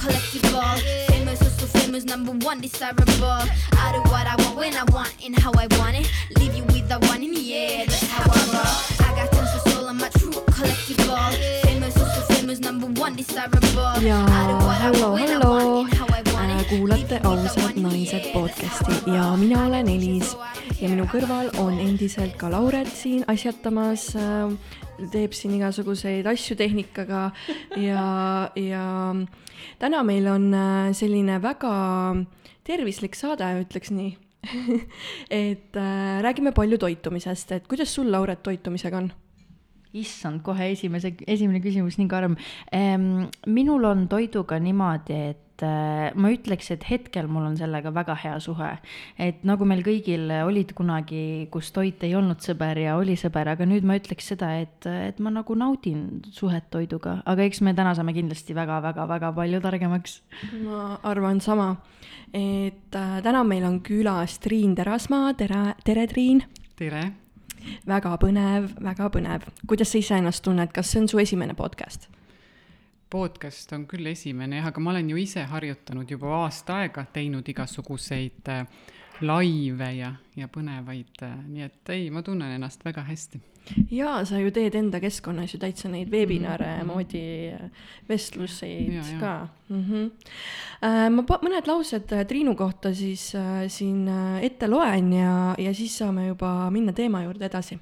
collectible. Famous, also famous, number one, desirable. I do what I want when I want and how I want it. Leave you with the one in the air, that's how I roll. I got tons of soul, I'm a true collectible. Famous, also famous, number one, desirable. ja I do kuulate ausad naised podcasti ja mina olen Elis ja minu kõrval on endiselt ka Lauret siin asjatamas äh, teeb siin igasuguseid asju tehnikaga ja, ja täna meil on äh, selline väga tervislik saade, ütleks nii. et äh, räägime palju toitumisest, et kuidas sul, Lauret, toitumisega on? issand, kohe esimese, esimene küsimus nii karm ehm,. minul on toiduga niimoodi, et äh, ma ütleks, et hetkel mul on sellega väga hea suhe. et nagu meil kõigil olid kunagi, kus toit ei olnud sõber ja oli sõber, aga nüüd ma ütleks seda, et, et ma nagu naudin suhet toiduga, aga eks me täna saame kindlasti väga-väga-väga palju targemaks. ma arvan sama, et äh, täna meil on külas Triin Terasmaa, tere, tere, Triin. tere, väga põnev, väga põnev. kuidas sa ise ennast tunned, kas see on su esimene podcast? Podcast on küll esimene jah, aga ma olen ju ise harjutanud juba aasta aega, teinud igasuguseid äh, laive ja, ja põnevaid äh,, nii et ei, ma tunnen ennast väga hästi. jaa, sa ju teed enda keskkonnas ju täitsa neid webinare Mhm. moodi äh, vestluseid jaa. ka mm. -hmm. ma mõned laused Triinu kohta siis äh, siin ette loen ja, ja siis saame juba minna teema juurde edasi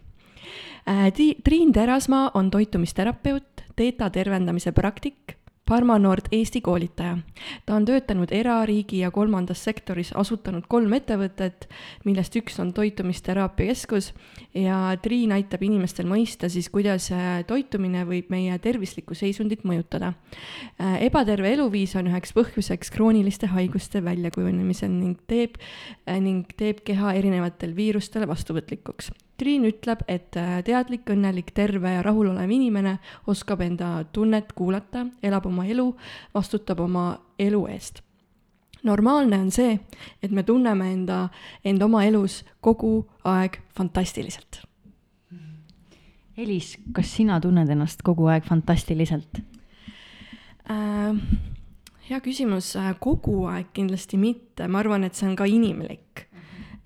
Triin Terasmaa on toitumisterapeut, teeta tervendamise praktik, Parmanord Eesti koolitaja. ta on töötanud era, riigi ja kolmandas sektoris, asutanud kolm ettevõtet, millest üks on toitumisteraapia keskus ja Triin aitab inimestel mõista siis, kuidas äh, toitumine võib meie tervislikku seisundit mõjutada. ebaterve eluviis on üheks põhjuseks krooniliste haiguste väljakujunemisel ning teeb, ning teeb keha erinevatele viirustele vastuvõtlikuks. Triin ütleb, et äh, teadlik, õnnelik, terve ja rahulolev inimene oskab enda tunnet kuulata, elab oma elu, vastutab oma elu eest normaalne on see, et me tunneme enda, end oma elus kogu aeg fantastiliselt. Elis, kas sina tunned ennast kogu aeg fantastiliselt? Äh, hea küsimus, kogu aeg kindlasti mitte, ma arvan, et see on ka inimlik.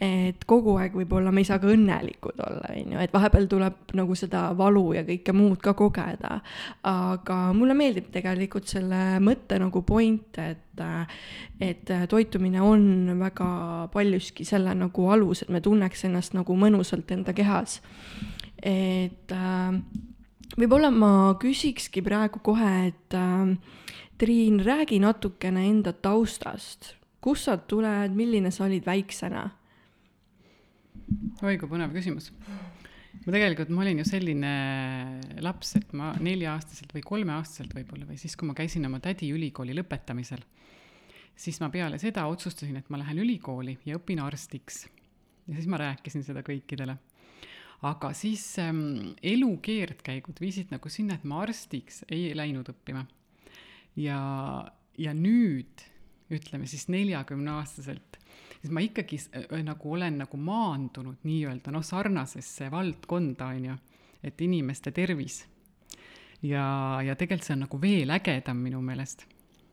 Et kogu aeg võib-olla me ei saa ka õnnelikud olla, on ju, et vahepeal tuleb nagu seda valu ja kõike muud ka kogeda. aga mulle meeldib tegelikult selle mõtte nagu point, et, et toitumine on väga paljuski selle nagu alus, et me tunneks ennast nagu mõnusalt enda kehas. et äh, võib-olla ma küsikski praegu kohe, et äh, Triin, räägi natukene enda taustast, kust sa tuled, milline sa olid väiksena? Oi kui põnev küsimus. ma tegelikult, ma olin ju selline laps, et ma nelja-aastaselt või kolmeaastaselt võib-olla või siis, kui ma käisin oma tädi ülikooli lõpetamisel, siis ma peale seda otsustasin, et ma lähen ülikooli ja õpin arstiks. ja siis ma rääkisin seda kõikidele aga siis ähm, elu keerdkäigud viisid nagu sinna, et ma arstiks ei läinud õppima. ja, ja nüüd ütleme siis neljakümneaastaselt, siis ma ikkagi nagu olen nagu maandunud nii-öelda noh, sarnasesse valdkonda on ju, et inimeste tervis. ja, ja tegelikult see on nagu veel ägedam minu meelest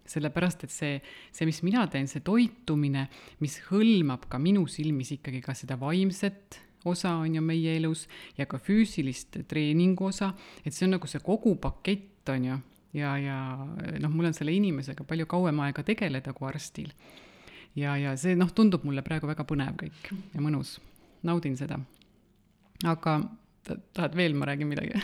sellepärast, et see, see, mis mina teen, see toitumine, mis hõlmab ka minu silmis ikkagi ka seda vaimset osa on ju meie elus ja ka füüsilist treeningu osa, et see on nagu see kogu pakett on ju, ja, ja noh, mul on selle inimesega palju kauem aega tegeleda kui arstil. ja, ja see noh, tundub mulle praegu väga põnev kõik ja mõnus, naudin seda. aga ta- tahad veel, ma räägin midagi?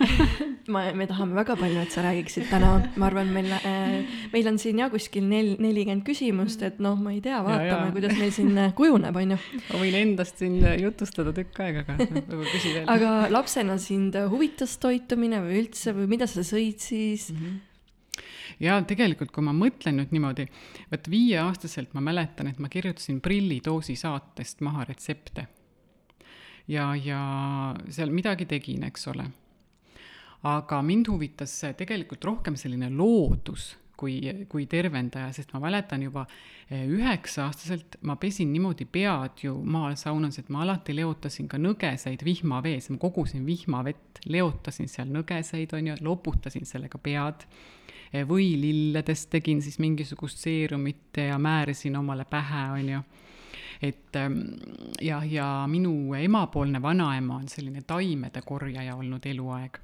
ma, me tahame väga palju, et sa räägiksid täna, ma arvan, meil äh,, meil on siin jah kuskil nel-, nelikümmend küsimust, et noh, ma ei tea, vaatame, kuidas meil siin äh, kujuneb, on ju. ma võin endast siin jutustada tükk aega, aga võib-olla küsi veel. aga lapsena sind huvitas toitumine või üldse või mida sa sõid siis mm? -hmm. Ja tegelikult, kui ma mõtlen nüüd niimoodi, vot viieaastaselt ma mäletan, et ma kirjutasin prillidoosi saatest maha retsepte. ja, ja seal midagi tegin, eks ole. aga mind huvitas tegelikult rohkem selline loodus kui, kui tervendaja, sest ma mäletan juba eh, üheksa-aastaselt ma pesin niimoodi pead ju maal saunas, et ma alati leotasin ka nõgeseid vihmavees, ma kogusin vihmavett, leotasin seal nõgeseid, on ju, loputasin sellega pead võililledest tegin siis mingisugust seerumit ja määrisin omale pähe, on ju et ähm, ja, ja minu emapoolne vanaema on selline taimede korjaja olnud eluaeg.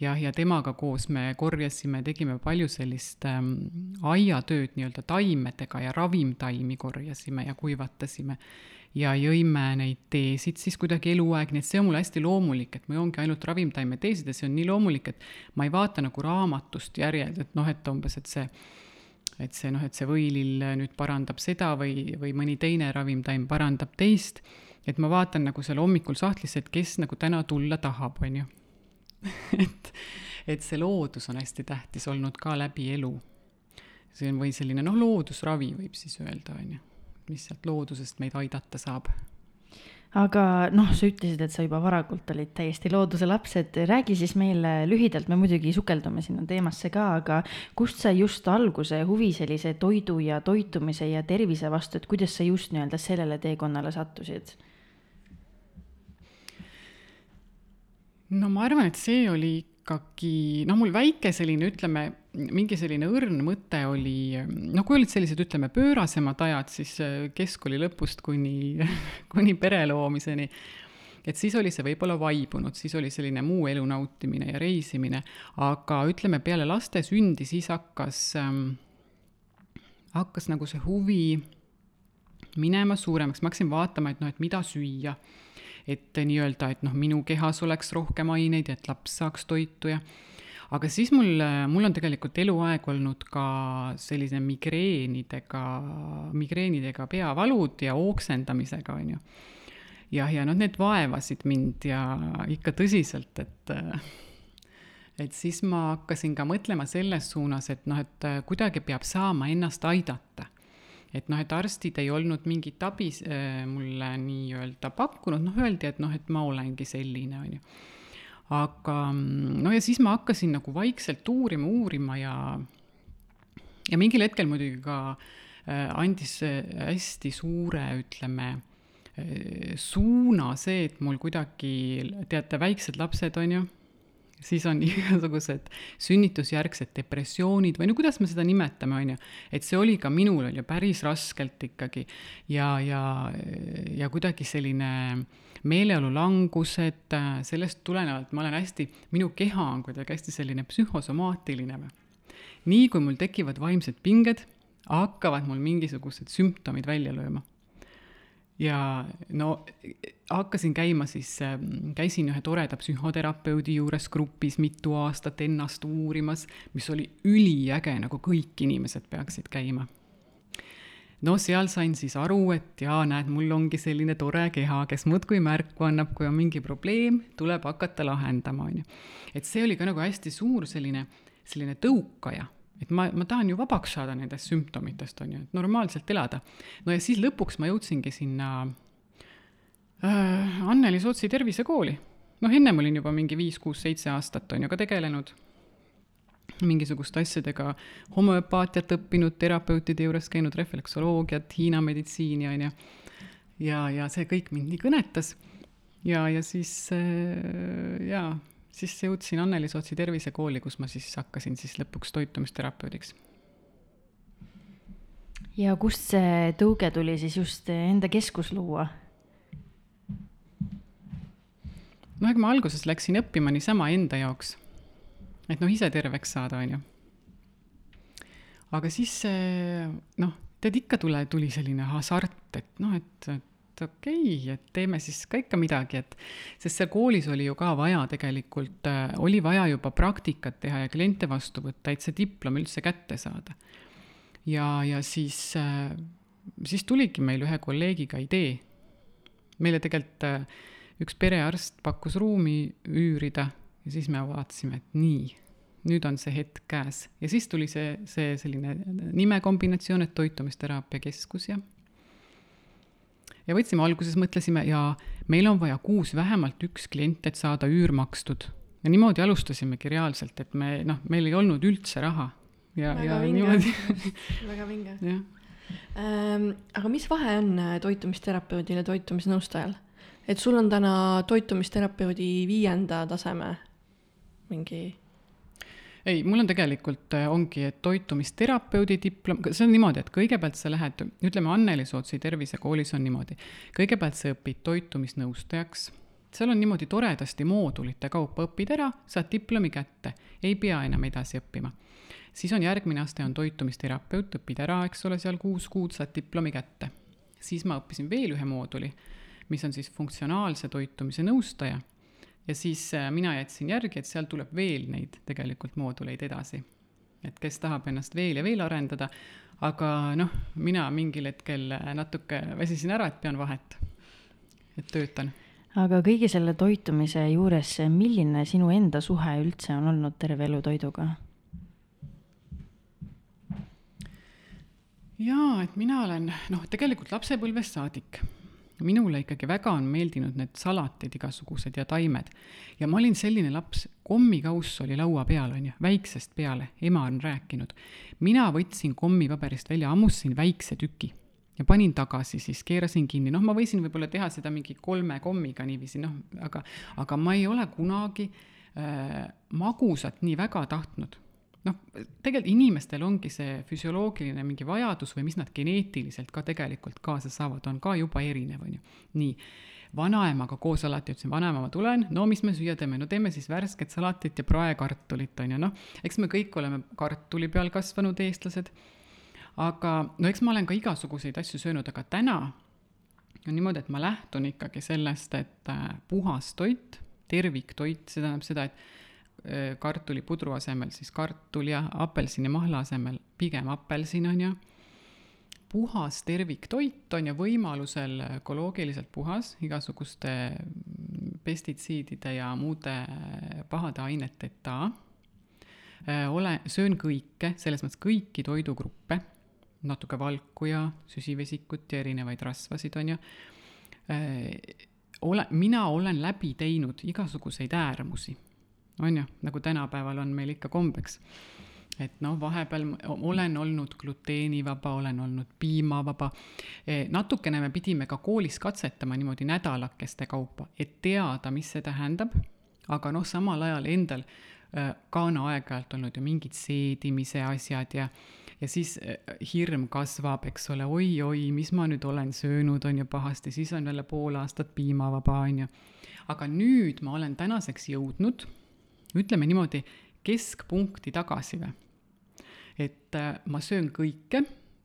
ja, ja temaga koos me korjasime, tegime palju sellist ähm, aiatööd nii-öelda taimedega ja ravimtaimi korjasime ja kuivatasime ja jõime neid teesid siis kuidagi eluaeg, nii et see on mul hästi loomulik, et ma joongi ainult ravimtaime teesid ja see on nii loomulik, et ma ei vaata nagu raamatust järjed, et noh, et umbes, et see et see noh, et see võilill nüüd parandab seda või, või mõni teine ravimtaim parandab teist, et ma vaatan nagu seal hommikul sahtlisse, et kes nagu täna tulla tahab, on ju. et, et see loodus on hästi tähtis olnud ka läbi elu. see on või selline noh, loodusravi võib siis öelda, on ju, mis sealt loodusest meid aidata saab aga noh, sa ütlesid, et sa juba varakult olid täiesti looduse laps, et räägi siis meile lühidalt, me muidugi sukeldume sinna teemasse ka, aga kust sai just alguse huvi sellise toidu ja toitumise ja tervise vastu, et kuidas sa just nii-öelda sellele teekonnale sattusid? no ma arvan, et see oli ikkagi, noh, mul väike selline, ütleme, mingi selline õrn mõte oli, noh, kui olid sellised, ütleme, pöörasemad ajad, siis äh, keskkooli lõpust kuni, kuni pere loomiseni, et siis oli see võib-olla vaibunud, siis oli selline muu elu nautimine ja reisimine, aga ütleme, peale laste sündi siis hakkas ähm,, hakkas nagu see huvi minema suuremaks, ma hakkasin vaatama, et noh, et mida süüa. Et nii-öelda, et noh, minu kehas oleks rohkem aineid, et laps saaks toitu ja aga siis mul, mul on tegelikult eluaeg olnud ka selline migreenidega, migreenidega peavalud ja oksendamisega, on ju. jah, ja noh, need vaevasid mind ja ikka tõsiselt, et et siis ma hakkasin ka mõtlema selles suunas, et noh, et kuidagi peab saama ennast aidata et noh, et arstid ei olnud mingit abi äh, mulle nii-öelda pakkunud, noh, öeldi, et noh, et ma olengi selline, on ju. Aga mm, no ja siis ma hakkasin nagu vaikselt uurima, uurima ja, ja mingil hetkel muidugi ka äh, andis hästi suure, ütleme äh,, suuna see, et mul kuidagi, teate, väiksed lapsed, on ju siis on igasugused sünnitusjärgsed depressioonid või no kuidas me seda nimetame, on ju. et see oli ka minul, on ju, päris raskelt ikkagi ja, ja, ja kuidagi selline meeleolu langused, sellest tulenevalt ma olen hästi, minu keha on kuidagi hästi selline psühhosomaatiline või. nii kui mul tekivad vaimsed pinged, hakkavad mul mingisugused sümptomid välja lööma ja no hakkasin käima siis, ähm, käisin ühe toreda psühhoterapeudi juures grupis mitu aastat ennast uurimas, mis oli üliäge, nagu kõik inimesed peaksid käima. No seal sain siis aru, et jaa, näed, mul ongi selline tore keha, kes muudkui märku annab, kui on mingi probleem, tuleb hakata lahendama, on ju. et see oli ka nagu hästi suur selline, selline tõukaja et ma, ma tahan ju vabaks saada nendest sümptomitest, on ju, et normaalselt elada. no ja siis lõpuks ma jõudsingi sinna äh, Anneli Sootsi tervisekooli. noh, ennem olin juba mingi viis-kuus-seitse aastat, on ju, ka tegelenud mingisuguste asjadega, homöopaatiat õppinud, terapeutide juures käinud, refleksoloogiat, Hiina meditsiini, on ju. ja, ja see kõik mind nii kõnetas. ja, ja siis äh, jaa siis jõudsin Anneli Sootsi tervisekooli, kus ma siis hakkasin siis lõpuks toitumisterapeudiks. ja kust see tõuge tuli siis just enda keskus luua? no ega ma alguses läksin õppima niisama enda jaoks. Et noh, ise terveks saada, on ju. aga siis noh, tead ikka tule, tuli selline hasart, et noh, et et okei okay,, et teeme siis ka ikka midagi, et sest seal koolis oli ju ka vaja tegelikult äh,, oli vaja juba praktikat teha ja kliente vastu võtta, et see diplom üldse kätte saada. ja, ja siis äh,, siis tuligi meil ühe kolleegiga idee. meile tegelikult äh, üks perearst pakkus ruumi üürida ja siis me vaatasime, et nii, nüüd on see hetk käes ja siis tuli see, see selline nimekombinatsioon, et toitumisteraapia keskus ja ja võtsime alguses, mõtlesime ja meil on vaja kuus vähemalt üks klient, et saada üür makstud. ja niimoodi alustasimegi reaalselt, et me noh, meil ei olnud üldse raha ja, ja vinge. niimoodi väga vinge. ähm,. aga mis vahe on äh, toitumisterapeudil ja toitumisnõustajal? et sul on täna toitumisterapeudi viienda taseme mingi ei, mul on tegelikult, äh, ongi, et toitumisterapeudi diplom, see on niimoodi, et kõigepealt sa lähed, ütleme, Anneli Sootsi tervisekoolis on niimoodi, kõigepealt sa õpid toitumisnõustajaks, seal on niimoodi toredasti moodulite kaupa, õpid ära, saad diplomi kätte, ei pea enam edasi õppima. siis on järgmine aste, on toitumisterapeut, õpid ära, eks ole, seal kuus kuud saad diplomi kätte. siis ma õppisin veel ühe mooduli, mis on siis funktsionaalse toitumise nõustaja ja siis äh, mina jätsin järgi, et seal tuleb veel neid tegelikult mooduleid edasi. et kes tahab ennast veel ja veel arendada, aga noh, mina mingil hetkel äh, natuke väsisin ära, et pean vahet, et töötan aga kõige selle toitumise juures, milline sinu enda suhe üldse on olnud terve elu toiduga? jaa, et mina olen noh, tegelikult lapsepõlvest saadik minule ikkagi väga on meeldinud need salatid igasugused ja taimed. ja ma olin selline laps, kommikauss oli laua peal, on ju, väiksest peale, ema on rääkinud. mina võtsin kommipaberist välja, ammustasin väikse tüki ja panin tagasi, siis keerasin kinni, noh, ma võisin võib-olla teha seda mingi kolme kommiga niiviisi, noh, aga, aga ma ei ole kunagi äh, magusat nii väga tahtnud noh, tegelikult inimestel ongi see füsioloogiline mingi vajadus või mis nad geneetiliselt ka tegelikult kaasa saavad, on ka juba erinev, on ju. nii, vanaemaga koos alati ütlesin, vanaema, ma tulen, no mis me süüa teeme, no teeme siis värsket salatit ja praekartulit, on ju, noh, eks me kõik oleme kartuli peal kasvanud eestlased, aga no eks ma olen ka igasuguseid asju söönud, aga täna on niimoodi, et ma lähtun ikkagi sellest, et äh, puhas toit, terviktoit, see tähendab seda, et kartulipudru asemel siis kartul ja apelsinimahla asemel pigem apelsin, on ju. puhas terviktoit on ju võimalusel ökoloogiliselt puhas igasuguste pestitsiidide ja muude pahade aineteta. Äh, ole, söön kõike, selles mõttes kõiki toidugruppe, natuke valku ja süsivesikut ja erinevaid rasvasid, on ju. Äh, ole, mina olen läbi teinud igasuguseid äärmusi on ju, nagu tänapäeval on meil ikka kombeks. et noh, vahepeal olen olnud gluteenivaba, olen olnud piimavaba. E, natukene me pidime ka koolis katsetama niimoodi nädalakeste kaupa, et teada, mis see tähendab, aga noh, samal ajal endal e, ka on aeg-ajalt olnud ju mingid seedimise asjad ja ja siis e, hirm kasvab, eks ole oi,, oi-oi, mis ma nüüd olen söönud, on ju pahasti, siis on jälle pool aastat piimavaba, on ju. aga nüüd ma olen tänaseks jõudnud ütleme niimoodi, keskpunkti tagasi või. et äh, ma söön kõike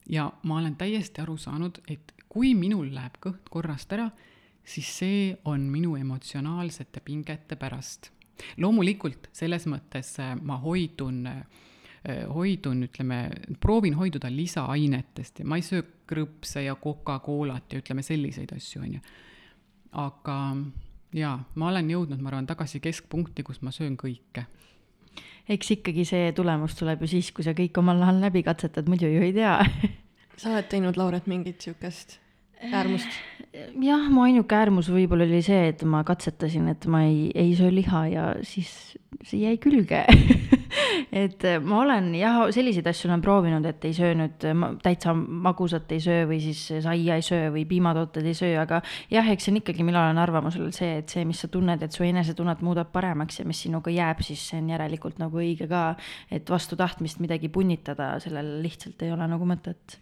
ja ma olen täiesti aru saanud, et kui minul läheb kõht korrast ära, siis see on minu emotsionaalsete pingete pärast. loomulikult selles mõttes äh, ma hoidun äh, hoidun, ütleme, proovin hoiduda lisaainetest ja ma ei söö krõpse ja Coca-Colat ja ütleme selliseid asju, on ju. aga jaa, ma olen jõudnud, ma arvan, tagasi keskpunkti, kus ma söön kõike. eks ikkagi see tulemus tuleb ju siis, kui sa kõik omal nahal läbi katsetad, muidu ju ei tea sa oled teinud, Lauret, mingit niisugust äärmust? jah, mu ainuke äärmus võib-olla oli see, et ma katsetasin, et ma ei, ei söö liha ja siis see jäi külge et ma olen jah, selliseid asju olen proovinud, et ei söö nüüd täitsa magusat ei söö või siis saia ei söö või piimatooted ei söö, aga jah, eks see on ikkagi, mina olen arvamusel see, et see, mis sa tunned, et su enesetunnet muudab paremaks ja mis sinuga jääb, siis see on järelikult nagu õige ka. et vastu tahtmist midagi punnitada, sellel lihtsalt ei ole nagu mõtet.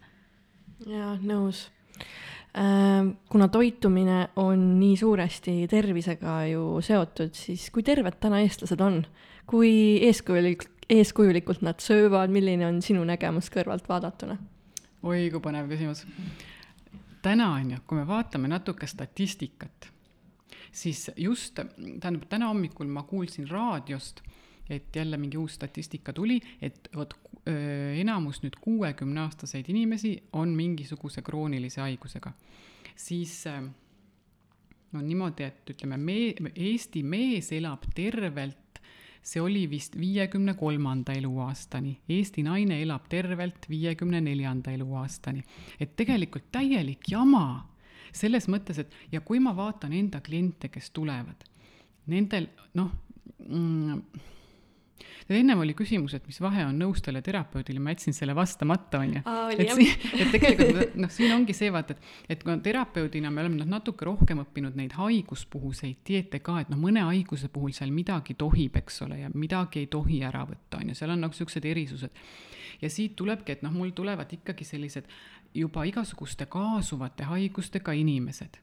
jaa, nõus kuna toitumine on nii suuresti tervisega ju seotud, siis kui terved täna eestlased on? kui eeskujulik, eeskujulikult nad söövad, milline on sinu nägemus kõrvalt vaadatuna? oi, kui põnev küsimus. täna on ju, kui me vaatame natuke statistikat, siis just, tähendab, täna hommikul ma kuulsin raadiost, et jälle mingi uus statistika tuli, et vot enamus nüüd kuuekümneaastaseid inimesi on mingisuguse kroonilise haigusega, siis on niimoodi, et ütleme, me, Eesti mees elab tervelt, see oli vist viiekümne kolmanda eluaastani, Eesti naine elab tervelt viiekümne neljanda eluaastani. et tegelikult täielik jama selles mõttes, et ja kui ma vaatan enda kliente, kes tulevad, nendel noh mm,, ennem oli küsimus, et mis vahe on nõustajal ja terapeudil ja ma jätsin selle vastamata, on ju. Et siin, et tegelikult noh, siin ongi see vaata, et, et kui terapeudina me oleme noh, natuke rohkem õppinud neid haiguspuhuseid dieete ka, et noh, mõne haiguse puhul seal midagi tohib, eks ole, ja midagi ei tohi ära võtta, on ju, seal on nagu siuksed erisused. ja siit tulebki, et noh, mul tulevad ikkagi sellised juba igasuguste kaasuvate haigustega inimesed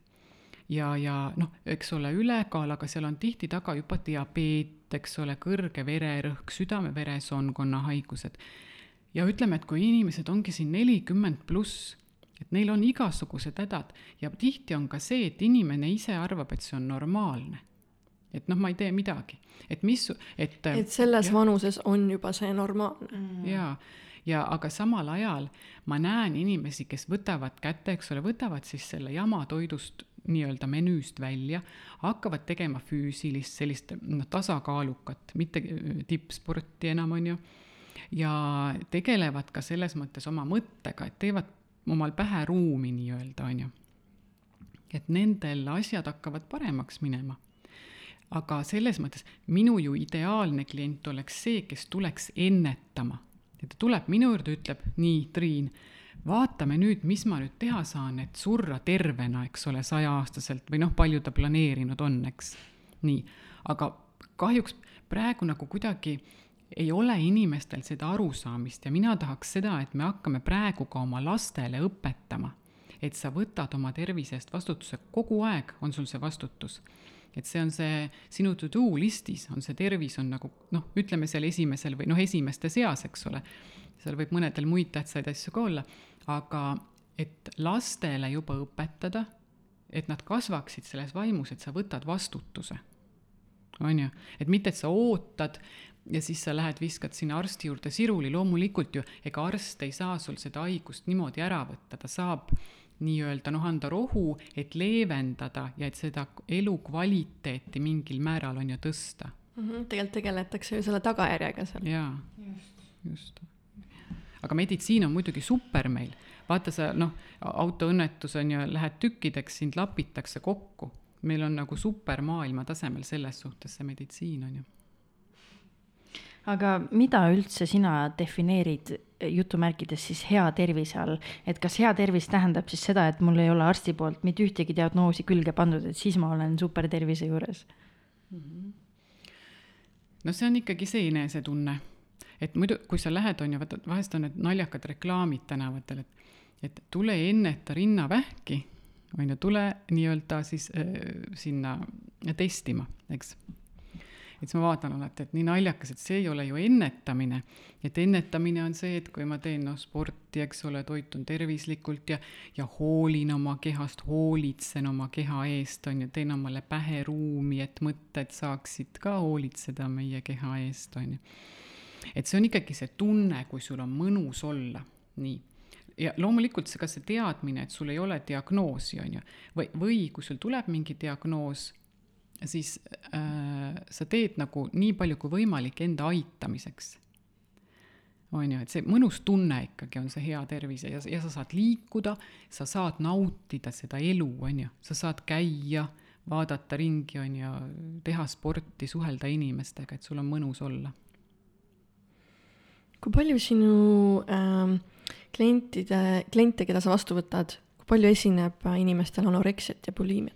ja, ja noh, eks ole, ülekaal, aga seal on tihti taga juba diabeet, eks ole, kõrge vererõhk, südame-veresoonkonna haigused. ja ütleme, et kui inimesed ongi siin nelikümmend pluss, et neil on igasugused hädad ja tihti on ka see, et inimene ise arvab, et see on normaalne. et noh, ma ei tee midagi, et mis, et. et selles ja. vanuses on juba see normaalne mm.. jaa ja aga samal ajal ma näen inimesi, kes võtavad kätte, eks ole, võtavad siis selle jama toidust nii-öelda menüüst välja, hakkavad tegema füüsilist sellist noh, tasakaalukat, mitte äh, tippsporti enam, on ju, ja tegelevad ka selles mõttes oma mõttega, et teevad omal pähe ruumi nii-öelda, on ju. et nendel asjad hakkavad paremaks minema. aga selles mõttes minu ju ideaalne klient oleks see, kes tuleks ennetama. et ta tuleb minu juurde, ütleb, nii, Triin vaatame nüüd, mis ma nüüd teha saan, et surra tervena, eks ole, saja-aastaselt või noh, palju ta planeerinud on, eks. nii, aga kahjuks praegu nagu kuidagi ei ole inimestel seda arusaamist ja mina tahaks seda, et me hakkame praegu ka oma lastele õpetama, et sa võtad oma tervise eest vastutuse, kogu aeg on sul see vastutus. et see on see sinu to-do listis on see tervis on nagu noh, ütleme seal esimesel või noh, esimeste seas, eks ole. seal võib mõnedel muid tähtsaid asju ka olla aga et lastele juba õpetada, et nad kasvaksid selles vaimus, et sa võtad vastutuse. on ju, et mitte, et sa ootad ja siis sa lähed, viskad sinna arsti juurde siruli, loomulikult ju, ega arst ei saa sul seda haigust niimoodi ära võtta, ta saab nii-öelda noh, anda rohu, et leevendada ja et seda elukvaliteeti mingil määral on ju tõsta mm. -hmm, tegelikult tegeletakse ju selle tagajärjega seal. jaa, just aga meditsiin on muidugi super meil, vaata sa noh, autoõnnetus on ju, lähed tükkideks, sind lapitakse kokku. meil on nagu super maailma tasemel selles suhtes see meditsiin on ju. aga mida üldse sina defineerid jutumärkides siis hea tervise all, et kas hea tervis tähendab siis seda, et mul ei ole arsti poolt mitte ühtegi diagnoosi külge pandud, et siis ma olen supertervise juures mm? -hmm. no see on ikkagi see enesetunne et muidu, kui sa lähed, on ju, vaata, vahest on need naljakad reklaamid tänavatel, et, et tule enneta rinnavähki, on ju, tule nii-öelda siis äh, sinna testima, eks et siis ma vaatan alati, et nii naljakas, et see ei ole ju ennetamine. et ennetamine on see, et kui ma teen noh sporti, eks ole, toitun tervislikult ja, ja hoolin oma kehast, hoolitsen oma keha eest, on ju, teen omale pähe ruumi, et mõtted saaksid ka hoolitseda meie keha eest, on ju et see on ikkagi see tunne, kui sul on mõnus olla, nii. Ja loomulikult see ka see teadmine, et sul ei ole diagnoosi, on ju, või, või kui sul tuleb mingi diagnoos, siis äh, sa teed nagu nii palju kui võimalik enda aitamiseks. on ju, et see mõnus tunne ikkagi on see hea tervis ja, ja sa saad liikuda, sa saad nautida seda elu, on ju, sa saad käia, vaadata ringi, on ju, teha sporti, suhelda inimestega, et sul on mõnus olla kui palju sinu äh, klientide, kliente, keda sa vastu võtad, kui palju esineb inimestel anoreksiat ja buliimiat?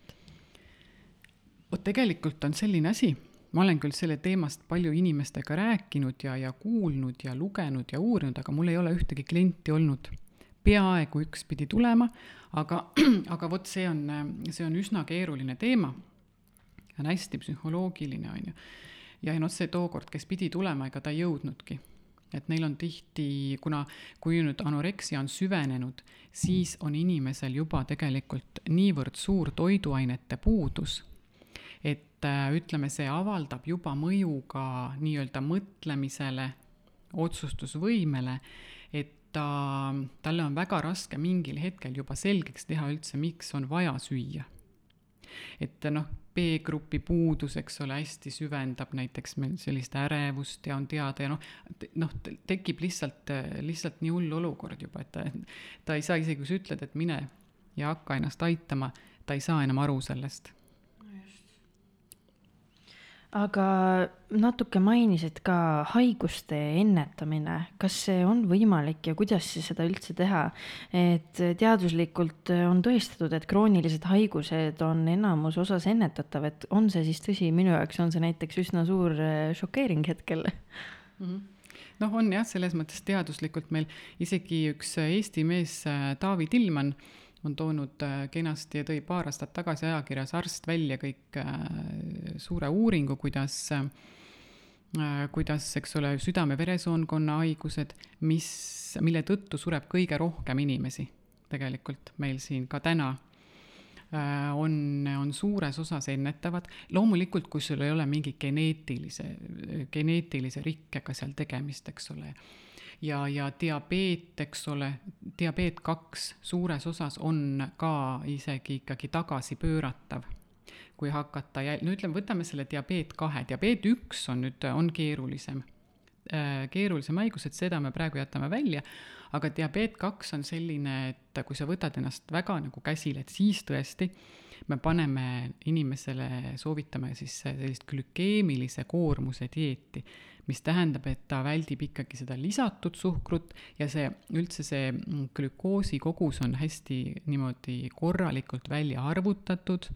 vot tegelikult on selline asi, ma olen küll selle teemast palju inimestega rääkinud ja, ja kuulnud ja lugenud ja uurinud, aga mul ei ole ühtegi klienti olnud. peaaegu üks pidi tulema, aga, aga vot see on, see on üsna keeruline teema. on hästi psühholoogiline, on ju. ja noh, see tookord, kes pidi tulema, ega ta ei jõudnudki et neil on tihti, kuna, kui nüüd anoreksia on süvenenud, siis on inimesel juba tegelikult niivõrd suur toiduainete puudus, et äh, ütleme, see avaldab juba mõju ka nii-öelda mõtlemisele, otsustusvõimele, et ta, talle on väga raske mingil hetkel juba selgeks teha üldse, miks on vaja süüa. et noh, B-grupi puudus, eks ole, hästi süvendab näiteks meil sellist ärevust ja on teada ja noh, noh, tekib lihtsalt, lihtsalt nii hull olukord juba, et ta, ta ei saa isegi, kui sa ütled, et mine ja hakka ennast aitama, ta ei saa enam aru sellest aga natuke mainisid ka haiguste ennetamine, kas see on võimalik ja kuidas seda üldse teha? et teaduslikult on tõestatud, et kroonilised haigused on enamus osas ennetatav, et on see siis tõsi, minu jaoks on see näiteks üsna suur äh, šokeering hetkel mm. -hmm noh, on jah, selles mõttes teaduslikult meil isegi üks Eesti mees, äh, Taavi Tillmann, on toonud äh, kenasti ja tõi paar aastat tagasi ajakirjas Arst välja kõik äh, suure uuringu, kuidas, äh, kuidas, eks ole, südame-veresoonkonna haigused, mis, mille tõttu sureb kõige rohkem inimesi tegelikult meil siin ka täna on, on suures osas ennetavad. loomulikult, kui sul ei ole mingi geneetilise, geneetilise rikkega seal tegemist, eks ole ja, ja diabeet, eks ole, diabeet kaks suures osas on ka isegi ikkagi tagasipööratav kui hakata jäl-, no ütleme, võtame selle diabeet kahe, diabeet üks on nüüd, on keerulisem, äh, keerulisem haigus, et seda me praegu jätame välja, aga diabeet kaks on selline, et kui sa võtad ennast väga nagu käsile, et siis tõesti me paneme inimesele, soovitame siis sellist glükeemilise koormuse dieeti mis tähendab, et ta väldib ikkagi seda lisatud suhkrut ja see üldse see mm, glükoosi kogus on hästi niimoodi korralikult välja arvutatud,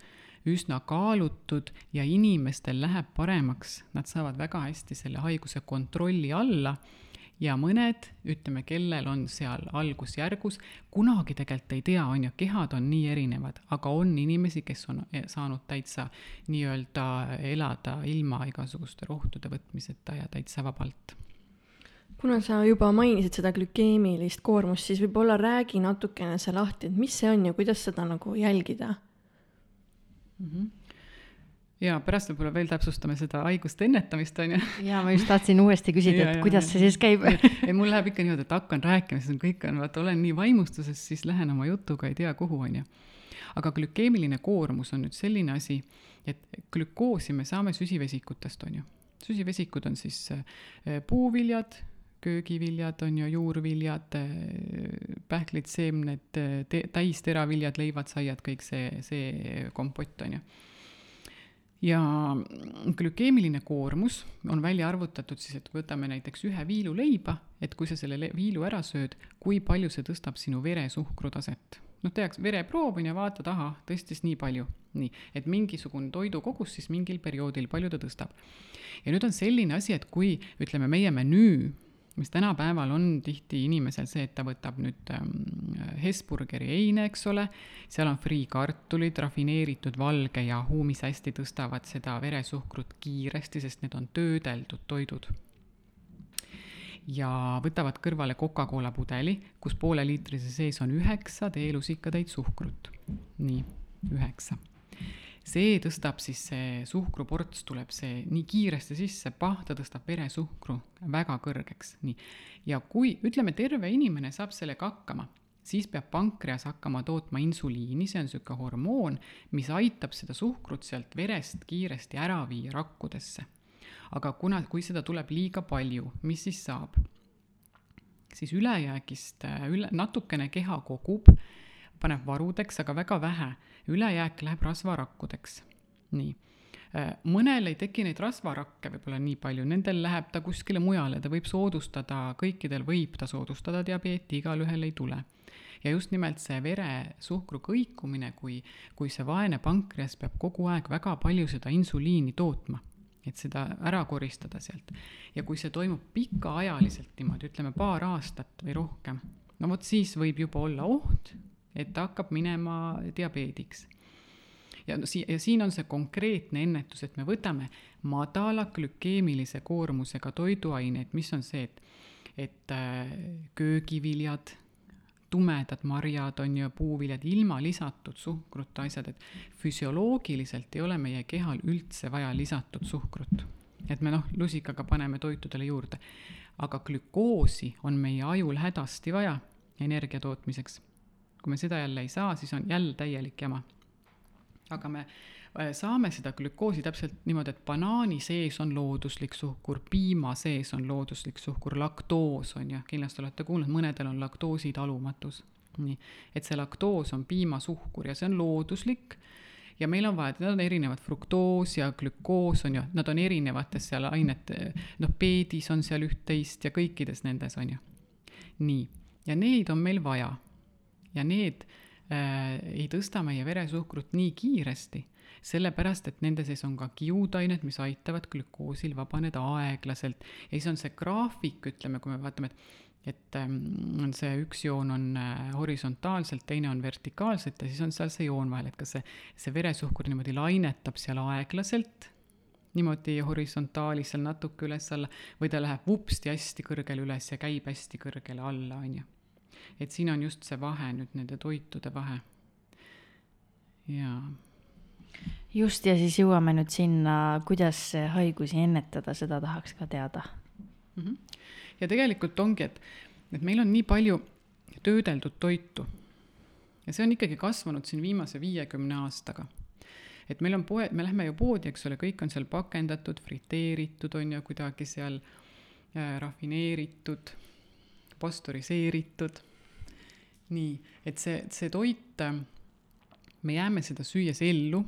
üsna kaalutud ja inimestel läheb paremaks, nad saavad väga hästi selle haiguse kontrolli alla ja mõned, ütleme, kellel on seal algusjärgus, kunagi tegelikult ei tea, on ju, kehad on nii erinevad, aga on inimesi, kes on e, saanud täitsa nii-öelda elada ilma igasuguste rohtude võtmiseta ja täitsa vabalt kuna sa juba mainisid seda glükeemilist koormust, siis võib-olla räägi natukene see lahti, et mis see on ja kuidas seda nagu jälgida mm? -hmm ja pärast võib-olla veel täpsustame seda haiguste ennetamist, on ju. ja ma just tahtsin uuesti küsida, et ja, kuidas ja, see siis käib. ei, mul läheb ikka niimoodi, et hakkan rääkima, siis on kõik on, vaata, olen nii vaimustuses, siis lähen oma jutuga ei tea kuhu, on ju. aga glükeemiline koormus on nüüd selline asi, et glükoosi me saame süsivesikutest, on ju. süsivesikud on siis äh, puuviljad, köögiviljad on ju, juurviljad, äh, pähklid, seemned, täisteraviljad, leivad, saiad, kõik see, see kompott on ju ja glükeemiline koormus on välja arvutatud siis, et võtame näiteks ühe viilu leiba, et kui sa selle viilu ära sööd, kui palju see tõstab sinu veresuhkru taset. noh, tehakse vereproov on ju, vaatad, ahah, tõstis nii palju. nii, et mingisugune toidukogus siis mingil perioodil, palju ta tõstab. ja nüüd on selline asi, et kui ütleme, meie menüü mis tänapäeval on tihti inimesel see, et ta võtab nüüd ähm, Hesburgeri eine, eks ole, seal on friikartulid, rafineeritud valgejahu, mis hästi tõstavad seda veresuhkrut kiiresti, sest need on töödeldud toidud. ja võtavad kõrvale Coca-Cola pudeli, kus pooleliitrise sees on üheksa teelusikatäit suhkrut. nii, üheksa see tõstab siis, see suhkruports tuleb see nii kiiresti sisse, pah, ta tõstab veresuhkru väga kõrgeks, nii. ja kui, ütleme, terve inimene saab sellega hakkama, siis peab pankreas hakkama tootma insuliini, see on niisugune hormoon, mis aitab seda suhkrut sealt verest kiiresti ära viia rakkudesse. aga kuna, kui seda tuleb liiga palju, mis siis saab? siis ülejäägist üle, natukene keha kogub paneb varudeks, aga väga vähe. Ülejääk läheb rasvarakkudeks. nii. Äh, mõnel ei teki neid rasvarakke võib-olla nii palju, nendel läheb ta kuskile mujale, ta võib soodustada, kõikidel võib ta soodustada diabeeti, igalühel ei tule ja just nimelt see veresuhkru kõikumine, kui, kui see vaene pankreas peab kogu aeg väga palju seda insuliini tootma, et seda ära koristada sealt. ja kui see toimub pikaajaliselt niimoodi, ütleme paar aastat või rohkem, no vot siis võib juba olla oht, et ta hakkab minema diabeediks. ja no si-, ja siin on see konkreetne ennetus, et me võtame madala glükeemilise koormusega toiduaineid, mis on see, et, et äh, köögiviljad, tumedad marjad on ju, puuviljad, ilma lisatud suhkruta asjad, et füsioloogiliselt ei ole meie kehal üldse vaja lisatud suhkrut. et me noh, lusikaga paneme toitudele juurde. aga glükoosi on meie ajul hädasti vaja energia tootmiseks kui me seda jälle ei saa, siis on jälle täielik jama. aga me äh, saame seda glükoosi täpselt niimoodi, et banaani sees on looduslik suhkur, piima sees on looduslik suhkur, laktoos on ju, kindlasti olete kuulnud, mõnedel on laktoositalumatus. nii, et see laktoos on piimasuhkur ja see on looduslik ja meil on vaja, nad on erinevad, fruktoos ja glükoos on ju, nad on erinevates seal ainete, noh, peedis on seal üht-teist ja kõikides nendes on ju. nii, ja neid on meil vaja. Ja need äh, ei tõsta meie veresuhkrut nii kiiresti, sellepärast et nende sees on ka kiudained, mis aitavad glükoosil vabaneda aeglaselt ja siis on see graafik, ütleme, kui me vaatame, et et ähm, on see üks joon on äh, horisontaalselt, teine on vertikaalselt ja siis on seal see joon vahel, et kas see, see veresuhkur niimoodi lainetab seal aeglaselt, niimoodi horisontaalis seal natuke üles-alla, või ta läheb vupsti hästi kõrgele üles ja käib hästi kõrgele alla, on ju. Et siin on just see vahe nüüd nende toitude vahe. jaa just, ja siis jõuame nüüd sinna, kuidas haigusi ennetada, seda tahaks ka teada mm. -hmm ja tegelikult ongi, et, et meil on nii palju töödeldud toitu ja see on ikkagi kasvanud siin viimase viiekümne aastaga. et meil on poe, me lähme ju poodi, eks ole, kõik on seal pakendatud, friteeritud on ju kuidagi seal äh, rafineeritud, pastöriseeritud. Nii, et see, see toit, äh, me jääme seda süües ellu,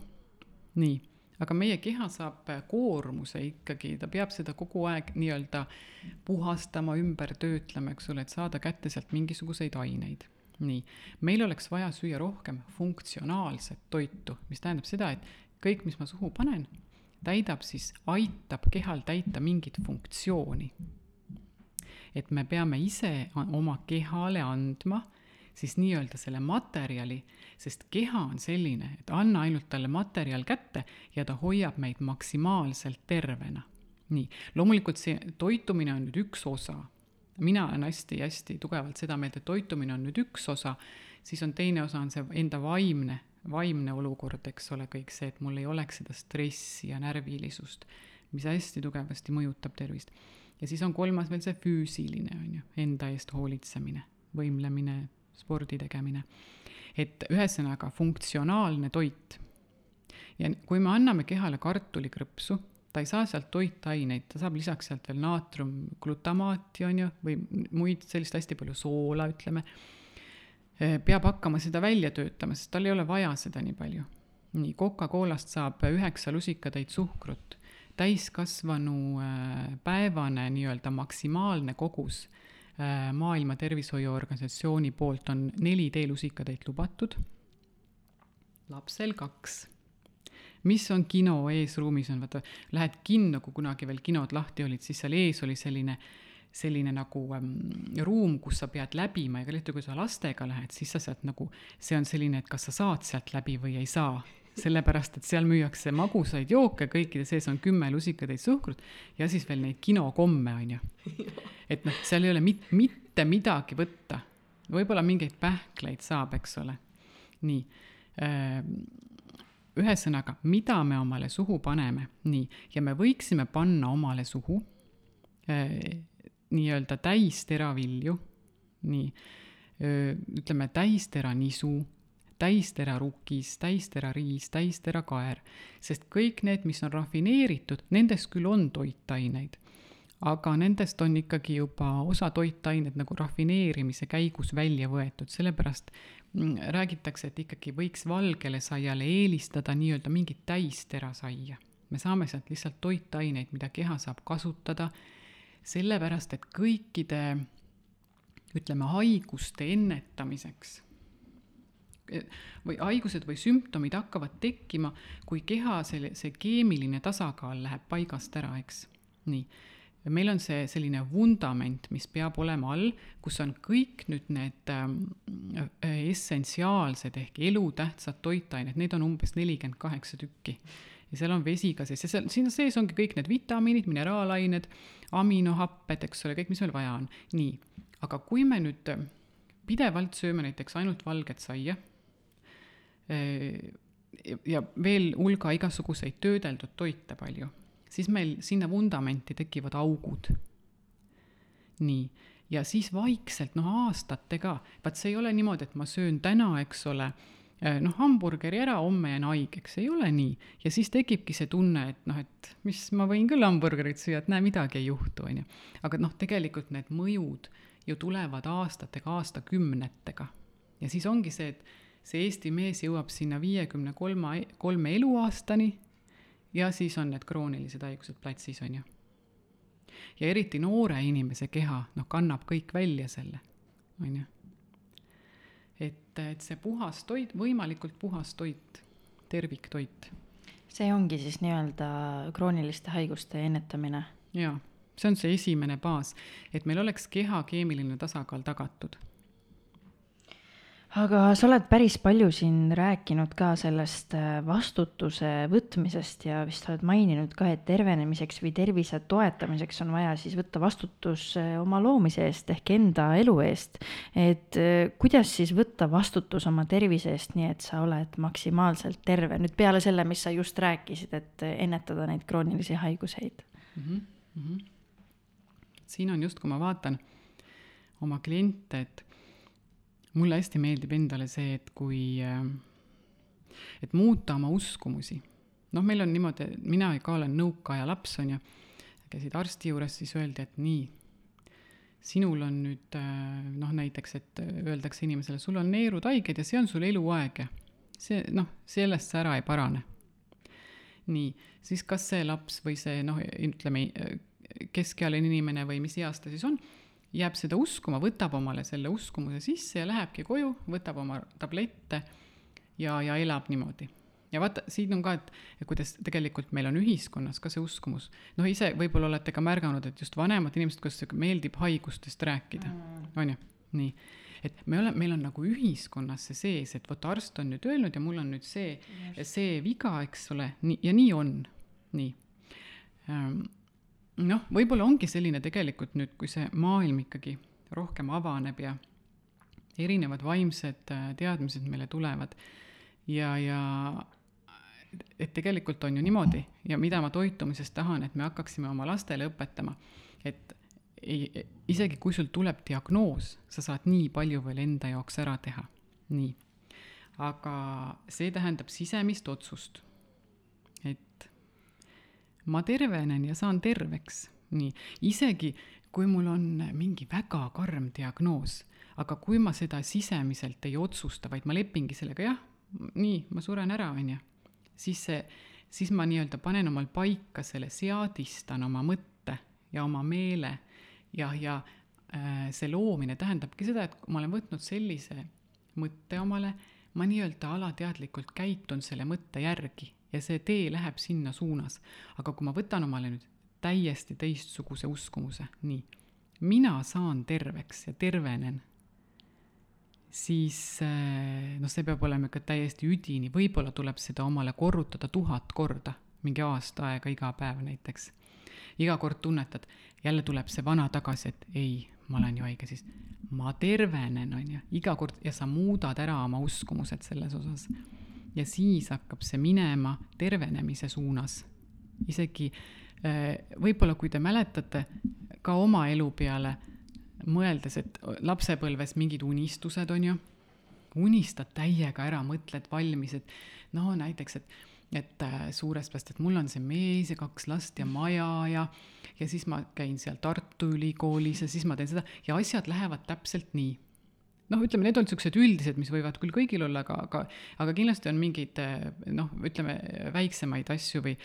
nii aga meie keha saab koormuse ikkagi, ta peab seda kogu aeg nii-öelda puhastama, ümber töötlema, eks ole, et saada kätte sealt mingisuguseid aineid. nii, meil oleks vaja süüa rohkem funktsionaalset toitu, mis tähendab seda, et kõik, mis ma suhu panen, täidab siis, aitab kehal täita mingit funktsiooni. et me peame ise oma kehale andma siis nii-öelda selle materjali, sest keha on selline, et anna ainult talle materjal kätte ja ta hoiab meid maksimaalselt tervena. nii, loomulikult see toitumine on nüüd üks osa. mina olen hästi-hästi tugevalt seda meelt, et toitumine on nüüd üks osa, siis on teine osa, on see enda vaimne, vaimne olukord, eks ole, kõik see, et mul ei oleks seda stressi ja närvilisust, mis hästi tugevasti mõjutab tervist. ja siis on kolmas veel see füüsiline, on ju, enda eest hoolitsemine, võimlemine spordi tegemine. et ühesõnaga funktsionaalne toit. ja kui me anname kehale kartulikrõpsu, ta ei saa sealt toitaineid, ta saab lisaks sealt veel naatriumglutamaati, on ju, või muid sellist hästi palju soola, ütleme, peab hakkama seda välja töötama, sest tal ei ole vaja seda nii palju. nii, Coca-Colast saab üheksa lusikatäit suhkrut, täiskasvanu äh, päevane nii-öelda maksimaalne kogus Äh, maailma Tervishoiuorganisatsiooni poolt on neli teelusikatäit lubatud, lapsel kaks. mis on kino eesruumis, on vaata, lähed kinno, kui kunagi veel kinod lahti olid, siis seal ees oli selline selline nagu ähm, ruum, kus sa pead läbima ja eriti kui sa lastega lähed, siis sa sealt nagu, see on selline, et kas sa saad sealt läbi või ei saa sellepärast et seal müüakse magusaid jooke, kõikide sees on kümme lusikatäit suhkrut ja siis veel neid kinokomme, on ju. et noh, seal ei ole mit-, mitte midagi võtta. võib-olla mingeid pähkleid saab, eks ole. nii. Ühesõnaga, mida me omale suhu paneme, nii, ja me võiksime panna omale suhu nii-öelda täisteravilju, nii, äh, ütleme täisteranisu täisterarukis, täisterariis, täisterakaer, sest kõik need, mis on rafineeritud, nendes küll on toitaineid, aga nendest on ikkagi juba osa toitained nagu rafineerimise käigus välja võetud, sellepärast mm, räägitakse, et ikkagi võiks valgele saiale eelistada nii-öelda mingit täisterasaia. me saame sealt lihtsalt toitaineid, mida keha saab kasutada, sellepärast et kõikide ütleme, haiguste ennetamiseks või haigused või sümptomid hakkavad tekkima, kui keha selle, see keemiline tasakaal läheb paigast ära, eks. nii, meil on see selline vundament, mis peab olema all, kus on kõik nüüd need äh, essentsiaalsed ehk elutähtsad toitained, neid on umbes nelikümmend kaheksa tükki. Ja seal on vesi ka sees. Ja seal, siin sees ongi kõik need vitamiinid, mineraalained, aminohapped, eks ole, kõik, mis meil vaja on. nii, aga kui me nüüd pidevalt sööme näiteks ainult valget saia ja veel hulga igasuguseid töödeldud toite palju, siis meil sinna vundamenti tekivad augud. nii, ja siis vaikselt, noh aastatega, vaat see ei ole niimoodi, et ma söön täna, eks ole, noh, hamburgeri ära, homme jään haigeks, ei ole nii. ja siis tekibki see tunne, et noh, et mis, ma võin küll hamburgerit süüa, et näe, midagi ei juhtu, on ju. aga noh, tegelikult need mõjud ju tulevad aastatega, aastakümnetega. ja siis ongi see, et see Eesti mees jõuab sinna viiekümne kolma, kolme eluaastani ja siis on need kroonilised haigused platsis, on ju. ja eriti noore inimese keha, noh, kannab kõik välja selle, on ju. et, et see puhas toit, võimalikult puhas toit, terviktoit. see ongi siis nii-öelda krooniliste haiguste ennetamine? jaa, see on see esimene baas, et meil oleks keha keemiline tasakaal tagatud aga sa oled päris palju siin rääkinud ka sellest äh, vastutuse võtmisest ja vist oled maininud ka, et tervenemiseks või tervise toetamiseks on vaja siis võtta vastutus äh, oma loomise eest ehk enda elu eest. et äh, kuidas siis võtta vastutus oma tervise eest, nii et sa oled maksimaalselt terve, nüüd peale selle, mis sa just rääkisid, et ennetada neid kroonilisi haiguseid mm? -hmm. Mm -hmm. siin on just, kui ma vaatan oma kliente, et mulle hästi meeldib endale see, et kui, äh, et muuta oma uskumusi. noh, meil on niimoodi, mina ka olen nõukaaja laps, on ju, käisid arsti juures, siis öeldi, et nii, sinul on nüüd äh, noh, näiteks, et öeldakse inimesele, sul on neerud haiged ja see on sul eluaeg ja see noh, sellest sa ära ei parane. nii, siis kas see laps või see noh, ütleme keskealine inimene või mis eas ta siis on jääb seda uskuma, võtab omale selle uskumuse sisse ja lähebki koju, võtab oma tablette ja, ja elab niimoodi. ja vaata, siin on ka, et, kuidas tegelikult meil on ühiskonnas ka see uskumus. noh, ise võib-olla olete ka märganud, et just vanemad inimesed, kuidas meeldib haigustest rääkida mm., on ju, nii. et me oleme, meil on nagu ühiskonnas see sees, et vot arst on nüüd öelnud ja mul on nüüd see, see viga, eks ole, nii, ja nii on, nii ähm, noh, võib-olla ongi selline tegelikult nüüd, kui see maailm ikkagi rohkem avaneb ja erinevad vaimsed äh, teadmised meile tulevad. Ja, ja et tegelikult on ju niimoodi ja mida ma toitumisest tahan, et me hakkaksime oma lastele õpetama, et ei, isegi kui sul tuleb diagnoos, sa saad nii palju veel enda jaoks ära teha, nii. aga see tähendab sisemist otsust ma tervenen ja saan terveks, nii, isegi kui mul on mingi väga karm diagnoos, aga kui ma seda sisemiselt ei otsusta, vaid ma lepingi sellega, jah, nii, ma suren ära, on ju, siis see, siis ma nii-öelda panen omal paika selle, seadistan oma mõtte ja oma meele ja, ja äh, see loomine tähendabki seda, et kui ma olen võtnud sellise mõtte omale, ma nii-öelda alateadlikult käitun selle mõtte järgi ja see tee läheb sinna suunas. aga kui ma võtan omale nüüd täiesti teistsuguse uskumuse, nii, mina saan terveks ja tervenen, siis eh, noh, see peab olema ikka täiesti üdini, võib-olla tuleb seda omale korrutada tuhat korda, mingi aasta aega iga päev näiteks. iga kord tunnetad, jälle tuleb see vana tagasi, et ei, ma olen ju haige, siis ma tervenen, on ju, iga kord ja sa muudad ära oma uskumused selles osas ja siis hakkab see minema tervenemise suunas. isegi äh, võib-olla, kui te mäletate ka oma elu peale, mõeldes, et lapsepõlves mingid unistused on ju, unistad täiega ära, mõtled valmis, et no näiteks, et et äh, suurest peast, et mul on see mees ja kaks last ja maja ja, ja siis ma käin seal Tartu Ülikoolis ja siis ma teen seda ja asjad lähevad täpselt nii noh, ütleme, need on niisugused üldised, mis võivad küll kõigil olla, aga, aga, aga kindlasti on mingeid noh, ütleme väiksemaid asju või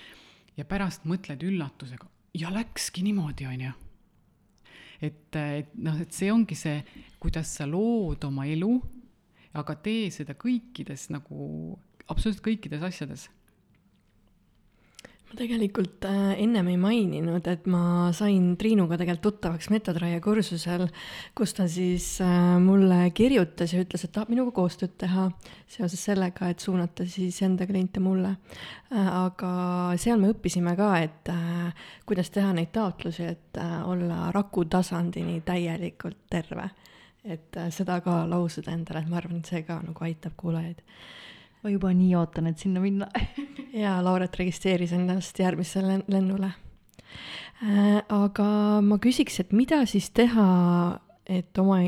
ja pärast mõtled üllatusega ja läkski niimoodi, on ju. et, et noh, et see ongi see, kuidas sa lood oma elu, aga tee seda kõikides nagu, absoluutselt kõikides asjades ma tegelikult äh, ennem ei maininud, et ma sain Triinuga tegelikult tuttavaks Metodraie kursusel, kus ta siis äh, mulle kirjutas ja ütles, et tahab minuga koostööd teha seoses sellega, et suunata siis enda kliente mulle. Äh, aga seal me õppisime ka, et kuidas teha neid taotlusi, et olla raku tasandini täielikult terve. et seda ka lausuda endale, et ma arvan, et see ka nagu aitab kuulajaid ma juba nii ootan, et sinna minna. Jaa, Lauret registreeris ennast järgmisele lennule. Äh,. aga ma küsiks, et mida siis teha, et oma,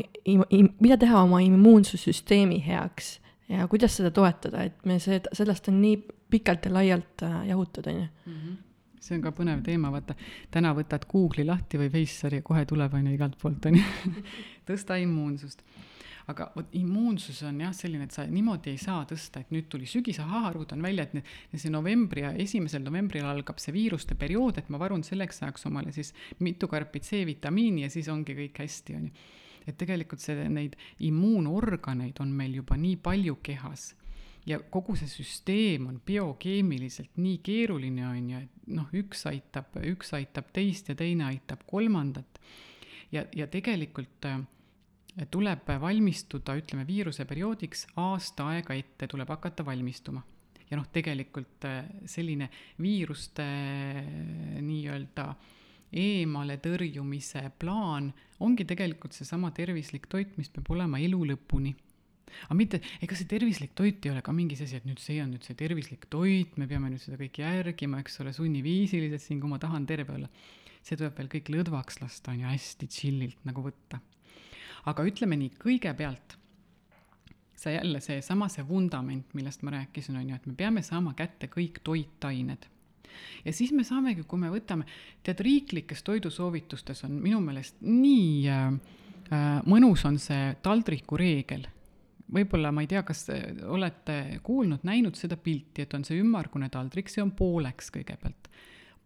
mida teha oma immuunsussüsteemi heaks ja kuidas seda toetada, et me seda, sellest on nii pikalt ja laialt äh, jahutud, on ju mhm. see on ka põnev teema, vaata, täna võtad Google'i lahti või Face'i ja kohe tuleb, on ju, igalt poolt, on ju, tõsta immuunsust aga vot immuunsus on jah selline, et sa niimoodi ei saa tõsta, et nüüd tuli sügis, ahah, arvutan välja, et nüüd see novembri ja esimesel novembril algab see viiruste periood, et ma varun selleks ajaks omale siis mitu karpi C-vitamiini ja siis ongi kõik hästi, on ju. et tegelikult see, neid immuunorganeid on meil juba nii palju kehas ja kogu see süsteem on biokeemiliselt nii keeruline, on ju, et noh, üks aitab, üks aitab teist ja teine aitab kolmandat. ja, ja tegelikult äh, tuleb valmistuda, ütleme, viiruseperioodiks aasta aega ette tuleb hakata valmistuma. ja noh, tegelikult äh, selline viiruste äh, nii-öelda eemale tõrjumise plaan ongi tegelikult seesama tervislik toit, mis peab olema elu lõpuni aga mitte, ega see tervislik toit ei ole ka mingi asi, et nüüd see on nüüd see tervislik toit, me peame nüüd seda kõike järgima, eks ole, sunniviisiliselt siin, kui ma tahan terve olla. see tuleb veel kõik lõdvaks lasta, on ju, hästi chill'ilt nagu võtta. Aga ütleme nii, kõigepealt see jälle seesama, see vundament, millest ma rääkisin, on ju, et me peame saama kätte kõik toitained ja siis me saamegi, kui me võtame, tead, riiklikes toidusoovitustes on minu meelest nii äh, äh mõnus on see taldriku reegel võib-olla ma ei tea, kas olete kuulnud, näinud seda pilti, et on see ümmargune taldrik, see on pooleks kõigepealt.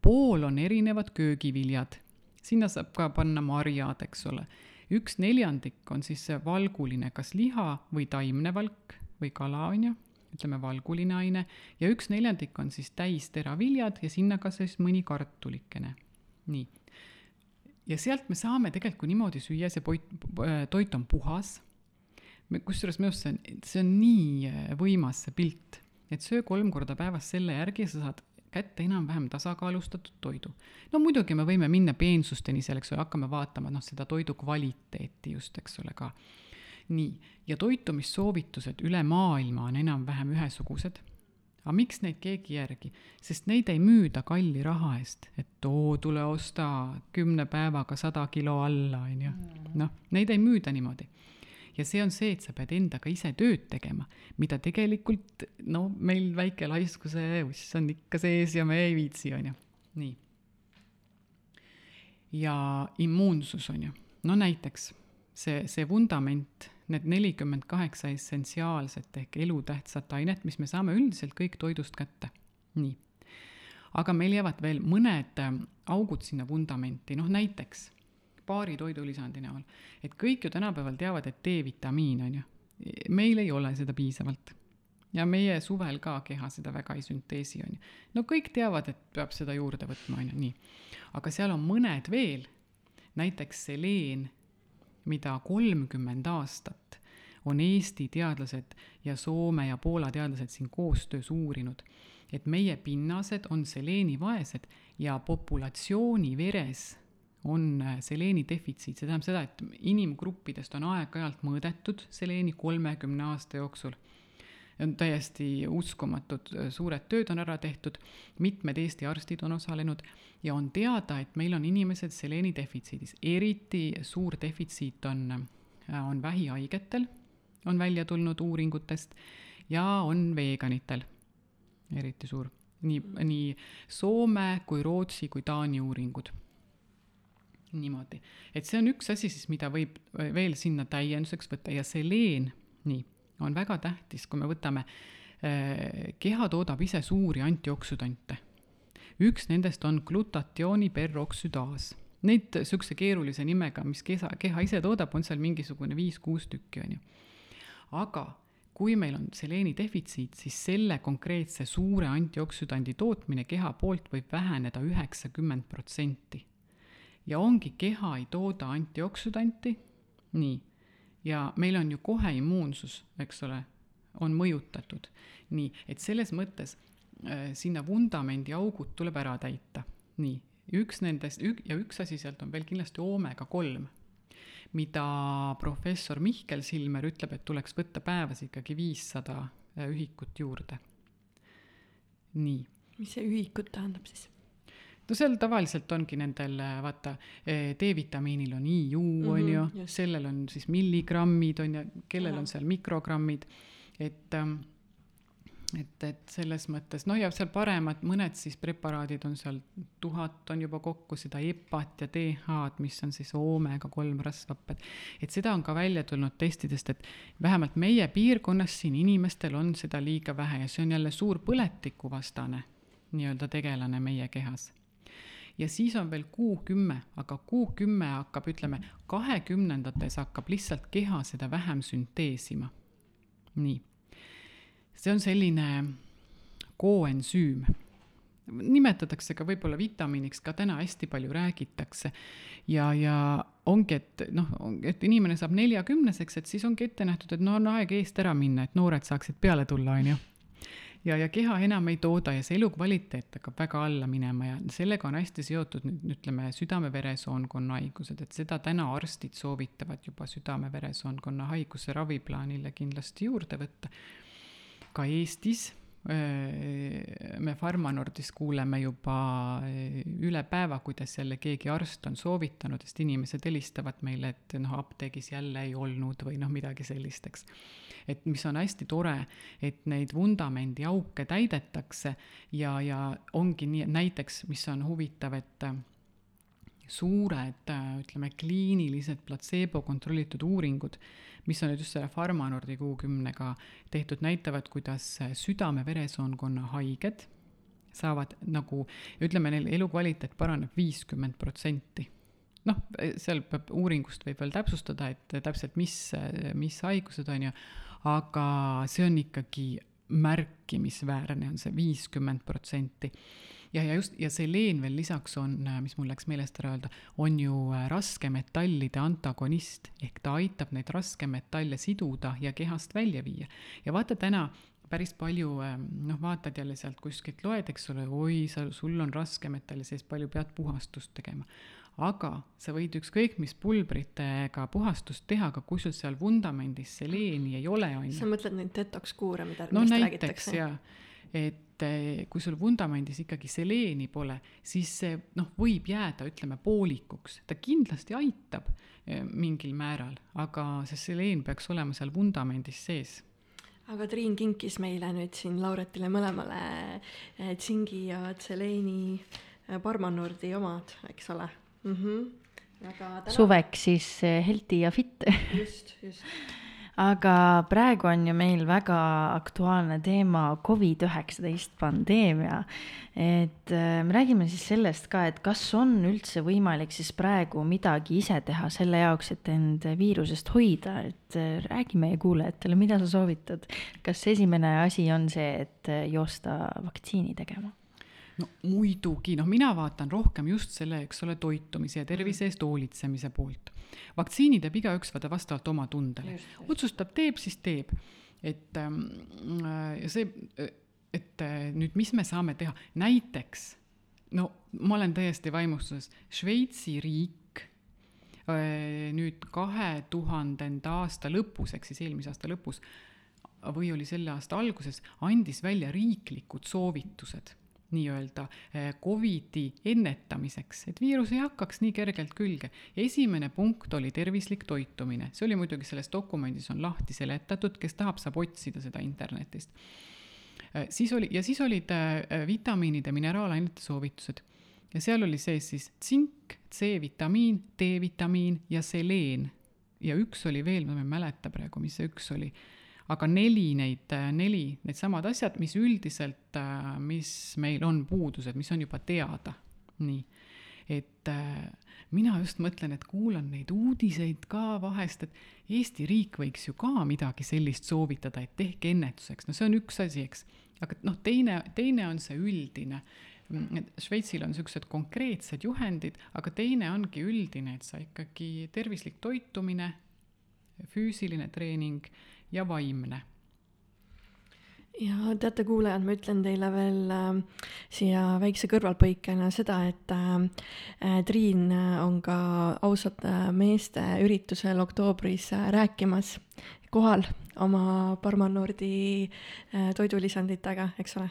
pool on erinevad köögiviljad, sinna saab ka panna marjad, eks ole. Üks neljandik on siis see valguline, kas liha või taimne valk või kala, on ju, ütleme valguline aine, ja üks neljandik on siis täisteraviljad ja sinna ka siis mõni kartulikene. nii. ja sealt me saame tegelikult, kui niimoodi süüa, see poit, toit on puhas kusjuures minu arust see on, see on nii äh, võimas, see pilt, et söö kolm korda päevas selle järgi sa saad kätte enam-vähem tasakaalustatud toidu. no muidugi me võime minna peensusteni seal, eks ole, hakkame vaatama noh, seda toidu kvaliteeti just, eks ole, ka. nii, ja toitumissoovitused üle maailma on enam-vähem ühesugused. aga miks neid keegi järgi? sest neid ei müüda kalli raha eest, et oo, tule osta kümne päevaga sada kilo alla, on ju. Mm. noh, neid ei müüda niimoodi ja see on see, et sa pead endaga ise tööd tegema, mida tegelikult no meil väike laiskuse uss on ikka sees ja me ei viitsi, on ju, nii. ja immuunsus on ju, no näiteks see, see vundament, need nelikümmend kaheksa essentsiaalset ehk elutähtsat ainet, mis me saame üldiselt kõik toidust kätte, nii. aga meil jäävad veel mõned augud sinna vundamenti, noh näiteks paari toidulisandi näol. et kõik ju tänapäeval teavad, et D-vitamiin on ju, meil ei ole seda piisavalt. ja meie suvel ka keha seda väga ei sünteesi, on ju. no kõik teavad, et peab seda juurde võtma, on ju, nii. aga seal on mõned veel, näiteks seleen, mida kolmkümmend aastat on Eesti teadlased ja Soome ja Poola teadlased siin koostöös uurinud, et meie pinnased on seleenivaesed ja populatsiooni veres on äh, seleeni defitsiit, see tähendab seda, et inimgruppidest on aeg-ajalt mõõdetud seleeni kolmekümne aasta jooksul. on täiesti uskumatud, äh, suured tööd on ära tehtud, mitmed Eesti arstid on osalenud ja on teada, et meil on inimesed seleeni defitsiidis, eriti suur defitsiit on, äh, on vähihaigetel, on välja tulnud uuringutest, ja on veganitel, eriti suur. Nii, nii Soome kui Rootsi kui Taani uuringud niimoodi, et see on üks asi siis, mida võib veel sinna täienduseks võtta ja seleen, nii, on väga tähtis, kui me võtame keha toodab ise suuri antioksüdante. üks nendest on glutatiooni peroksüdaas. Neid niisuguse keerulise nimega, mis keha, keha ise toodab, on seal mingisugune viis-kuus tükki, on ju. aga kui meil on seleeni defitsiit, siis selle konkreetse suure antioksüdandi tootmine keha poolt võib väheneda üheksakümmend protsenti ja ongi, keha ei tooda antioksüdanti, nii, ja meil on ju kohe immuunsus, eks ole, on mõjutatud. nii, et selles mõttes äh, sinna vundamendi augud tuleb ära täita, nii, üks nendest ük, ja üks asi sealt on veel kindlasti oomega kolm, mida professor Mihkel Silmer ütleb, et tuleks võtta päevas ikkagi viissada äh, ühikut juurde. nii. mis see ühikut tähendab siis? No seal tavaliselt ongi nendel, vaata, eh, D-vitamiinil on IU mm, -hmm, on ju, sellel on siis milligrammid, on ju, kellel on seal mikrogrammid, et ähm, et, et selles mõttes, noh ja seal paremad, mõned siis preparaadid on seal, tuhat on juba kokku seda EPA-t ja DH-d, mis on siis oomega kolm rasvhapped. et seda on ka välja tulnud testidest, et vähemalt meie piirkonnas siin inimestel on seda liiga vähe ja see on jälle suur põletikuvastane nii-öelda tegelane meie kehas ja siis on veel kuu kümme, aga kuu kümme hakkab, ütleme, kahekümnendates hakkab lihtsalt keha seda vähem sünteesima. nii. see on selline koensüüm nimetatakse ka võib-olla vitamiiniks, ka täna hästi palju räägitakse. ja, ja ongi, et noh, et inimene saab neljakümneseks, et siis ongi ette nähtud, et no on aeg eest ära minna, et noored saaksid peale tulla, on ju ja, ja keha enam ei tooda ja see elukvaliteet hakkab väga alla minema ja sellega on hästi seotud nüüd ütleme südame-veresoonkonna haigused, et seda täna arstid soovitavad juba südame-veresoonkonna haiguse raviplaanile kindlasti juurde võtta. ka Eestis me Pharmanordis kuuleme juba üle päeva, kuidas jälle keegi arst on soovitanud, sest inimesed helistavad meile, et noh, apteegis jälle ei olnud või noh, midagi sellist, eks. et mis on hästi tore, et neid vundamendi auke täidetakse ja, ja ongi nii, näiteks, mis on huvitav, et suured, ütleme, kliinilised platseebo kontrollitud uuringud mis on nüüd just selle Pharmanordi kuukümnega tehtud, näitavad, kuidas südame-veresoonkonna haiged saavad nagu, ütleme, neil elukvaliteet paraneb viiskümmend protsenti. Noh, seal peab uuringust võib veel täpsustada, et täpselt mis, mis haigused on ju, aga see on ikkagi märkimisväärne, on see viiskümmend protsenti ja, ja just, ja seleen veel lisaks on, mis mul läks meelest ära öelda, on ju äh, raskemetallide antagonist, ehk ta aitab neid raskemetalle siduda ja kehast välja viia. ja vaata täna päris palju ähm, noh, vaatad jälle sealt kuskilt loed, eks ole, oi, sa, sul on raskemetalli sees, palju pead puhastust tegema. aga sa võid ükskõik mis pulbritega puhastust teha, aga kui sul seal vundamendis seleeni ei ole, on ju. sa mõtled neid detox kuure, mida no näiteks jaa, et eh, kui sul vundamendis ikkagi seleeni pole, siis see noh, võib jääda, ütleme, poolikuks, ta kindlasti aitab eh, mingil määral, aga see seleen peaks olema seal vundamendis sees aga Triin kinkis meile nüüd siin Lauretile mõlemale eh, tsingi ja tseleeni Parmanordi omad, eks ole mm. -hmm. Täna... suveks siis healthy ja fit just, just aga praegu on ju meil väga aktuaalne teema Covid-19 pandeemia. et äh, me räägime siis sellest ka, et kas on üldse võimalik siis praegu midagi ise teha selle jaoks, et end viirusest hoida, et äh, räägi meie kuulajatele, mida sa soovitad. kas esimene asi on see, et äh, joosta vaktsiini tegema? no muidugi, noh, mina vaatan rohkem just selle, eks ole, toitumise ja tervise eest hoolitsemise poolt. Vaktsiini teeb igaüks vaata vastavalt oma tundele. otsustab, teeb, siis teeb. et ähm, ja see, et nüüd, mis me saame teha, näiteks no ma olen täiesti vaimustuses, Šveitsi riik äh, nüüd kahe tuhandenda aasta lõpus, ehk siis eelmise aasta lõpus, või oli selle aasta alguses, andis välja riiklikud soovitused nii-öelda eh, Covidi ennetamiseks, et viirus ei hakkaks nii kergelt külge. esimene punkt oli tervislik toitumine, see oli muidugi selles dokumendis on lahti seletatud, kes tahab, saab otsida seda internetist. Eh, siis oli, ja siis olid eh, vitamiinide, mineraalainete soovitused ja seal oli sees siis tsink, C-vitamiin, D-vitamiin ja seleen. ja üks oli veel, ma ei mäleta praegu, mis see üks oli aga neli neid, neli needsamad asjad, mis üldiselt, mis meil on puudused, mis on juba teada, nii. et mina just mõtlen, et kuulan neid uudiseid ka vahest, et Eesti riik võiks ju ka midagi sellist soovitada, et tehke ennetuseks, no see on üks asi, eks. aga noh, teine, teine on see üldine et Šveitsil on niisugused konkreetsed juhendid, aga teine ongi üldine, et sa ikkagi tervislik toitumine, füüsiline treening ja vaimne ja teate, kuulajad, ma ütlen teile veel äh, siia väikse kõrvalpõikena seda, et äh, Triin on ka ausate meeste üritusel oktoobris äh, rääkimas kohal oma Parmanordi äh, toidulisanditega, eks ole,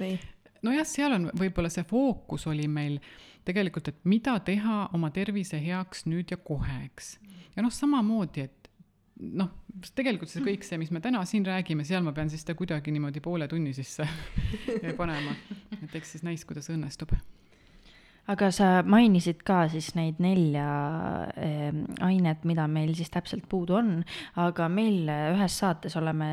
või? nojah, seal on võib-olla see fookus oli meil tegelikult, et mida teha oma tervise heaks nüüd ja kohe, eks. ja noh, samamoodi, et noh, tegelikult see kõik see, mis me täna siin räägime, seal ma pean siis ta kuidagi niimoodi poole tunni sisse panema. et eks siis näis, kuidas õnnestub aga sa mainisid ka siis neid nelja äh, ainet, mida meil siis täpselt puudu on, aga meil ühes saates oleme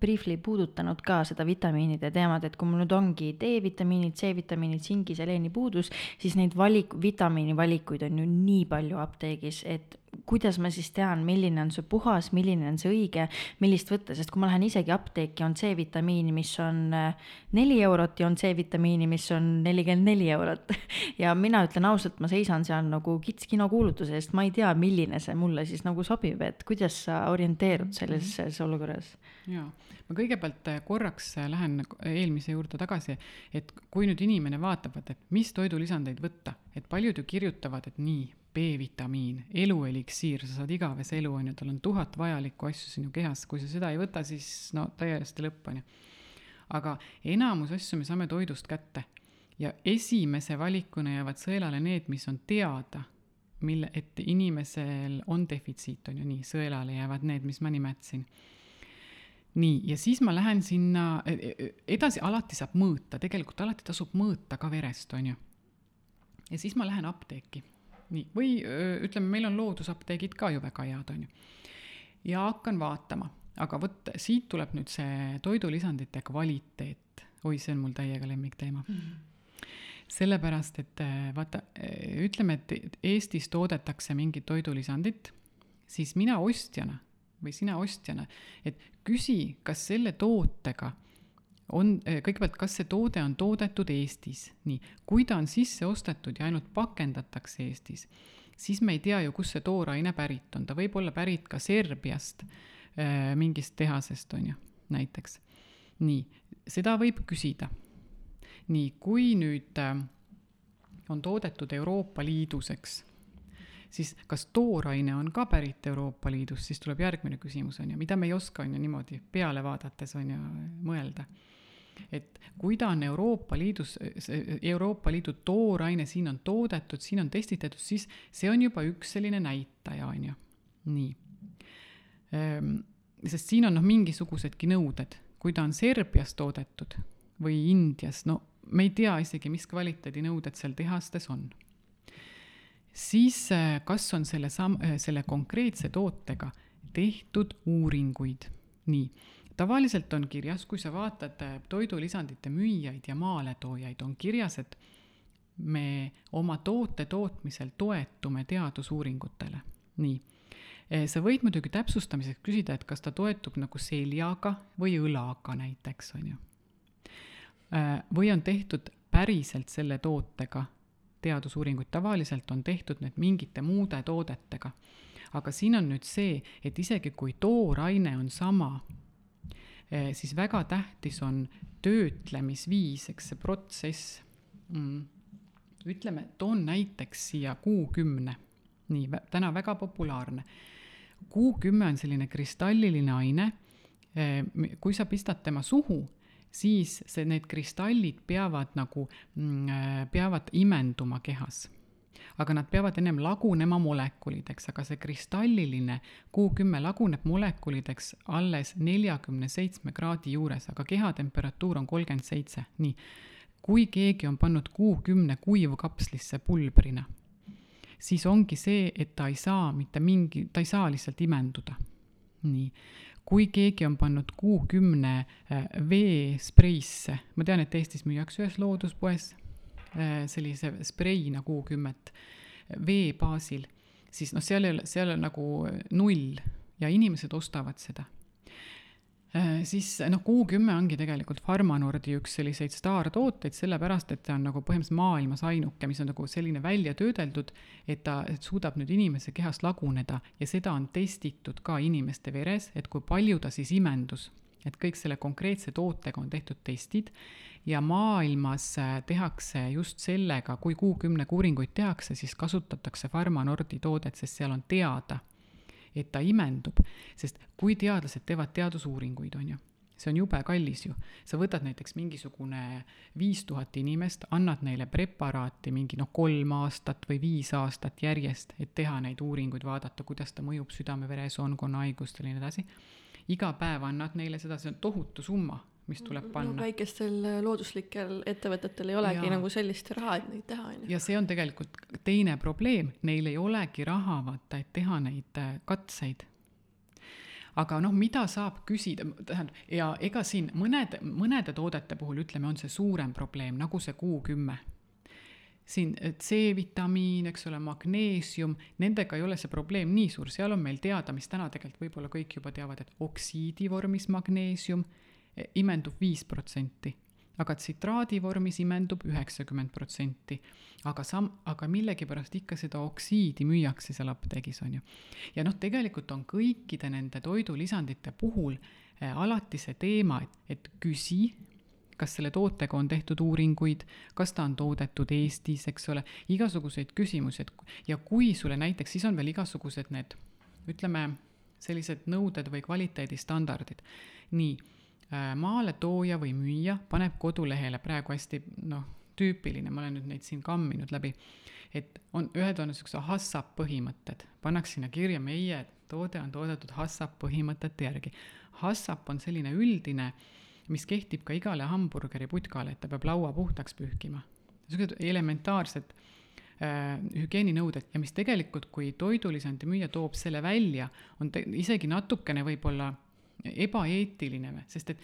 briefly puudutanud ka seda vitamiinide teemat, et kui mul nüüd ongi D-vitamiinid, C-vitamiinid, singi, seleeni puudus, siis neid valik, vitamiini valikuid on ju nii palju apteegis, et kuidas ma siis tean, milline on see puhas, milline on see õige, millist võtta, sest kui ma lähen isegi apteeki, on C-vitamiini, mis on äh, neli eurot ja on C-vitamiini, mis on nelikümmend neli eurot. ja mina ütlen ausalt, ma seisan seal nagu kits kinokuulutuse eest, ma ei tea, milline see mulle siis nagu sobib, et kuidas sa orienteerud selles, selles olukorras? jaa, ma kõigepealt äh, korraks äh, lähen eelmise juurde tagasi, et kui nüüd inimene vaatab, et mis toidulisandeid võtta, et paljud ju kirjutavad, et nii, B-vitamiin, elueliksiir, sa saad igavese elu, on ju, tal on tuhat vajalikku asju sinu kehas, kui sa seda ei võta, siis no täiesti lõpp, on ju. aga enamus asju me saame toidust kätte ja esimese valikuna jäävad sõelale need, mis on teada, mille, et inimesel on defitsiit, on ju nii, sõelale jäävad need, mis ma nimetasin nii, ja siis ma lähen sinna, e, e, edasi alati saab mõõta, tegelikult alati tasub mõõta ka verest, on ju. ja siis ma lähen apteeki nii, või ütleme, meil on loodusapteegid ka ju väga head, on ju. ja hakkan vaatama, aga vot siit tuleb nüüd see toidulisandite kvaliteet. oi, see on mul täiega lemmikteema mm. -hmm. sellepärast, et vaata, ütleme, et Eestis toodetakse mingit toidulisandit, siis mina ostjana või sina ostjana, et küsi, kas selle tootega on, eh, kõigepealt, kas see toode on toodetud Eestis, nii, kui ta on sisse ostetud ja ainult pakendatakse Eestis, siis me ei tea ju, kust see tooraine pärit on, ta võib olla pärit ka Serbiast, eh, mingist tehasest, on ju, näiteks. nii, seda võib küsida. nii, kui nüüd eh, on toodetud Euroopa Liidus, eks, siis kas tooraine on ka pärit Euroopa Liidust, siis tuleb järgmine küsimus, on ju, mida me ei oska, on ju, niimoodi peale vaadates, on ju, mõelda et kui ta on Euroopa Liidus, Euroopa Liidu tooraine siin on toodetud, siin on testitatud, siis see on juba üks selline näitaja, on ju, nii. Ehm, sest siin on noh, mingisugusedki nõuded, kui ta on Serbias toodetud või Indias, no me ei tea isegi, mis kvaliteedinõuded seal tehastes on. siis eh, kas on selle sam-, eh, selle konkreetse tootega tehtud uuringuid, nii tavaliselt on kirjas, kui sa vaatad äh, toidulisandite müüjaid ja maaletoojaid, on kirjas, et me oma toote tootmisel toetume teadusuuringutele. nii. Äh, sa võid muidugi täpsustamiseks küsida, et kas ta toetub nagu seljaga või õlaga näiteks, on ju. Äh, või on tehtud päriselt selle tootega teadusuuringuid, tavaliselt on tehtud need mingite muude toodetega. aga siin on nüüd see, et isegi kui tooraine on sama, siis väga tähtis on töötlemisviis, eks see protsess. Mm.. ütleme, toon näiteks siia kuukümne, nii, täna väga populaarne. kuukümme on selline kristalliline aine, eh, kui sa pistad tema suhu, siis see, need kristallid peavad nagu, mm, eh, peavad imenduma kehas aga nad peavad ennem lagunema molekulideks, aga see kristalliline kuukümme laguneb molekulideks alles neljakümne seitsme kraadi juures, aga kehatemperatuur on kolmkümmend seitse, nii. kui keegi on pannud kuukümne kuivkapslisse pulbrina, siis ongi see, et ta ei saa mitte mingi, ta ei saa lihtsalt imenduda. nii kui keegi on pannud kuukümne äh, veespreisse, ma tean, et Eestis müüakse ühes looduspoes sellise spreina kuukümmet vee baasil, siis noh, seal ei ole, seal on nagu null ja inimesed ostavad seda. Äh, siis noh, kuukümme ongi tegelikult Pharmanordi üks selliseid staartooteid, sellepärast et ta on nagu põhimõtteliselt maailmas ainuke, mis on nagu selline välja töödeldud, et ta et suudab nüüd inimese kehas laguneda ja seda on testitud ka inimeste veres, et kui palju ta siis imendus et kõik selle konkreetse tootega on tehtud testid ja maailmas äh, tehakse just sellega, kui kuukümnega uuringuid tehakse, siis kasutatakse Pharmanordi toodet, sest seal on teada, et ta imendub, sest kui teadlased teevad teadusuuringuid, on ju, see on jube kallis ju. sa võtad näiteks mingisugune viis tuhat inimest, annad neile preparaati mingi noh, kolm aastat või viis aastat järjest, et teha neid uuringuid, vaadata, kuidas ta mõjub südame-veresoonkonna haigustele ja nii edasi. Iga päev annad neile seda, see on tohutu summa, mis tuleb panna no,. väikestel äh, looduslikel ettevõtetel ei olegi ja. nagu sellist raha, et neid teha, on ju. ja see on tegelikult teine probleem, neil ei olegi raha, vaata, et teha neid äh, katseid aga noh, mida saab küsida, tähendab, ja ega siin mõned, mõnede toodete puhul ütleme, on see suurem probleem, nagu see Q10 siin C-vitamiin, eks ole, magneesium, nendega ei ole see probleem nii suur, seal on meil teada, mis täna tegelikult võib-olla kõik juba teavad, et oksiidi vormis magneesium eh, imendub viis protsenti aga tsitraadi vormis imendub üheksakümmend protsenti. aga sam-, aga millegipärast ikka seda oksiidi müüakse seal apteegis, on ju. ja noh, tegelikult on kõikide nende toidulisandite puhul äh, alati see teema, et, et küsi, kas selle tootega on tehtud uuringuid, kas ta on toodetud Eestis, eks ole, igasuguseid küsimusi, et ja kui sulle näiteks, siis on veel igasugused need, ütleme, sellised nõuded või kvaliteedistandardid. nii Äh, maaletooja või müüja paneb kodulehele praegu hästi noh, tüüpiline, ma olen nüüd neid siin kamminud läbi, et on, ühed on niisugused HACCP põhimõtted, pannakse sinna kirja, meie toode on toodetud HACCP põhimõtete järgi. HACCP on selline üldine, mis kehtib ka igale hamburgeri putkale, et ta peab laua puhtaks pühkima. niisugused elementaarsed äh, hügieeninõuded ja mis tegelikult, kui toidulisandi müüja toob selle välja, on isegi natukene võib-olla ebaeetiline sest et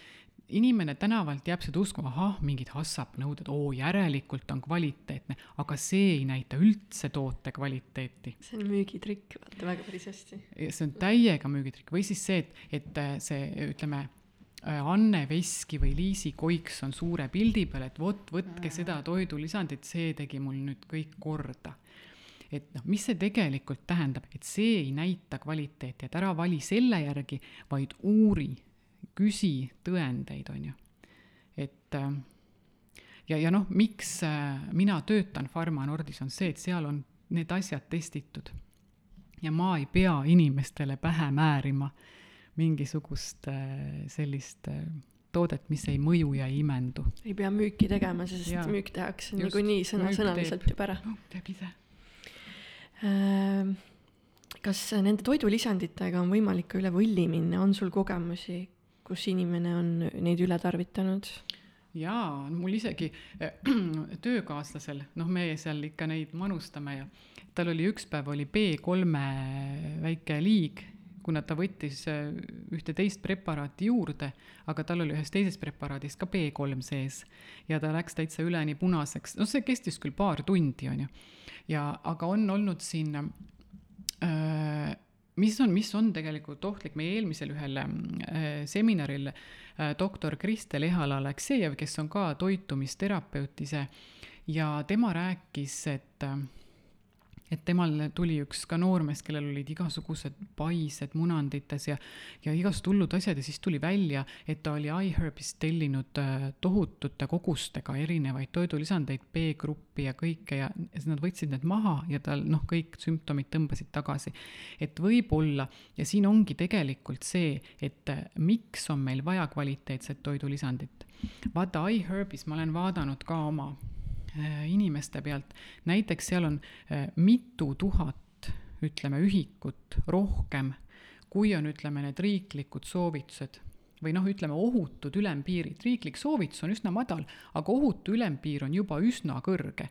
inimene tänavalt jääb seda uskuma, ahah, mingid HACCP nõuded, oo, järelikult on kvaliteetne, aga see ei näita üldse toote kvaliteeti. see on müügitrikk, vaata väga päris hästi. see on täiega müügitrikk või siis see, et, et äh, see, ütleme, Anne Veski või Liisi Koiks on suure pildi peal, et vot, võtke seda toidulisandit, see tegi mul nüüd kõik korda et noh, mis see tegelikult tähendab, et see ei näita kvaliteeti, et ära vali selle järgi, vaid uuri, küsi tõendeid, on ju. et äh, ja, ja noh, miks äh, mina töötan Pharma Nordis, on see, et seal on need asjad testitud. ja ma ei pea inimestele pähe määrima mingisugust äh, sellist toodet, mis ei mõju ja ei imendu. ei pea müüki tegema, sest ja, müük tehakse niikuinii sõna-sõnaliselt juba ära. teeb ise Ehm, kas nende toidulisanditega on võimalik ka üle võlli minna, on sul kogemusi, kus inimene on neid üle tarvitanud? jaa, mul isegi äh, töökaaslasel, noh, me seal ikka neid manustame ja tal oli üks päev oli B3 väike liig, kuna ta võttis äh, ühte teist preparaati juurde, aga tal oli ühes teises preparaadis ka B3 sees ja ta läks täitsa üleni punaseks, no see kestis küll paar tundi, on ju ja, aga on olnud siin äh, mis on, mis on tegelikult ohtlik, meie eelmisel ühel äh, seminaril äh, doktor Kristel Ehala-Aleksejev, kes on ka toitumisterapeut ise ja tema rääkis, et äh, et temal tuli üks ka noormees, kellel olid igasugused paised munandites ja, ja igasugused hullud asjad ja siis tuli välja, et ta oli iHerbist tellinud äh, tohutute kogustega erinevaid toidulisandeid, B-gruppi ja kõike ja siis nad võtsid need maha ja tal noh, kõik sümptomid tõmbasid tagasi. et võib-olla, ja siin ongi tegelikult see, et äh, miks on meil vaja kvaliteetset toidulisandit. vaata, iHerbis ma olen vaadanud ka oma inimeste pealt, näiteks seal on äh, mitu tuhat, ütleme, ühikut rohkem, kui on, ütleme, need riiklikud soovitused. Või noh, ütleme ohutud ülempiirid, riiklik soovitus on üsna madal, aga ohutu ülempiir on juba üsna kõrge.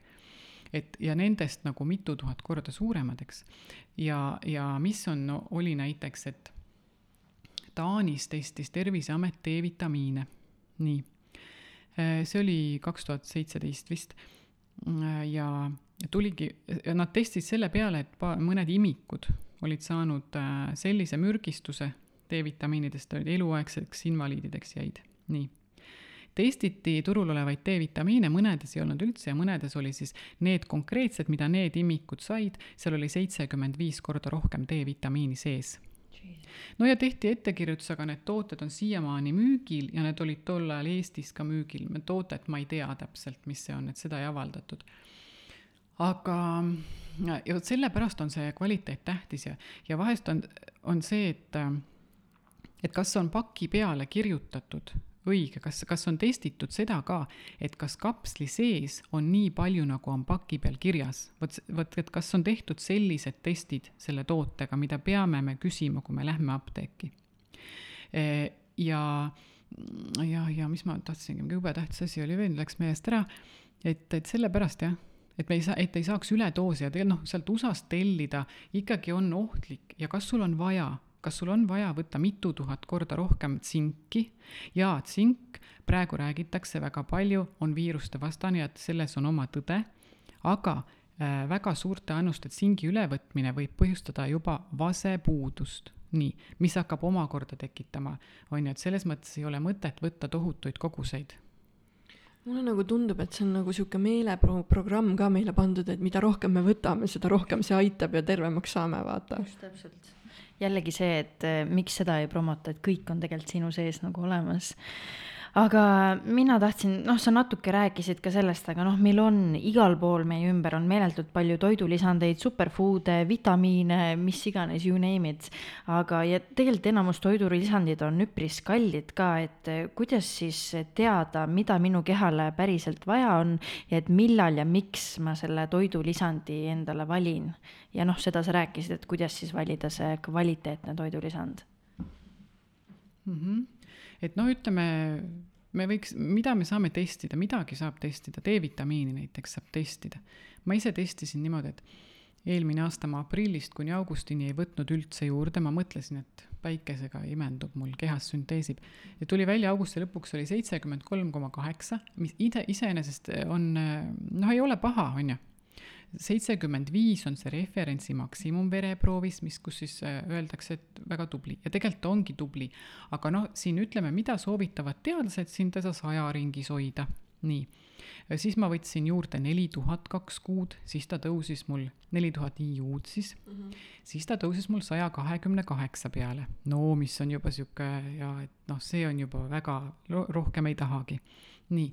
et ja nendest nagu mitu tuhat korda suuremad, eks. ja, ja mis on no,, oli näiteks, et Taanis testis Terviseamet D-vitamiine, nii. Äh, see oli kaks tuhat seitseteist vist. Äh, ja tuligi, nad testisid selle peale, et pa-, mõned imikud olid saanud äh, sellise mürgistuse. D-vitamiinidest, olid eluaegseks invaliidideks jäid, nii. Testiti turul olevaid D-vitamiine, mõnedes ei olnud üldse ja mõnedes oli siis need konkreetsed, mida need imikud said, seal oli seitsekümmend viis korda rohkem D-vitamiini sees no ja tehti ettekirjutus, aga need tooted on siiamaani müügil ja need olid tol ajal Eestis ka müügil, toodet ma ei tea täpselt, mis see on, et seda ei avaldatud. aga, ja vot sellepärast on see kvaliteet tähtis ja, ja vahest on, on see, et et kas on paki peale kirjutatud õige, kas, kas on testitud seda ka, et kas kapsli sees on nii palju, nagu on paki peal kirjas? vot, vot, et kas on tehtud sellised testid selle tootega, mida peame me küsima, kui me lähme apteeki. ja, ja, ja mis ma tahtsingi, mingi jube tähtis asi oli veel, läks meelest ära, et, et sellepärast jah et me ei saa, et ei saaks üledoosi ja tegelikult noh, sealt USA-st tellida ikkagi on ohtlik ja kas sul on vaja kas sul on vaja võtta mitu tuhat korda rohkem tsinki? Ja tsink, praegu räägitakse väga palju, on viiruste vastane ja et selles on oma tõde, aga äh, väga suurte annuste tsingi ülevõtmine võib põhjustada juba vasepuudust, nii, mis hakkab omakorda tekitama, on ju, et selles mõttes ei ole mõtet võtta tohutuid koguseid. Mulle nagu tundub, et see on nagu sihuke meeleprogramm ka meile pandud, et mida rohkem me võtame, seda rohkem see aitab ja tervemaks saame, vaata. just täpselt jällegi see, et eh, miks seda ei promota, et kõik on tegelikult sinu sees nagu olemas aga mina tahtsin, noh, sa natuke rääkisid ka sellest, aga noh, meil on igal pool meie ümber on meeletult palju toidulisandeid, superfood'e, vitamiine, mis iganes, you name it. aga, ja tegelikult enamus toidulisandid on üpris kallid ka, et eh, kuidas siis teada, mida minu kehale päriselt vaja on ja et millal ja miks ma selle toidulisandi endale valin. ja noh, seda sa rääkisid, et kuidas siis valida see kvaliteetne toidulisand mm. -hmm et noh, ütleme, me võiks, mida me saame testida, midagi saab testida, D-vitamiini näiteks saab testida. ma ise testisin niimoodi, et eelmine aasta ma aprillist kuni augustini ei võtnud üldse juurde, ma mõtlesin, et päikesega imendub mul, kehas sünteesib. ja tuli välja augusti lõpuks oli seitsekümmend kolm koma kaheksa, mis ide, iseenesest on, noh, ei ole paha, on ju seitsekümmend viis on see referentsi maksimum vereproovis, mis, kus siis äh, öeldakse, et väga tubli ja tegelikult ongi tubli. aga noh, siin ütleme, mida soovitavad teadlased siin teda saja ringis hoida, nii. siis ma võtsin juurde neli tuhat kaks kuud, siis ta tõusis mul, neli tuhat IU-d siis mm, -hmm. siis ta tõusis mul saja kahekümne kaheksa peale. no mis on juba sihuke ja et noh, see on juba väga, rohkem ei tahagi. nii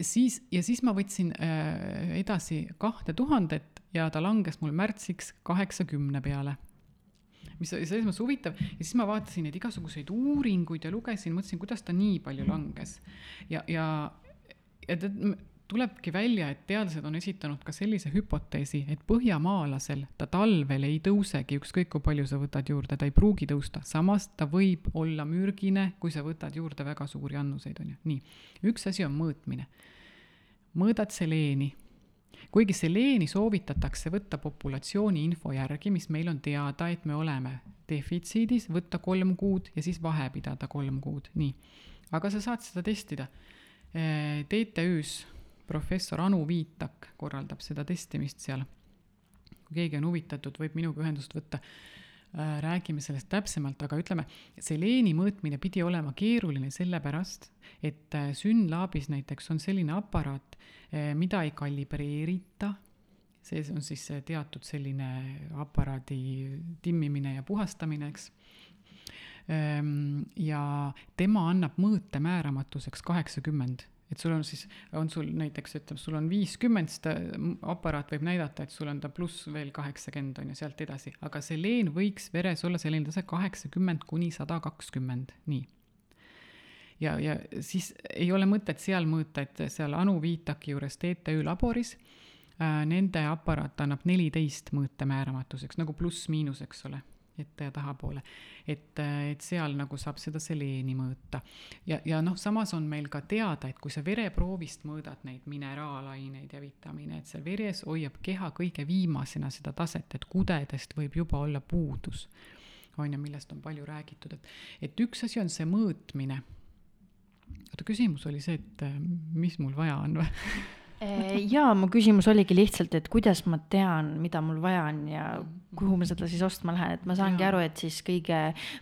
siis, ja siis ma võtsin äh, edasi kahte tuhandet ja ta langes mul märtsiks kaheksakümne peale mis oli selles mõttes huvitav ja siis ma vaatasin neid igasuguseid uuringuid ja lugesin, mõtlesin, kuidas ta nii palju langes. ja, ja, ja ta tulebki välja, et teadlased on esitanud ka sellise hüpoteesi, et põhjamaalasel ta talvel ei tõusegi, ükskõik kui palju sa võtad juurde, ta ei pruugi tõusta, samas ta võib olla mürgine, kui sa võtad juurde väga suuri annuseid, on ju, nii. üks asi on mõõtmine. mõõdad seleeni, kuigi seleeni soovitatakse võtta populatsiooni info järgi, mis meil on teada, et me oleme defitsiidis, võtta kolm kuud ja siis vahe pidada kolm kuud, nii. aga sa saad seda testida. TTÜ-s professor Anu Viitak korraldab seda testimist seal. kui keegi on huvitatud, võib minuga ühendust võtta. Äh,, räägime sellest täpsemalt, aga ütleme, seleeni mõõtmine pidi olema keeruline sellepärast, et äh, SYNLABis näiteks on selline aparaat äh,, mida ei kalibreerita, see on siis teatud selline aparaadi timmimine ja puhastamine, eks. Ehm, ja tema annab mõõte määramatuseks kaheksakümmend et sul on siis, on sul näiteks, ütleme, sul on viiskümmend, ta, aparaat võib näidata, et sul on ta pluss veel kaheksakümmend on ju, sealt edasi, aga seleen võiks veres olla selline tase kaheksakümmend kuni sada kakskümmend, nii. ja, ja siis ei ole mõtet seal mõõta, et seal Anu Viitaki juures TTÜ laboris äh, nende aparaat annab neliteist mõõte määramatuseks nagu pluss-miinus, eks ole ette ja tahapoole. et, et seal nagu saab seda seleeni mõõta. ja, ja noh, samas on meil ka teada, et kui sa vereproovist mõõdad neid mineraalaineid ja vitamiine, et seal veres hoiab keha kõige viimasena seda taset, et kudedest võib juba olla puudus. on ju, millest on palju räägitud, et, et üks asi on see mõõtmine. oota, küsimus oli see, et mis mul vaja on või jaa, mu küsimus oligi lihtsalt, et kuidas ma tean, mida mul vaja on ja kuhu ma seda siis ostma lähen, et ma saangi ja. aru, et siis kõige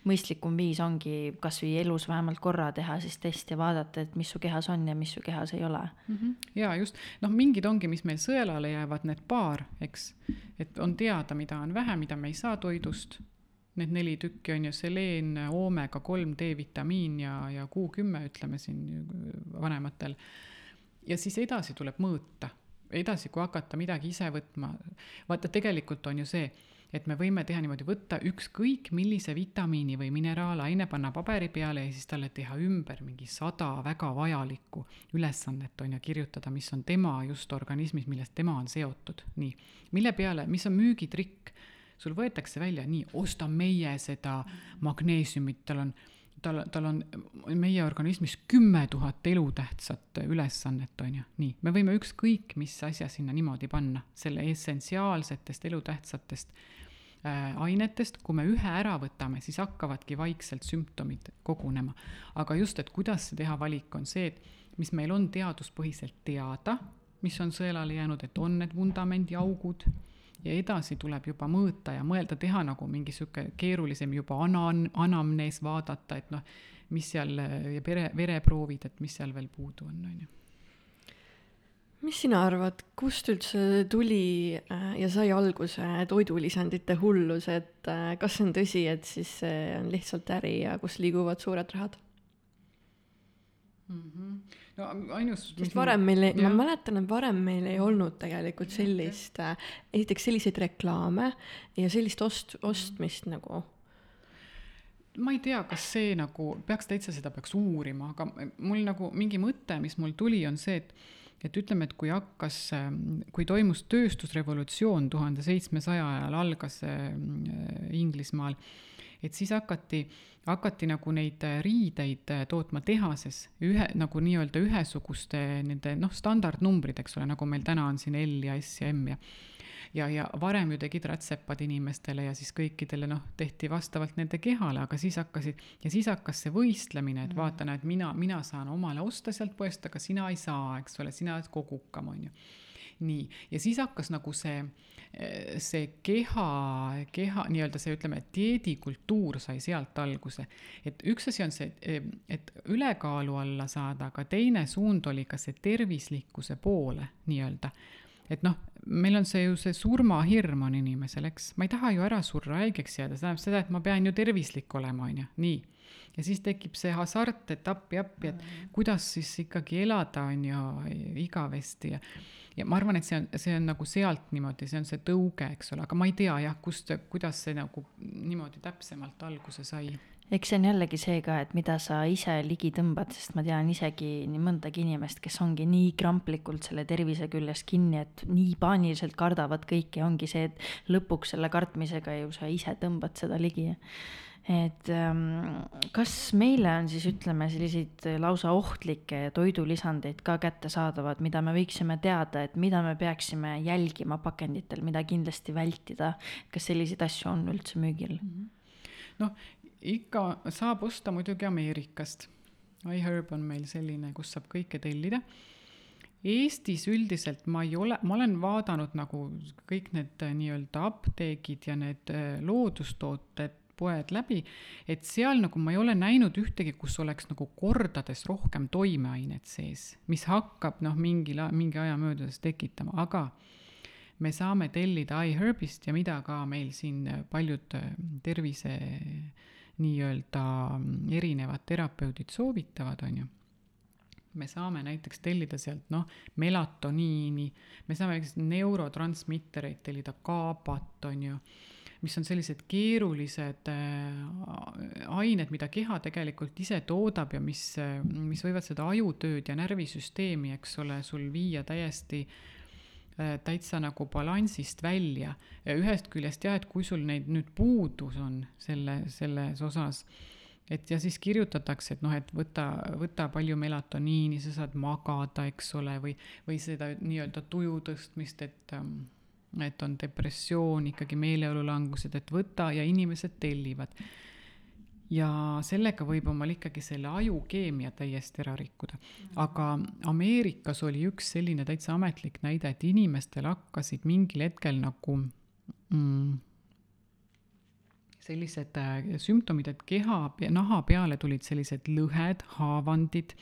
mõistlikum viis ongi kasvõi elus vähemalt korra teha siis test ja vaadata, et mis su kehas on ja mis su kehas ei ole mm. -hmm. ja just, noh, mingid ongi, mis meil sõelale jäävad, need paar, eks, et on teada, mida on vähe, mida me ei saa toidust need neli tükki on ju seleen, oomega kolm D-vitamiin ja, ja Q10 ütleme siin vanematel ja siis edasi tuleb mõõta, edasi, kui hakata midagi ise võtma, vaata tegelikult on ju see, et me võime teha niimoodi, võtta ükskõik millise vitamiini või mineraalaine, panna paberi peale ja siis talle teha ümber mingi sada väga vajalikku ülesannet, on ju, kirjutada, mis on tema just organismis, millest tema on seotud, nii. mille peale, mis on müügitrikk, sul võetakse välja, nii, osta meie seda magneesiumit, tal on tal, tal on meie organismis kümme tuhat elutähtsat ülesannet, on ju, nii, me võime ükskõik mis asja sinna niimoodi panna, selle essentsiaalsetest elutähtsatest Äh, ainetest, kui me ühe ära võtame, siis hakkavadki vaikselt sümptomid kogunema. aga just, et kuidas see teha valik, on see, et mis meil on teaduspõhiselt teada, mis on sõelale jäänud, et on need vundamendiaugud, ja edasi tuleb juba mõõta ja mõelda, teha nagu mingi sihuke keerulisem juba ana-, anamnees vaadata, et noh, mis seal ja pere, vereproovid, et mis seal veel puudu on, on ju mis sina arvad, kust üldse tuli äh, ja sai alguse toidulisandite hullus, et äh, kas see on tõsi, et siis see on lihtsalt äri ja kus liiguvad suured rahad mm? -hmm. No ainus. sest varem meil ei, ma mäletan, et varem meil ei olnud tegelikult sellist, äh, esiteks selliseid reklaame ja sellist ost-, ostmist nagu ma ei tea, kas see nagu, peaks täitsa seda peaks uurima, aga mul nagu mingi mõte, mis mul tuli, on see, et et ütleme, et kui hakkas, ähm, kui toimus tööstusrevolutsioon tuhande seitsmesaja ajal, algas äh, Inglismaal, et siis hakati, hakati nagu neid riideid äh, tootma tehases ühe, nagu nii-öelda ühesuguste nende noh, standardnumbrid, eks ole, nagu meil täna on siin L ja S ja M ja ja, ja varem ju tegid rätsepad inimestele ja siis kõikidele noh, tehti vastavalt nende kehale, aga siis hakkasid ja siis hakkas see võistlemine, et mm. vaata, näed, mina, mina saan omale osta sealt poest, aga sina ei saa, eks ole, sina oled kogukam, on ju nii, ja siis hakkas nagu see, see keha, keha nii-öelda see, ütleme, dieedikultuur sai sealt alguse. et üks asi on see, et ülekaalu alla saada, aga teine suund oli ka see tervislikkuse poole nii-öelda et noh, meil on see ju see surmahirm on inimesel, eks, ma ei taha ju ära surra, haigeks jääda, see tähendab seda, et ma pean ju tervislik olema, on ju, nii. Ja siis tekib see hasart, et appi-appi, et mm. kuidas siis ikkagi elada, on ju, igavesti ja ja ma arvan, et see on, see on nagu sealt niimoodi, see on see tõuge, eks ole, aga ma ei tea jah, kust, kuidas see nagu niimoodi täpsemalt alguse sai eks see on jällegi see ka, et mida sa ise ligi tõmbad, sest ma tean isegi nii mõndagi inimest, kes ongi nii kramplikult selle tervise küljes kinni, et nii paaniliselt kardavad kõike ja ongi see, et lõpuks selle kartmisega ju sa ise tõmbad seda ligi. Et ähm, kas meile on siis ütleme, selliseid lausa ohtlikke toidulisandeid ka kättesaadavad, mida me võiksime teada, et mida me peaksime jälgima pakenditel, mida kindlasti vältida, kas selliseid asju on üldse müügil? Mhm. noh, ikka saab osta muidugi Ameerikast. iHerb on meil selline, kus saab kõike tellida. Eestis üldiselt ma ei ole, ma olen vaadanud nagu kõik need äh, nii-öelda apteegid ja need äh, loodustooted, poed läbi, et seal nagu ma ei ole näinud ühtegi, kus oleks nagu kordades rohkem toimeainet sees, mis hakkab noh, mingi, mingi aja möödudes tekitama, aga me saame tellida iHerbist ja mida ka meil siin paljud äh, tervise nii-öelda mm, erinevad terapeudid soovitavad, on ju. Me saame näiteks tellida sealt noh, melatoniini, me saame näiteks neurotransmittereid tellida, kaabat, on ju, mis on sellised keerulised äh, ained, mida keha tegelikult ise toodab ja mis, mis võivad seda ajutööd ja närvisüsteemi, eks ole, sul viia täiesti äh, Äh, täitsa nagu balansist välja. ühest küljest jah, et kui sul neid nüüd puudus on selle, selles osas, et ja siis kirjutatakse, et noh, et võta, võta palju melatoniini, sa saad magada, eks ole, või, või seda nii-öelda tuju tõstmist, et ähm, et on depressioon, ikkagi meeleolulangused, et võta ja inimesed tellivad ja sellega võib omal ikkagi selle ajukeemia täiesti ära rikkuda. aga Ameerikas oli üks selline täitsa ametlik näide, et inimestel hakkasid mingil hetkel nagu mm, sellised äh, sümptomid, et keha, naha peale tulid sellised lõhed, haavandid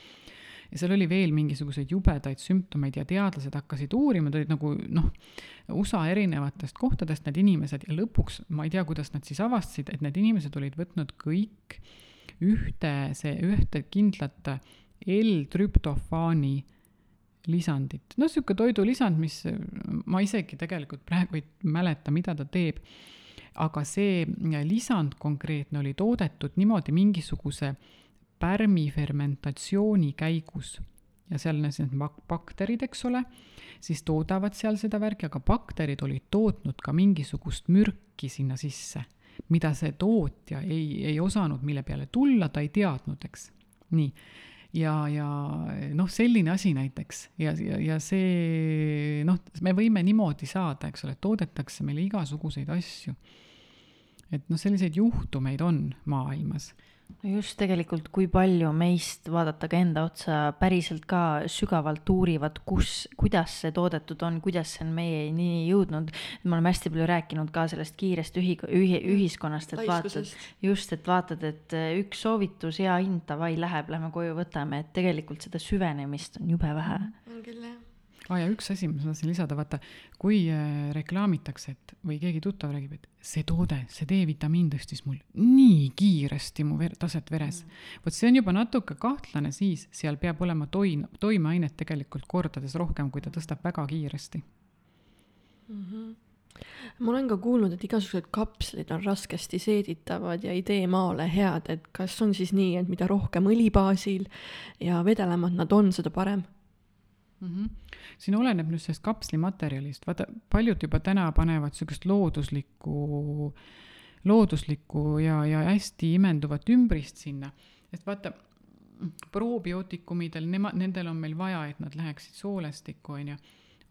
ja seal oli veel mingisuguseid jubedaid sümptomeid ja teadlased hakkasid uurima, tulid nagu noh, USA erinevatest kohtadest need inimesed ja lõpuks ma ei tea, kuidas nad siis avastasid, et need inimesed olid võtnud kõik ühte, see ühte kindlat L-trüptofaani lisandit, no sihuke toidulisand, mis ma isegi tegelikult praegu ei mäleta, mida ta teeb. Aga see lisand konkreetne oli toodetud niimoodi mingisuguse pärmifermentatsiooni käigus ja seal on need bak-, bakterid, eks ole, siis toodavad seal seda värki, aga bakterid olid tootnud ka mingisugust mürki sinna sisse, mida see tootja ei, ei osanud mille peale tulla, ta ei teadnud, eks. nii, ja, ja noh, selline asi näiteks ja, ja, ja see noh, me võime niimoodi saada, eks ole, toodetakse meile igasuguseid asju. et noh, selliseid juhtumeid on maailmas no just tegelikult, kui palju meist, vaadata ka enda otsa, päriselt ka sügavalt uurivad, kus, kuidas see toodetud on, kuidas see on meieni jõudnud. me oleme hästi palju rääkinud ka sellest kiirest ühi-, ühi-, ühiskonnast, et vaatad, just, et vaatad, et üks soovitus, hea hind, davai, läheb, lähme koju, võtame, et tegelikult seda süvenemist on jube vähe. on küll, jah aa ah, ja üks asi, ma tahtsin lisada, vaata, kui äh, reklaamitakse, et või keegi tuttav räägib, et see toode, see D-vitamiin tõstis mul nii kiiresti mu ver-, taset veres. Mm.. vot see on juba natuke kahtlane, siis seal peab olema toin-, toimeainet tegelikult kordades rohkem, kui ta tõstab väga kiiresti. Mm. -hmm ma olen ka kuulnud, et igasugused kapslid on raskesti seeditavad ja ei tee maale head, et kas on siis nii, et mida rohkem õli baasil ja vedelamad nad on, seda parem mm? -hmm siin oleneb nüüd sellest kapslimaterjalist, vaata paljud juba täna panevad sihukest looduslikku, looduslikku ja, ja hästi imenduvat ümbrist sinna, et vaata probiootikumidel, nema-, nendel on meil vaja, et nad läheksid soolestikku, on ju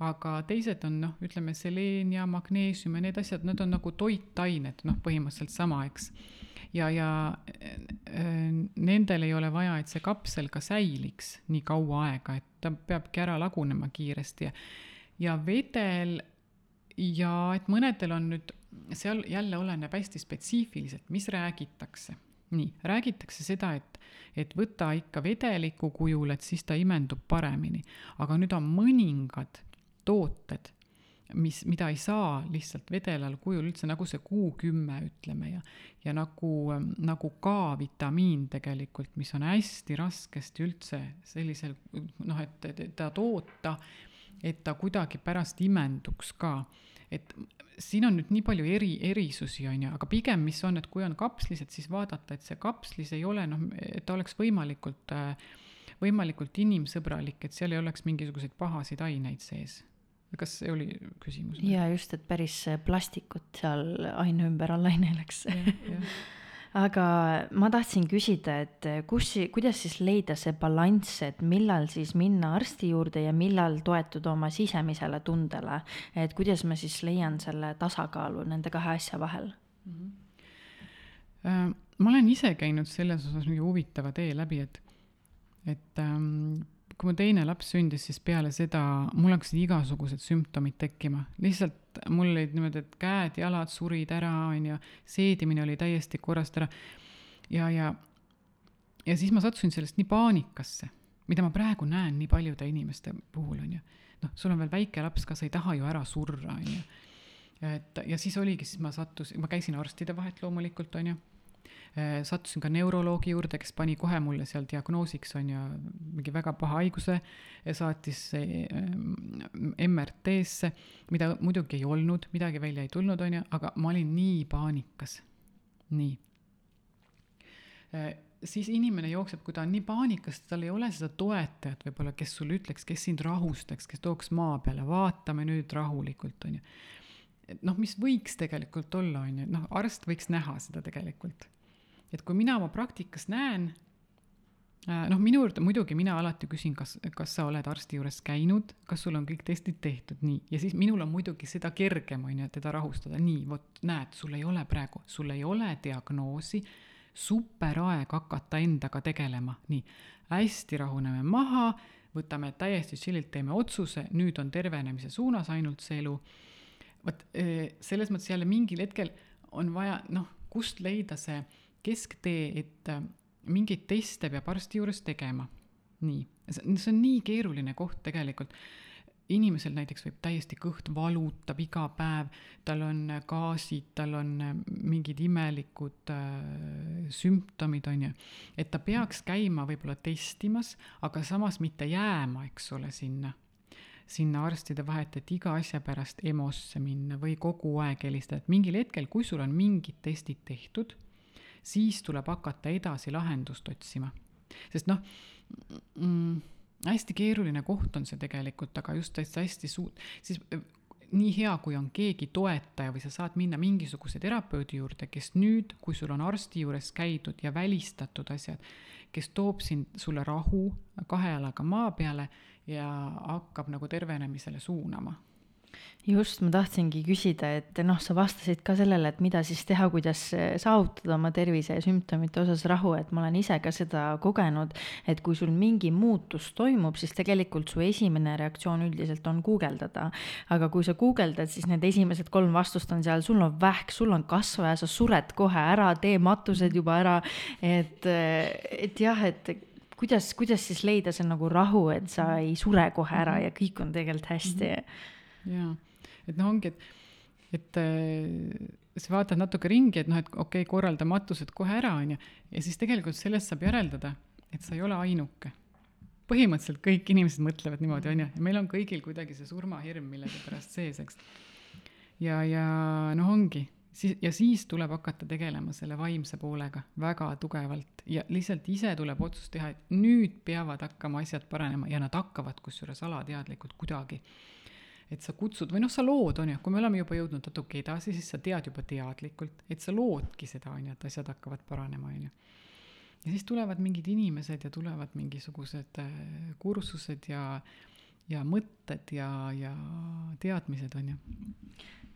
aga teised on noh, ütleme seleen ja magneesium ja need asjad, need on nagu toitained, noh, põhimõtteliselt sama, eks ja, ja äh, nendel ei ole vaja, et see kapsel ka säiliks nii kaua aega, et ta peabki ära lagunema kiiresti ja, ja vedel ja et mõnedel on nüüd, seal jälle oleneb hästi spetsiifiliselt, mis räägitakse. nii, räägitakse seda, et, et võta ikka vedeliku kujul, et siis ta imendub paremini. aga nüüd on mõningad tooted mis, mida ei saa lihtsalt vedelal kujul üldse, nagu see Q10 ütleme ja, ja nagu, nagu K-vitamiin tegelikult, mis on hästi raskesti üldse sellisel noh, et, et ta toota, et ta kuidagi pärast imenduks ka. et siin on nüüd nii palju eri, erisusi, on ju, aga pigem, mis on, et kui on kapslis, et siis vaadata, et see kapslis ei ole noh, et ta oleks võimalikult, võimalikult inimsõbralik, et seal ei oleks mingisuguseid pahasid aineid sees kas see oli küsimus? jaa, just, et päris plastikut seal aine ümber alla ei neelaks aga ma tahtsin küsida, et kus, kuidas siis leida see balanss, et millal siis minna arsti juurde ja millal toetuda oma sisemisele tundele, et kuidas ma siis leian selle tasakaalu nende kahe asja vahel mm? -hmm. ma olen ise käinud selles osas mingi huvitava tee läbi, et, et ähm, kui mu teine laps sündis, siis peale seda mul hakkasid igasugused sümptomid tekkima, lihtsalt mul olid niimoodi, et käed-jalad surid ära, on ju, seedimine oli täiesti korrast ära. ja, ja, ja siis ma sattusin sellest nii paanikasse, mida ma praegu näen nii paljude inimeste puhul, on ju. noh, sul on veel väike laps ka, sa ei taha ju ära surra, on ju. et ja siis oligi, siis ma sattusin, ma käisin arstide vahet loomulikult, on ju Äh, sattusin ka neuroloogi juurde, kes pani kohe mulle seal diagnoosiks, on ju, mingi väga paha haiguse, saatis MRT-sse, mida muidugi ei olnud, midagi välja ei tulnud, on ju, aga ma olin nii paanikas, nii. Äh, siis inimene jookseb, kui ta on nii paanikas, tal ei ole seda toetajat võib-olla, kes sulle ütleks, kes sind rahustaks, kes tooks maa peale, vaatame nüüd rahulikult, on ju. Et noh, mis võiks tegelikult olla, on ju, noh, arst võiks näha seda tegelikult. Et kui mina oma praktikas näen, äh, noh, minu juurde muidugi mina alati küsin, kas, kas sa oled arsti juures käinud, kas sul on kõik testid tehtud, nii, ja siis minul on muidugi seda kergem, on ju, et teda rahustada, nii, vot näed, sul ei ole praegu, sul ei ole diagnoosi, super aeg hakata endaga tegelema, nii, hästi rahuneme maha, võtame täiesti chill'ilt, teeme otsuse, nüüd on tervenemise suunas ainult see elu. Vot selles mõttes jälle mingil hetkel on vaja, noh, kust leida see kesktee, et äh, mingeid teste peab arsti juures tegema. nii, see on nii keeruline koht tegelikult. inimesel näiteks võib täiesti kõht valutab iga päev, tal on äh, gaasid, tal on äh, mingid imelikud äh, sümptomid, on ju. et ta peaks käima võib-olla testimas, aga samas mitte jääma, eks ole, sinna sinna arstide vahet, et iga asja pärast EMO-sse minna või kogu aeg helistada, et mingil hetkel, kui sul on mingid testid tehtud, siis tuleb hakata edasi lahendust otsima. sest noh mm,, hästi keeruline koht on see tegelikult, aga just täitsa hästi suut-, siis nii hea, kui on keegi toetaja või sa saad minna mingisuguse terapeudi juurde, kes nüüd, kui sul on arsti juures käidud ja välistatud asjad, kes toob sind, sulle rahu kahe jalaga maa peale ja hakkab nagu tervenemisele suunama just, ma tahtsingi küsida, et noh, sa vastasid ka sellele, et mida siis teha, kuidas saavutada oma tervise ja sümptomite osas rahu, et ma olen ise ka seda kogenud, et kui sul mingi muutus toimub, siis tegelikult su esimene reaktsioon üldiselt on guugeldada. aga kui sa guugeldad, siis need esimesed kolm vastust on seal, sul on vähk, sul on kasvaja, sa sured kohe ära, tee matused juba ära, et, et jah, et kuidas, kuidas siis leida see nagu rahu, et sa ei sure kohe ära ja kõik on tegelikult hästi mm. -hmm. jaa et noh, ongi, et, et äh, sa vaatad natuke ringi, et noh, et okei okay,, korralda matused kohe ära, on ju, ja siis tegelikult sellest saab järeldada, et sa ei ole ainuke. põhimõtteliselt kõik inimesed mõtlevad niimoodi, on ju, ja meil on kõigil kuidagi see surmahirm millegipärast sees, eks. ja, ja noh, ongi, siis, ja siis tuleb hakata tegelema selle vaimse poolega väga tugevalt ja lihtsalt ise tuleb otsus teha, et nüüd peavad hakkama asjad paranema ja nad hakkavad kusjuures alateadlikult kuidagi et sa kutsud või noh, sa lood, on ju, kui me oleme juba jõudnud natuke edasi, siis sa tead juba teadlikult, et sa loodki seda, on ju, et asjad hakkavad paranema, on ju. ja siis tulevad mingid inimesed ja tulevad mingisugused äh, kursused ja, ja mõtted ja, ja teadmised, on ju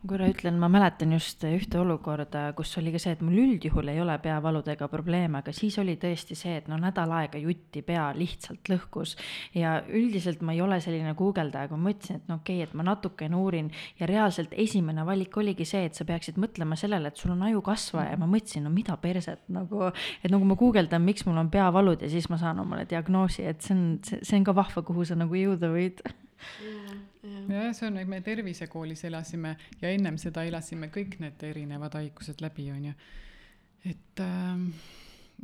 korra ütlen, ma mäletan just ühte olukorda, kus oli ka see, et mul üldjuhul ei ole peavaludega probleeme, aga siis oli tõesti see, et no nädal aega jutti pea lihtsalt lõhkus. ja üldiselt ma ei ole selline guugeldaja, aga ma mõtlesin, et no okei okay,, et ma natukene uurin. Ja reaalselt esimene valik oligi see, et sa peaksid mõtlema sellele, et sul on ajukasvaja ja ma mõtlesin, no mida perset nagu, et nagu ma guugeldan, miks mul on peavalud ja siis ma saan omale diagnoosi, et see on, see on ka vahva, kuhu sa nagu jõuda võid jah, see on, me tervisekoolis elasime ja ennem seda elasime kõik need erinevad haigused läbi, on ju. et ähm,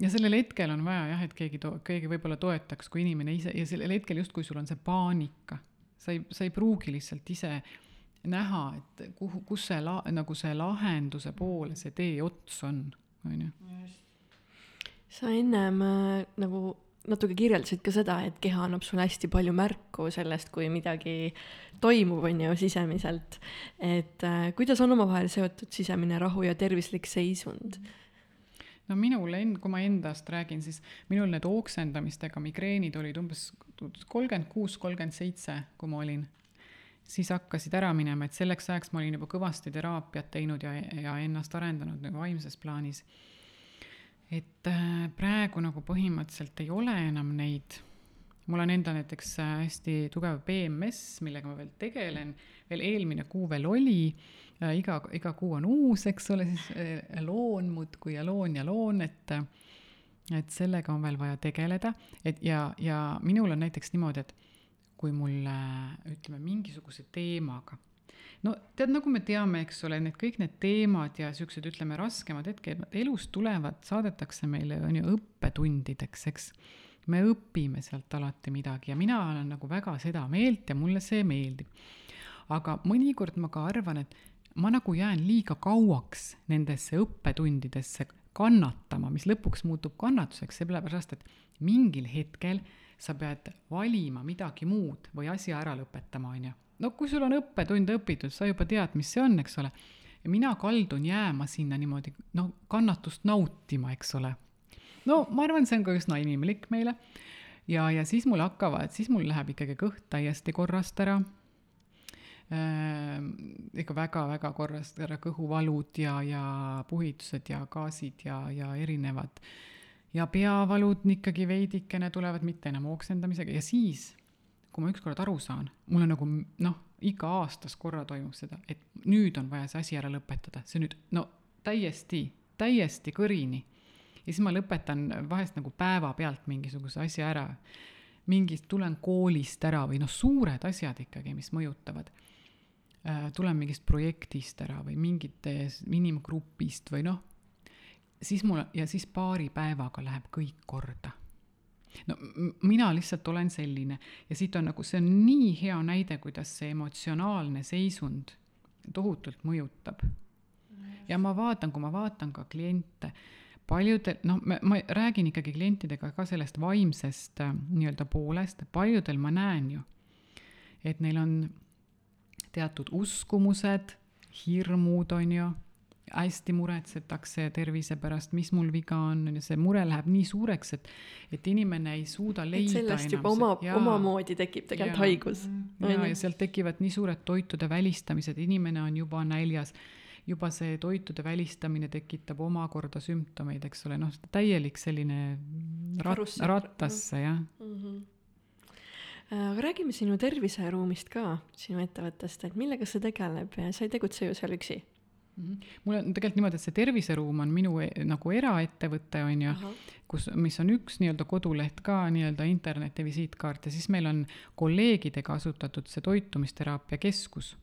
ja sellel hetkel on vaja jah, et keegi keegi võib-olla toetaks, kui inimene ise ja sellel hetkel justkui sul on see paanika, sa ei, sa ei pruugi lihtsalt ise näha, et kuhu, kus see la-, nagu see lahenduse poole see tee ots on, on ju. sa ennem äh, nagu natuke kirjeldasid ka seda, et keha annab sulle hästi palju märku sellest, kui midagi toimub, on ju, sisemiselt. et äh, kuidas on omavahel seotud sisemine rahu ja tervislik seisund? no minul end-, kui ma endast räägin, siis minul need oksendamistega migreenid olid umbes kolmkümmend kuus, kolmkümmend seitse, kui ma olin. siis hakkasid ära minema, et selleks ajaks ma olin juba kõvasti teraapiat teinud ja, ja ennast arendanud nagu vaimses plaanis et äh, praegu nagu põhimõtteliselt ei ole enam neid. mul on endal näiteks äh, hästi tugev BMS, millega ma veel tegelen, veel eelmine kuu veel oli, äh, iga, iga kuu on uus, eks ole, siis loon muudkui ja loon ja loon, et et sellega on veel vaja tegeleda, et ja, ja minul on näiteks niimoodi, et kui mul ütleme, mingisuguse teemaga no tead, nagu me teame, eks ole, need kõik need teemad ja siuksed, ütleme, raskemad hetked elust tulevad, saadetakse meile, on ju, õppetundideks, eks. me õpime sealt alati midagi ja mina olen nagu väga seda meelt ja mulle see meeldib. aga mõnikord ma ka arvan, et ma nagu jään liiga kauaks nendesse õppetundidesse kannatama, mis lõpuks muutub kannatuseks, sellepärast et mingil hetkel sa pead valima midagi muud või asja ära lõpetama, on ju no kui sul on õppetund õpitud, sa juba tead, mis see on, eks ole. ja mina kaldun jääma sinna niimoodi, noh, kannatust nautima, eks ole. no ma arvan, see on ka üsna inimlik meile. ja, ja siis mul hakkavad, siis mul läheb ikkagi kõht täiesti korrast ära äh, ikka väga-väga korrast ära kõhuvalud ja, ja puhitused ja gaasid ja, ja erinevad. ja peavalud ikkagi veidikene tulevad, mitte enam oksendamisega ja siis kui ma ükskord aru saan, mul on nagu noh, iga aastas korra toimub seda, et nüüd on vaja see asi ära lõpetada, see nüüd no täiesti, täiesti kõrini. ja siis ma lõpetan vahest nagu päevapealt mingisuguse asja ära. mingist, tulen koolist ära või noh, suured asjad ikkagi, mis mõjutavad äh,. tulen mingist projektist ära või mingitest inimgrupist või noh, siis mul ja siis paari päevaga läheb kõik korda no mina lihtsalt olen selline ja siit on nagu, see on nii hea näide, kuidas see emotsionaalne seisund tohutult mõjutab. ja ma vaatan, kui ma vaatan ka kliente, paljudel, noh, ma, ma räägin ikkagi klientidega ka sellest vaimsest äh, nii-öelda poolest, paljudel ma näen ju, et neil on teatud uskumused, hirmud, on ju hästi muretsetakse tervise pärast, mis mul viga on, see mure läheb nii suureks, et, et inimene ei suuda leida sellest juba oma, omamoodi tekib tegelikult haigus. ja, ja sealt tekivad nii suured toitude välistamised, inimene on juba näljas, juba see toitude välistamine tekitab omakorda sümptomeid, eks ole, noh, täielik selline rat-, rattasse, jah mm. -hmm aga räägime sinu terviseruumist ka, sinu ettevõttest, et millega see tegeleb ja sa ei tegutse ju seal üksi Mm. Mul on tegelikult niimoodi, et see terviseruum on minu e nagu eraettevõte, on ju, kus, mis on üks nii-öelda koduleht ka nii-öelda interneti visiitkaart ja siis meil on kolleegidega asutatud see toitumisteraapia keskus.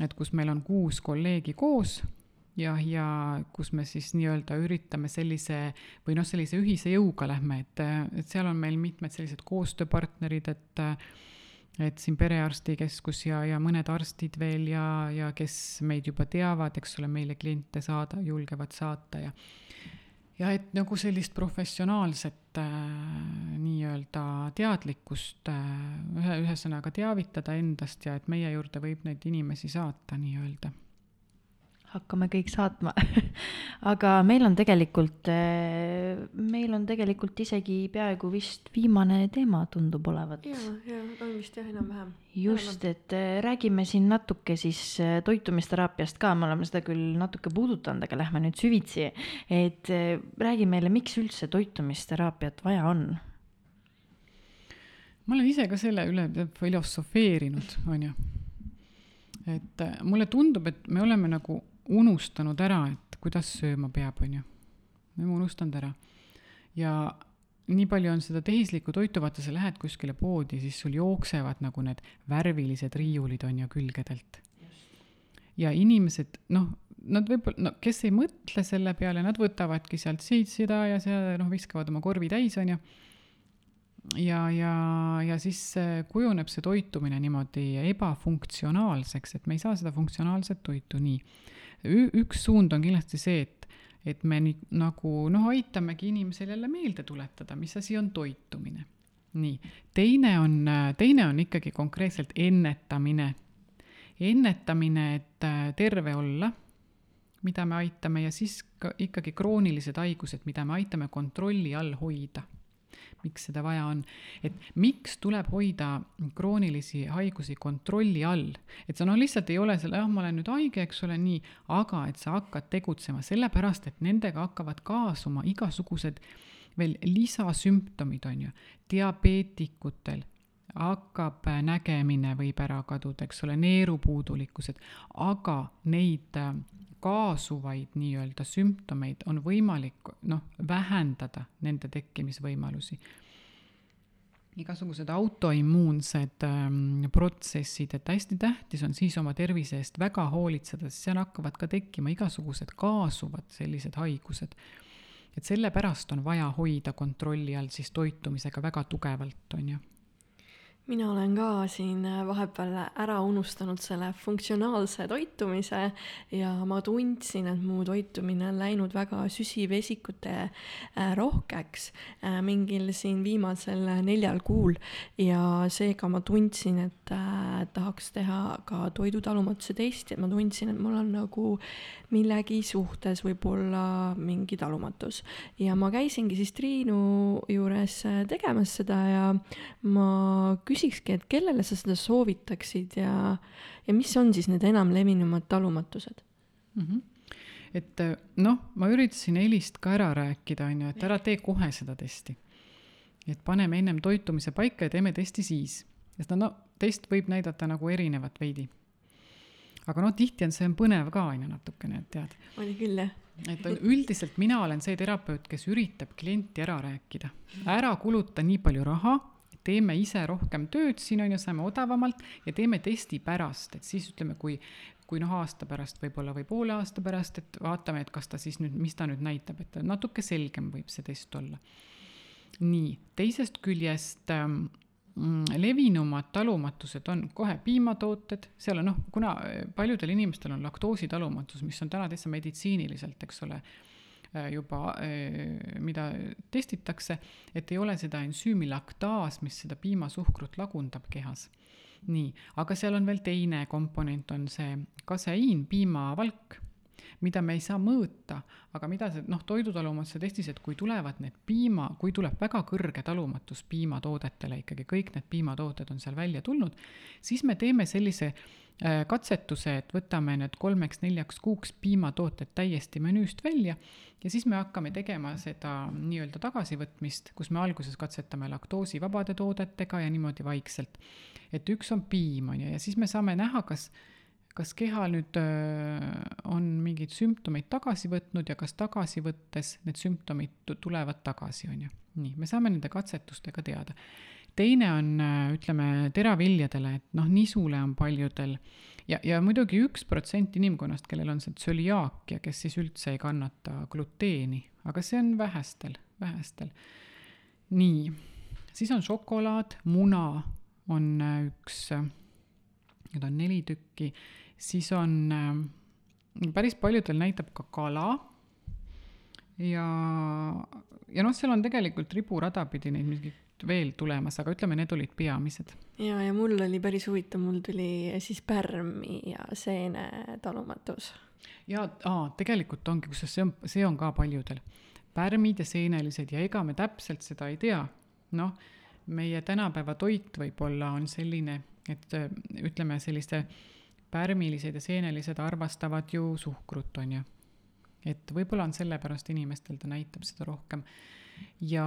et kus meil on kuus kolleegi koos ja, ja kus me siis nii-öelda üritame sellise või noh, sellise ühise jõuga lähme, et, et seal on meil mitmed sellised koostööpartnerid, et et siin perearstikeskus ja, ja mõned arstid veel ja, ja kes meid juba teavad, eks ole, meile kliente saada, julgevad saata ja ja et nagu sellist professionaalset äh, nii-öelda teadlikkust äh, ühe, ühesõnaga teavitada endast ja et meie juurde võib neid inimesi saata nii-öelda hakkame kõik saatma aga meil on tegelikult, eh, meil on tegelikult isegi peaaegu vist viimane teema tundub olevat. ja, ja on vist jah, enam-vähem. just, et eh, räägime siin natuke siis eh, toitumisteraapiast ka, me oleme seda küll natuke puudutanud, aga lähme nüüd süvitsi. et räägi meile, miks üldse toitumisteraapiat vaja on? ma olen ise ka selle üle filosofeerinud, on ju et mulle tundub, et me oleme nagu unustanud ära, et kuidas sööma peab, on ju. me oleme unustanud ära. ja nii palju on seda tehislikku toitu, vaata, sa lähed kuskile poodi, siis sul jooksevad nagu need värvilised riiulid, on ju, külgedelt. ja inimesed, noh, nad võib-olla, no kes ei mõtle selle peale, nad võtavadki sealt siit seda ja seda, noh, viskavad oma korvi täis, on ju ja, ja, ja siis kujuneb see toitumine niimoodi ebafunktsionaalseks, et me ei saa seda funktsionaalset toitu nii üks suund on kindlasti see, et, et me nii, nagu noh, aitamegi inimesel jälle meelde tuletada, mis asi on toitumine. nii, teine on, teine on ikkagi konkreetselt ennetamine. ennetamine, et äh, terve olla, mida me aitame, ja siis ka ikkagi kroonilised haigused, mida me aitame kontrolli all hoida miks seda vaja on. et miks tuleb hoida kroonilisi haigusi kontrolli all, et sa noh, lihtsalt ei ole selle, jah, ma olen nüüd haige, eks ole, nii, aga et sa hakkad tegutsema, sellepärast et nendega hakkavad kaasuma igasugused veel lisasümptomid, on ju, diabeetikutel hakkab nägemine võib ära kaduda, eks ole, neerupuudulikkused, aga neid kaasuvaid nii-öelda sümptomeid on võimalik noh, vähendada nende tekkimisvõimalusi. igasugused autoimmuunsed ähm, protsessid, et hästi tähtis on siis oma tervise eest väga hoolitseda, sest seal hakkavad ka tekkima igasugused kaasuvad sellised haigused. et sellepärast on vaja hoida kontrolli all siis toitumisega väga tugevalt, on ju mina olen ka siin äh, vahepeal ära unustanud selle funktsionaalse toitumise ja ma tundsin, et mu toitumine on läinud väga süsivesikute äh, rohkeks äh, mingil siin viimasel neljal kuul. Ja seega ma tundsin, et tahaks teha ka toidutalumatuse testi, et ma tundsin, et mul on nagu millegi suhtes võib-olla mingi talumatus. Ja ma käisingi siis Triinu juures tegemas seda ja ma küsisin küsikski, et kellele sa seda soovitaksid ja, ja mis on siis need enamlevinumad talumatused mm? -hmm et noh, ma üritasin Elist ka ära rääkida, on ju, et ära tee kohe seda testi. et paneme ennem toitumise paika ja teeme testi siis. sest no test võib näidata nagu erinevat veidi. aga noh, tihti on see on põnev ka, on ju, natukene, et tead. oli küll, jah et on üldiselt mina olen see terapeut, kes üritab klienti ära rääkida. ära kuluta nii palju raha teeme ise rohkem tööd siin on ju, saame odavamalt ja teeme testi pärast, et siis ütleme, kui, kui noh, aasta pärast võib-olla või poole aasta pärast, et vaatame, et kas ta siis nüüd, mis ta nüüd näitab, et natuke selgem võib see test olla. nii, teisest küljest ähm, mm, levinumad talumatused on kohe piimatooted, seal on noh, kuna äh, paljudel inimestel on laktoositalumatus, mis on täna täitsa meditsiiniliselt, eks ole, juba, mida testitakse, et ei ole seda ensüümi laktaas, mis seda piimasuhkrut lagundab kehas. Nii, aga seal on veel teine komponent, on see kaseiin, piimavalk, mida me ei saa mõõta, aga mida see noh, toidutalumatuse testis, et kui tulevad need piima, kui tuleb väga kõrge talumatus piimatoodetele ikkagi, kõik need piimatooted on seal välja tulnud, siis me teeme sellise äh, katsetuse, et võtame need kolmeks-neljaks kuuks piimatooted täiesti menüüst välja ja siis me hakkame tegema seda nii-öelda tagasivõtmist, kus me alguses katsetame laktoosivabade toodetega ja niimoodi vaikselt. Et üks on piim, on ju, ja siis me saame näha, kas, kas keha nüüd öö, on mingeid sümptomeid tagasi võtnud ja kas tagasi võttes need sümptomid tu- tulevad tagasi, on ju. nii, me saame nende katsetustega teada. teine on, ütleme, teraviljadele, et noh, nisule on paljudel ja, ja muidugi üks protsent inimkonnast, kellel on see tsöliaakia, kes siis üldse ei kannata gluteeni, aga see on vähestel, vähestel. nii, siis on šokolaad, muna on äh, üks, neid on neli tükki, siis on äh, päris paljudel näitab ka kala ja, ja noh, seal on tegelikult riburada pidi neid mingit veel tulemas, aga ütleme, need olid peamised. ja, ja mul oli päris huvitav, mul tuli siis pärmi ja seene talumatus. ja aa, tegelikult ongi, kusjuures see on, see on ka paljudel. pärmid ja seenelised ja ega me täpselt seda ei tea. noh, meie tänapäeva toit võib-olla on selline, et ütleme, selliste pärmilised ja seenelised armastavad ju suhkrut, on ju. et võib-olla on sellepärast inimestel ta näitab seda rohkem ja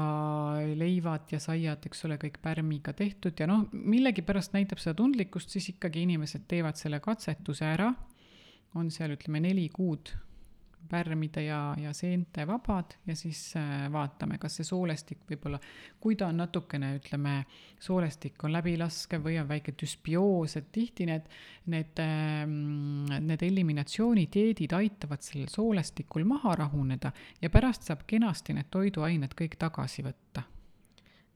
leivad ja saiad, eks ole, kõik pärmiga tehtud ja noh, millegipärast näitab seda tundlikkust, siis ikkagi inimesed teevad selle katsetuse ära. on seal, ütleme, neli kuud pärmide ja, ja seente vabad ja siis äh, vaatame, kas see soolestik võib-olla, kui ta on natukene, ütleme, soolestik on läbilaskev või on väike düsbioos, et tihti need, need, need eliminatsioonidieedid aitavad sellel soolestikul maha rahuneda ja pärast saab kenasti need toiduained kõik tagasi võtta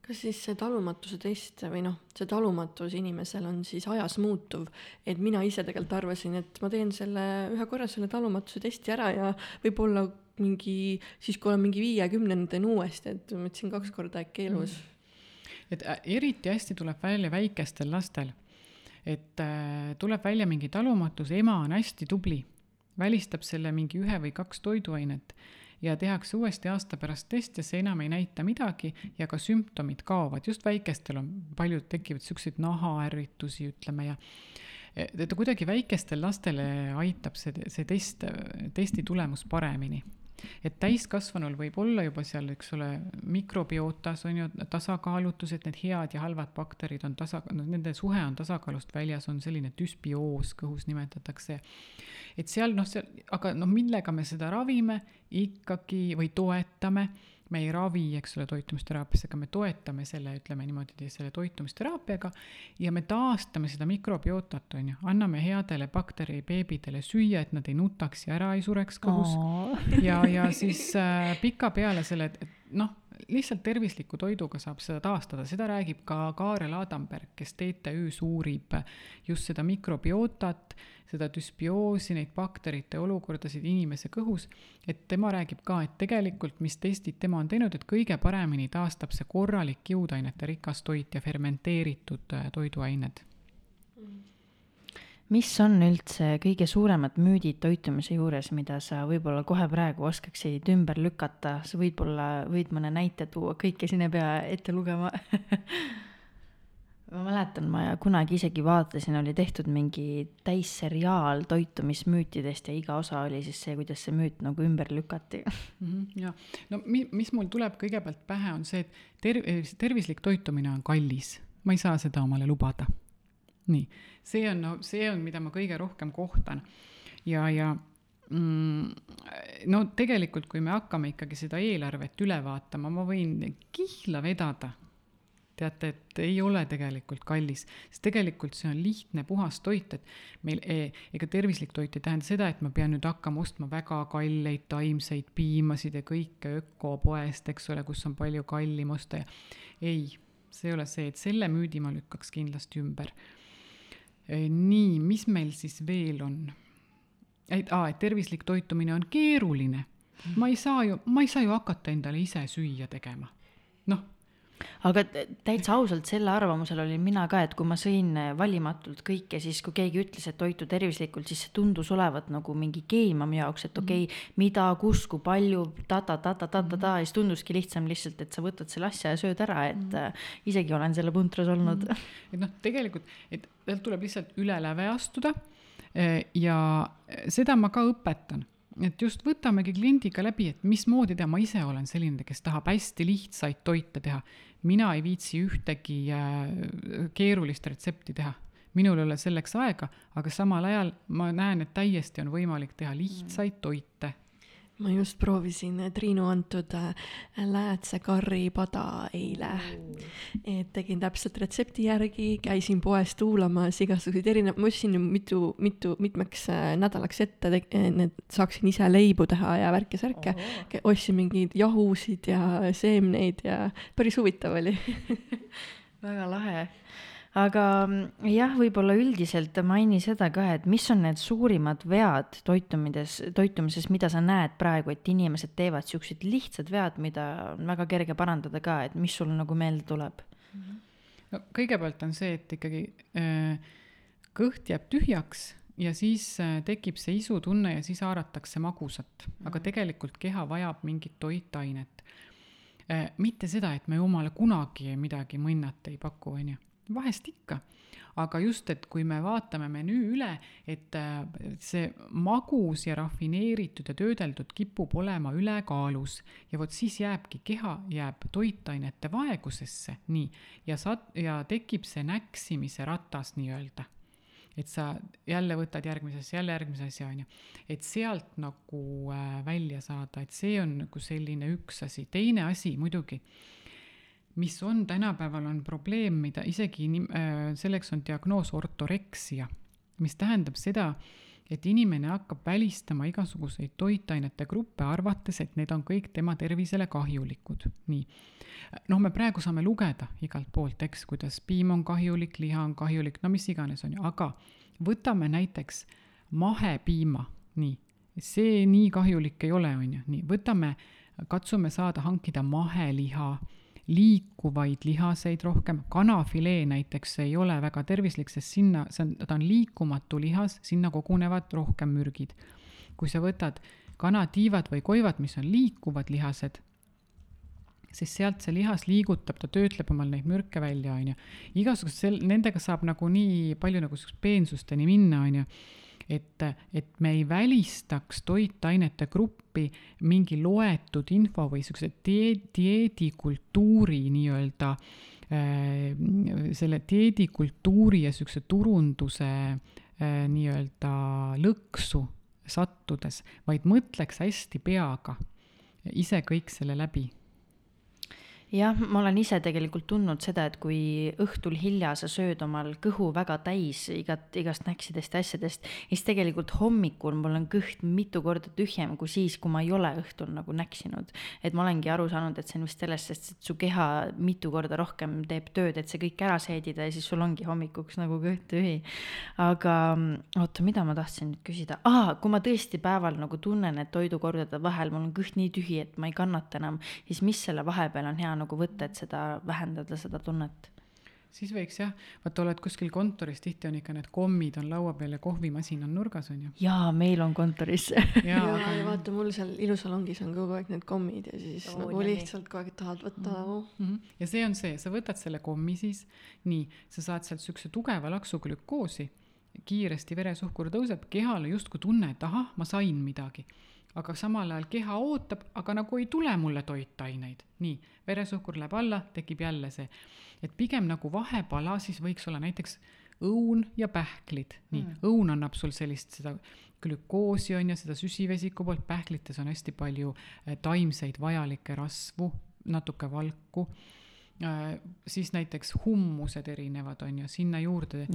kas siis see talumatuse test või noh, see talumatus inimesel on siis ajas muutuv, et mina ise tegelikult arvasin, et ma teen selle ühe korra selle talumatuse testi ära ja võib-olla mingi, siis kui olen mingi viiekümnendani teen uuesti, et ma ütlesin kaks korda äkki elus. Mm.. et eriti hästi tuleb välja väikestel lastel, et äh, tuleb välja mingi talumatus, ema on hästi tubli, välistab selle mingi ühe või kaks toiduainet ja tehakse uuesti aasta pärast test ja see enam ei näita midagi ja ka sümptomid kaovad, just väikestel on, paljud tekivad siukseid nahaärritusi, ütleme, ja et kuidagi väikestel lastele aitab see, see test, testi tulemus paremini et täiskasvanul võib olla juba seal, eks ole, mikrobiotas on ju tasakaalutus, et need head ja halvad bakterid on tasa, nende suhe on tasakaalust väljas, on selline düsbioos kõhus nimetatakse. et seal noh, seal, aga noh, millega me seda ravime ikkagi või toetame me ei ravi, eks ole, toitumisteraapias, aga me toetame selle, ütleme niimoodi, selle toitumisteraapiaga ja me taastame seda mikrobiotat, on ju, anname headele bakteribeebidele süüa, et nad ei nutaks ja ära ei sureks kõhus ja, ja siis äh, pikapeale selle, noh, lihtsalt tervisliku toiduga saab seda taastada, seda räägib ka Kaarel Adamberg, kes TTÜ-s uurib just seda mikrobiotat, seda düsbioosi, neid bakterite olukordasid inimese kõhus, et tema räägib ka, et tegelikult, mis testid tema on teinud, et kõige paremini taastab see korralik jõudainete rikas toit ja fermenteeritud äh, toiduained mis on üldse kõige suuremad müüdid toitumise juures, mida sa võib-olla kohe praegu oskaksid ümber lükata, sa võib-olla võid mõne näite tuua, kõike siin ei pea ette lugema. Ma mäletan, ma kunagi isegi vaatasin, oli tehtud mingi täisseriaal toitumismüütidest ja iga osa oli siis see, kuidas see müüt nagu ümber lükati. -hmm, ja no mi-, mis mul tuleb kõigepealt pähe, on see, et ter-, tervislik toitumine on kallis, ma ei saa seda omale lubada. Nii, see on, no see on, mida ma kõige rohkem kohtan ja, ja mm, no tegelikult, kui me hakkame ikkagi seda eelarvet üle vaatama, ma võin kihla vedada, teate, et ei ole tegelikult kallis, sest tegelikult see on lihtne, puhas toit, et meil e, ega tervislik toit ei tähenda seda, et ma pean nüüd hakkama ostma väga kalleid taimseid piimasid ja kõike ökopoest, eks ole, kus on palju kallim osta ja ei, see ei ole see, et selle müüdi ma lükkaks kindlasti ümber. Nii, mis meil siis veel on? et aa, et tervislik toitumine on keeruline. ma ei saa ju, ma ei saa ju hakata endale ise süüa tegema. noh aga täitsa ausalt, selle arvamusel olin mina ka, et kui ma sõin valimatult kõike, siis kui keegi ütles, et toitu tervislikult, siis see tundus olevat nagu mingi geim mu jaoks, et okei okay,, mida, kus, kui palju ta, ta-ta-ta-ta-ta-ta ja siis tunduski lihtsam lihtsalt, et sa võtad selle asja ja sööd ära, et äh, isegi olen selle puntras olnud. et noh, tegelikult, et sealt tuleb lihtsalt üle läve astuda Eh, ja seda ma ka õpetan, et just võtamegi kliendiga läbi, et mismoodi teha, ma ise olen selline, kes tahab hästi lihtsaid toite teha. Mina ei viitsi ühtegi äh, keerulist retsepti teha. Minul ei ole selleks aega, aga samal ajal ma näen, et täiesti on võimalik teha lihtsaid toite ma just proovisin Triinu antud äh, läätse karripada eile. et tegin täpselt retsepti järgi, käisin poes tuulamas igasuguseid erinevaid, ma ostsin mitu, mitu, mitmeks äh, nädalaks ette, need saaksin ise leibu teha ja värke-särke ostsin mingeid jahusid ja seemneid ja päris huvitav oli. Väga lahe aga mm, jah, võib-olla üldiselt maini seda ka, et mis on need suurimad vead toitumides, toitumises, mida sa näed praegu, et inimesed teevad siuksed lihtsad vead, mida on väga kerge parandada ka, et mis sul nagu meelde tuleb? no kõigepealt on see, et ikkagi äh, kõht jääb tühjaks ja siis äh, tekib see isutunne ja siis haaratakse magusat, aga mhm. tegelikult keha vajab mingit toitainet äh,. mitte seda, et me jumala kunagi midagi mõnnat ei paku, on ju vahest ikka, aga just, et kui me vaatame menüü üle, et äh, see magus ja rafineeritud ja töödeldud kipub olema ülekaalus. Ja vot siis jääbki, keha jääb toitainete vaegusesse, nii, ja sa, ja tekib see näksimise ratas nii-öelda. Et sa jälle võtad järgmise asja, jälle järgmise asja, on ju. et sealt nagu äh, välja saada, et see on nagu selline üks asi, teine asi muidugi mis on tänapäeval, on probleem, mida isegi äh, selleks on diagnoos ortoreksia, mis tähendab seda, et inimene hakkab välistama igasuguseid toitainete gruppe, arvates, et need on kõik tema tervisele kahjulikud. nii. noh, me praegu saame lugeda igalt poolt, eks, kuidas piim on kahjulik, liha on kahjulik, no mis iganes, on ju, aga võtame näiteks mahepiima, nii, see nii kahjulik ei ole, on ju, nii, võtame, katsume saada hankida maheliha liikuvaid lihaseid rohkem, kanafilee näiteks ei ole väga tervislik, sest sinna, see on, ta on liikumatu lihas, sinna kogunevad rohkem mürgid. kui sa võtad kanatiivad või koivad, mis on liikuvad lihased, siis sealt see lihas liigutab, ta töötleb omal neid mürke välja, on ju. igasugused sel-, nendega saab nagu nii palju nagu peensusteni minna, on ju et, et me ei välistaks toitainete gruppi mingi loetud info või siukse dieedi, dieedikultuuri nii-öelda äh, selle dieedikultuuri ja siukse turunduse äh, nii-öelda lõksu sattudes, vaid mõtleks hästi peaga ise kõik selle läbi jah, ma olen ise tegelikult tundnud seda, et kui õhtul hilja sa sööd omal kõhu väga täis igat, igast näksidest ja asjadest, siis tegelikult hommikul mul on kõht mitu korda tühjem kui siis, kui ma ei ole õhtul nagu näksinud. et ma olengi aru saanud, et see on vist sellest, sest su keha mitu korda rohkem teeb tööd, et see kõik ära seedida ja siis sul ongi hommikuks nagu kõht tühi. aga oota, mida ma tahtsin nüüd küsida ah,, kui ma tõesti päeval nagu tunnen, et toidukordade vahel mul on kõht nii tühi, et ma ei kannata enam, siis mis selle vahepeal on hea nagu võtta, et seda vähendada, seda tunnet? siis võiks jah, vaata oled kuskil kontoris, tihti on ikka need kommid on laua peal ja kohvimasin on nurgas, on ju. jaa, meil on kontoris ja, aga... ja vaata, mul seal ilusalongis on kogu aeg need kommid ja siis oh, nagu lihtsalt kogu aeg tahad võtta nagu mm. -hmm. ja see on see, sa võtad selle kommi siis, nii, sa saad sealt siukse tugeva laksu glükoosi, kiiresti veresuhkur tõuseb, kehal justkui tunne, et ahah, ma sain midagi aga samal ajal keha ootab, aga nagu ei tule mulle toitaineid. nii, veresuhkur läheb alla, tekib jälle see. et pigem nagu vahepala siis võiks olla näiteks õun ja pähklid, nii mm., õun annab sul sellist seda glükoosi on ju, seda süsivesiku poolt, pähklites on hästi palju eh, taimseid vajalikke rasvu, natuke valku siis näiteks hummused erinevad, on ju, sinna juurde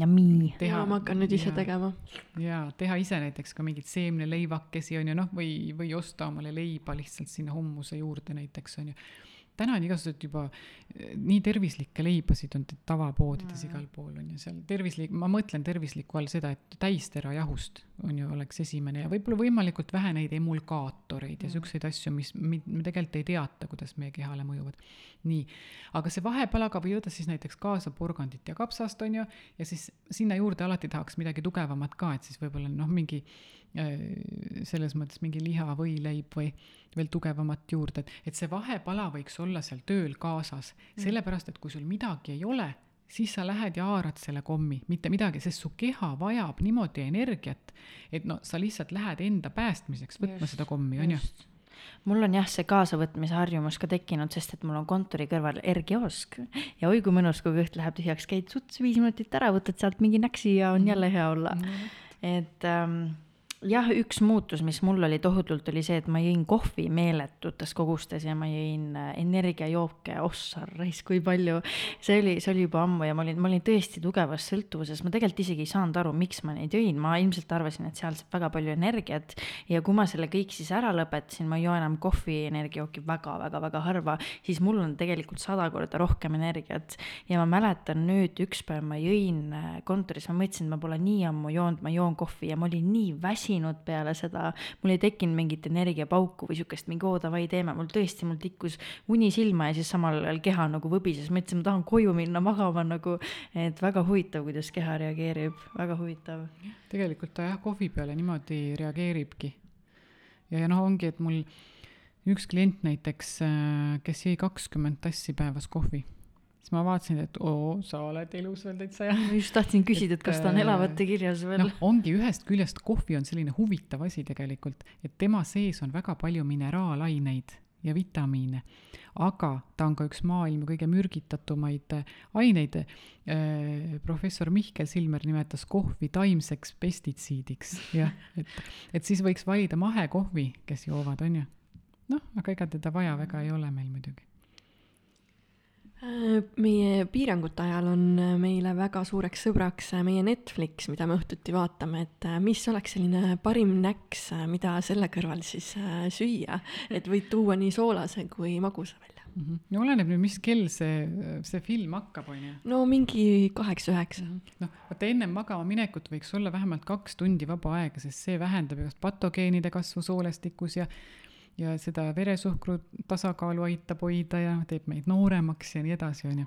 ja ma hakkan nüüd ise ja- tegema. ja teha ise näiteks ka mingeid seemneleivakesi on ju noh, või, või osta omale leiba lihtsalt sinna hummuse juurde näiteks on ju. täna on igasuguseid juba nii tervislikke leibasid on tavapoodides igal pool on ju seal tervislik, ma mõtlen tervisliku all seda, et täisterajahust on ju, oleks esimene ja võib-olla võimalikult vähe neid emulgaatoreid ja siukseid asju, mis mi- me tegelikult ei teata, kuidas meie kehale mõjuvad. nii, aga see vahepalaga või võtta siis näiteks kaasa porgandit ja kapsast on ju, ja siis sinna juurde alati tahaks midagi tugevamat ka, et siis võib-olla noh, mingi äh, selles mõttes mingi liha või leib või veel tugevamat juurde, et, et see vahepala võiks olla seal tööl kaasas mm., sellepärast et kui sul midagi ei ole, siis sa lähed ja haarad selle kommi, mitte midagi, sest su keha vajab niimoodi energiat, et no sa lihtsalt lähed enda päästmiseks võtma Just, seda kommi, on ju. Mul on jah see kaasavõtmise harjumus ka tekkinud, sest et mul on kontori kõrval R-kiosk ja oi kui mõnus, kui kõht läheb tühjaks, käid suts viis minutit ära, võtad sealt mingi näksi ja on jälle hea olla. et ähm, jah, üks muutus, mis mul oli tohutult, oli see, et ma jõin kohvi meeletutes kogustes ja ma jõin äh, energiajooke, ossa raisk kui palju. see oli, see oli juba ammu ja ma olin, ma olin tõesti tugevas sõltuvuses, ma tegelikult isegi ei saanud aru, miks ma neid jõin, ma ilmselt arvasin, et seal saab väga palju energiat ja kui ma selle kõik siis ära lõpetasin, ma ei joo enam kohvi energiajooki väga-väga-väga harva, siis mul on tegelikult sada korda rohkem energiat. Ja ma mäletan nüüd üks päev ma jõin äh, kontoris, ma mõtlesin, et ma pole nii ammu joonud, ma joon kohvi ja ma olin nii väsinud peale seda, mul ei tekkinud mingit energiapauku või siukest mingi oo davai teeme, mul tõesti, mul tikkus uni silma ja siis samal ajal keha nagu võbises, ma ütlesin, ma tahan koju minna magama nagu, et väga huvitav, kuidas keha reageerib, väga huvitav. tegelikult ta jah, kohvi peale niimoodi reageeribki. ja, ja noh, ongi, et mul üks klient näiteks, kes jõi kakskümmend tassi päevas kohvi, siis ma vaatasin, et oo, sa oled elus veel täitsa jah. ma just tahtsin küsida, et kas ta on äh, elavate kirjas veel noh, ongi ühest küljest kohvi on selline huvitav asi tegelikult, et tema sees on väga palju mineraalaineid ja vitamiine, aga ta on ka üks maailma kõige mürgitatumaid äh, aineid. professor Mihkel Silmer nimetas kohvi taimseks pestitsiidiks, jah, et, et siis võiks valida mahekohvi, kes joovad, on ju. noh, aga ega teda vaja väga ei ole meil muidugi. Äh, meie piirangute ajal on äh, meile väga suureks sõbraks äh, meie Netflix, mida me õhtuti vaatame, et äh, mis oleks selline parim näks, mida selle kõrval siis äh, süüa, et võid tuua nii soolase kui magusa välja. no oleneb nüüd, mis kell see, see film hakkab, on ju no mingi kaheksa-üheksa. noh, vaata ennem magama minekut võiks olla vähemalt kaks tundi vaba aega, sest see vähendab igast patogeenide kasvu soolestikus ja ja seda veresuhkru tasakaalu aitab hoida ja teeb meid nooremaks ja nii edasi, on ju.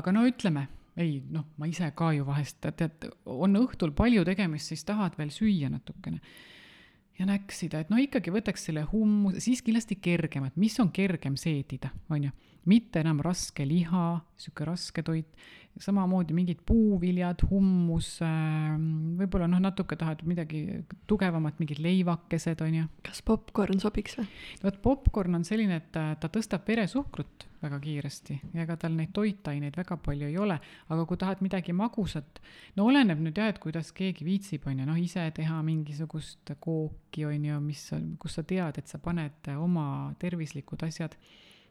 aga no ütleme, ei noh, ma ise ka ju vahest, tead, on õhtul palju tegemist, siis tahad veel süüa natukene ja näksida, et no ikkagi võtaks selle hummus, siis kindlasti kergemat, mis on kergem seedida, on ju, mitte enam raske liha, sihuke raske toit, samamoodi mingid puuviljad, hummus äh,, võib-olla noh, natuke tahad midagi tugevamat, mingid leivakesed, on ju. kas popkorn sobiks või? vot popkorn on selline, et ta, ta tõstab veresuhkrut väga kiiresti ja ega tal neid toitaineid väga palju ei ole, aga kui tahad midagi magusat, no oleneb nüüd jah, et kuidas keegi viitsib, on ju, noh ise teha mingisugust kooki, on ju, mis, kus sa tead, et sa paned oma tervislikud asjad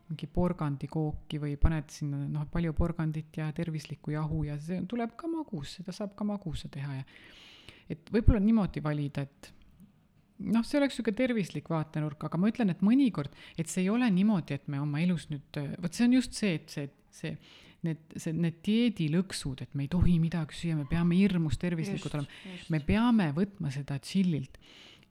mingi porgandikooki või paned sinna noh, palju porgandit ja tervislikku jahu ja see tuleb ka magus, seda saab ka magusa teha ja et võib-olla niimoodi valida, et noh, see oleks niisugune tervislik vaatenurk, aga ma ütlen, et mõnikord, et see ei ole niimoodi, et me oma elus nüüd, vot see on just see, et see, see need, see, need dieedilõksud, et me ei tohi midagi süüa, me peame hirmus tervislikud olema, me peame võtma seda chill'ilt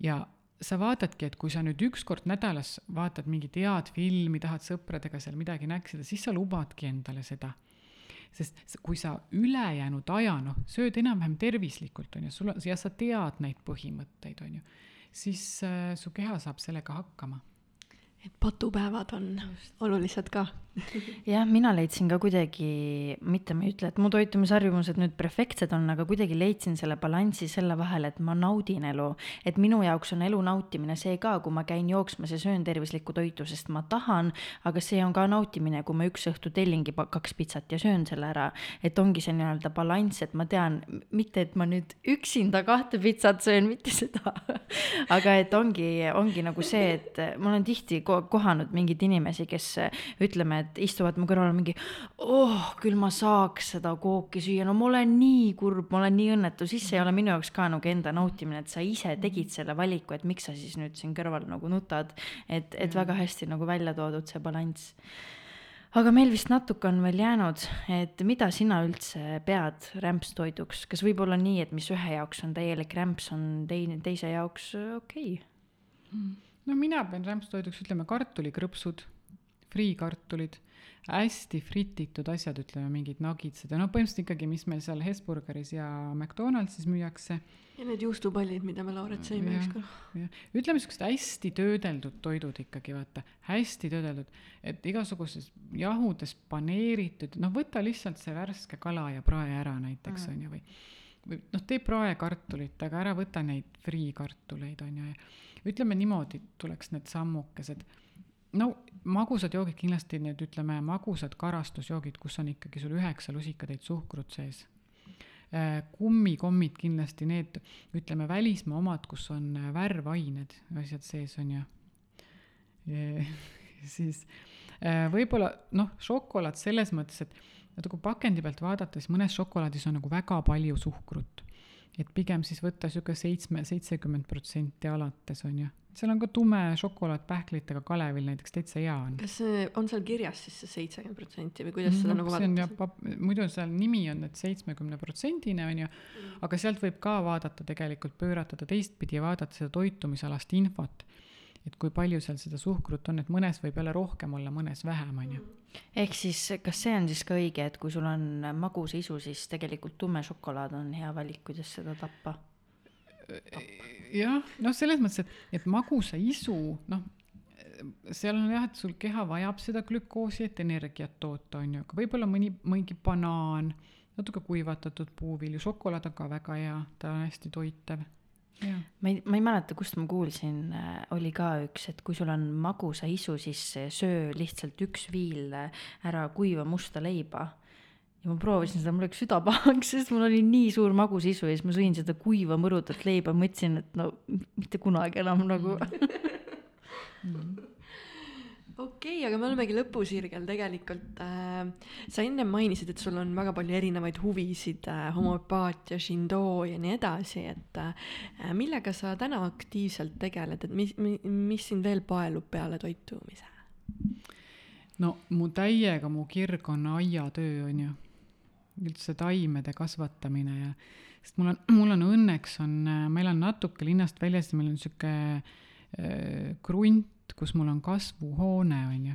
ja sa vaatadki, et kui sa nüüd üks kord nädalas vaatad mingit head filmi, tahad sõpradega seal midagi näksida, siis sa lubadki endale seda sest kui sa ülejäänud aja noh, sööd enam-vähem tervislikult on ju, sul on ja sa tead neid põhimõtteid on ju, siis äh, su keha saab sellega hakkama. Et patupäevad on olulised ka. jah, mina leidsin ka kuidagi, mitte ma ei ütle, et mu toitumisharjumused nüüd perfektsed on, aga kuidagi leidsin selle balansi selle vahel, et ma naudin elu. et minu jaoks on elu nautimine see ka, kui ma käin jooksmas ja söön tervislikku toitu, sest ma tahan, aga see on ka nautimine, kui ma üks õhtu tellingi kaks pitsat ja söön selle ära. et ongi see nii-öelda balanss, et ma tean, mitte et ma nüüd üksinda kahte pitsat söön, mitte seda, aga et ongi, ongi nagu see, et ma olen tihti kohanud mingeid inimesi, kes ütleme, et istuvad mu kõrval mingi, oh, küll ma saaks seda kooki süüa, no ma olen nii kurb, ma olen nii õnnetu, siis see ei ole minu jaoks ka nagu enda nautimine, et sa ise tegid selle valiku, et miks sa siis nüüd siin kõrval nagu nutad. et, et väga hästi nagu välja toodud see balanss aga meil vist natuke on veel jäänud, et mida sina üldse pead rämpstoiduks, kas võib olla nii, et mis ühe jaoks on täielik rämps, on teine, teise jaoks äh, okei okay.? No mina pean rämpstoiduks, ütleme kartulikrõpsud, friikartulid, hästi frititud asjad, ütleme mingid nagitsad ja noh, põhimõtteliselt ikkagi, mis meil seal Hesburgeris ja McDonaldsis müüakse. ja need juustupallid, mida me Lauret sõime ükskord. ütleme siuksed hästi töödeldud toidud ikkagi vaata, hästi töödeldud, et igasuguses jahudes paneeritud, noh, võta lihtsalt see värske kala ja prae ära näiteks on ju, või või noh, tee praekartulit, aga ära võta neid friikartuleid on ju, ja ütleme niimoodi, tuleks need sammukesed no magusad joogid kindlasti need, ütleme, magusad karastusjoogid, kus on ikkagi sul üheksa lusikatäit suhkrut sees. Äh, kummikommid kindlasti need, ütleme, välismaa omad, kus on äh, värvained, asjad sees on ju. siis äh, võib-olla noh, šokolaad selles mõttes, et natuke pakendi pealt vaadata, siis mõnes šokolaadis on nagu väga palju suhkrut. Et pigem siis võtta sihuke seitsme, seitsekümmend protsenti alates on ju seal on ka tume šokolaad pähklitega Kalevil näiteks täitsa hea on. kas see on seal kirjas siis see seitsekümmend protsenti või kuidas seda no, nagu jah, muidu seal nimi on, et seitsmekümne protsendine on ju mm., aga sealt võib ka vaadata tegelikult, pöörata ta teistpidi ja vaadata seda toitumisalast infot. Et kui palju seal seda suhkrut on, et mõnes võib jälle rohkem olla, mõnes vähem, on ju. ehk siis, kas see on siis ka õige, et kui sul on magus isu, siis tegelikult tume šokolaad on hea valik, kuidas seda tappa? jah, noh, selles mõttes, et, et magusa isu, noh, seal on jah, et sul keha vajab seda glükoosi, et energiat toota, on ju, aga võib-olla mõni, mingi banaan, natuke kuivatatud puuvilju, šokolaad on ka väga hea, ta on hästi toitev. Ma ei, ma ei mäleta, kust ma kuulsin, äh, oli ka üks, et kui sul on magusa isu, siis söö lihtsalt üks viil ära kuiva musta leiba. Ja ma proovisin seda, mul läks süda pahaks, sest mul oli nii suur magusisu ja siis ma sõin seda kuiva mõrutat leiba, mõtlesin, et no mitte kunagi enam nagu okei okay,, aga me olemegi lõpusirgel tegelikult äh,. sa ennem mainisid, et sul on väga palju erinevaid huvisid äh,, homöopaatia, Shindo ja nii edasi, et äh, millega sa täna aktiivselt tegeled, et mis, mis sind veel paelub peale toitumise? no mu täiega, mu kirg on aiatöö, on ju üldse taimede kasvatamine ja sest mul on, mul on õnneks on, ma elan natuke linnast väljas ja meil on sihuke äh, krunt, kus mul on kasvuhoone, on ju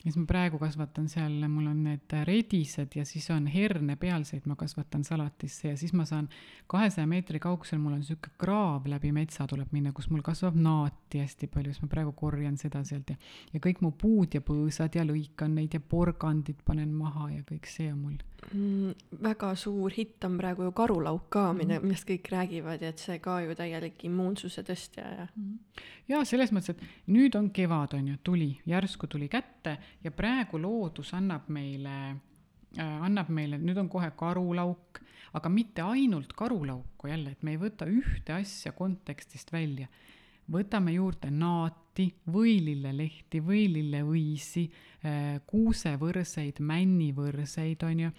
siis ma praegu kasvatan seal, mul on need redised ja siis on hernepealseid, ma kasvatan salatisse ja siis ma saan kahesaja meetri kaugusel, mul on sihuke kraav läbi metsa tuleb minna, kus mul kasvab naati hästi palju, siis ma praegu korjan seda sealt ja, ja kõik mu puud ja põõsad ja lõikan neid ja porgandid panen maha ja kõik see on mul mm,. väga suur hitt on praegu ju karulauk ka, mille, mm. millest kõik räägivad ja et see ka ju täielik immuunsuse tõstja ja mm.. ja selles mõttes, et nüüd on kevad, on ju, tuli, järsku tuli kätte ja praegu loodus annab meile äh,, annab meile, nüüd on kohe karulauk, aga mitte ainult karulauku jälle, et me ei võta ühte asja kontekstist välja. Võtame juurde naati, võilillelehti, võililleõisi, äh, kuusevõrseid, männivõrseid, on ju,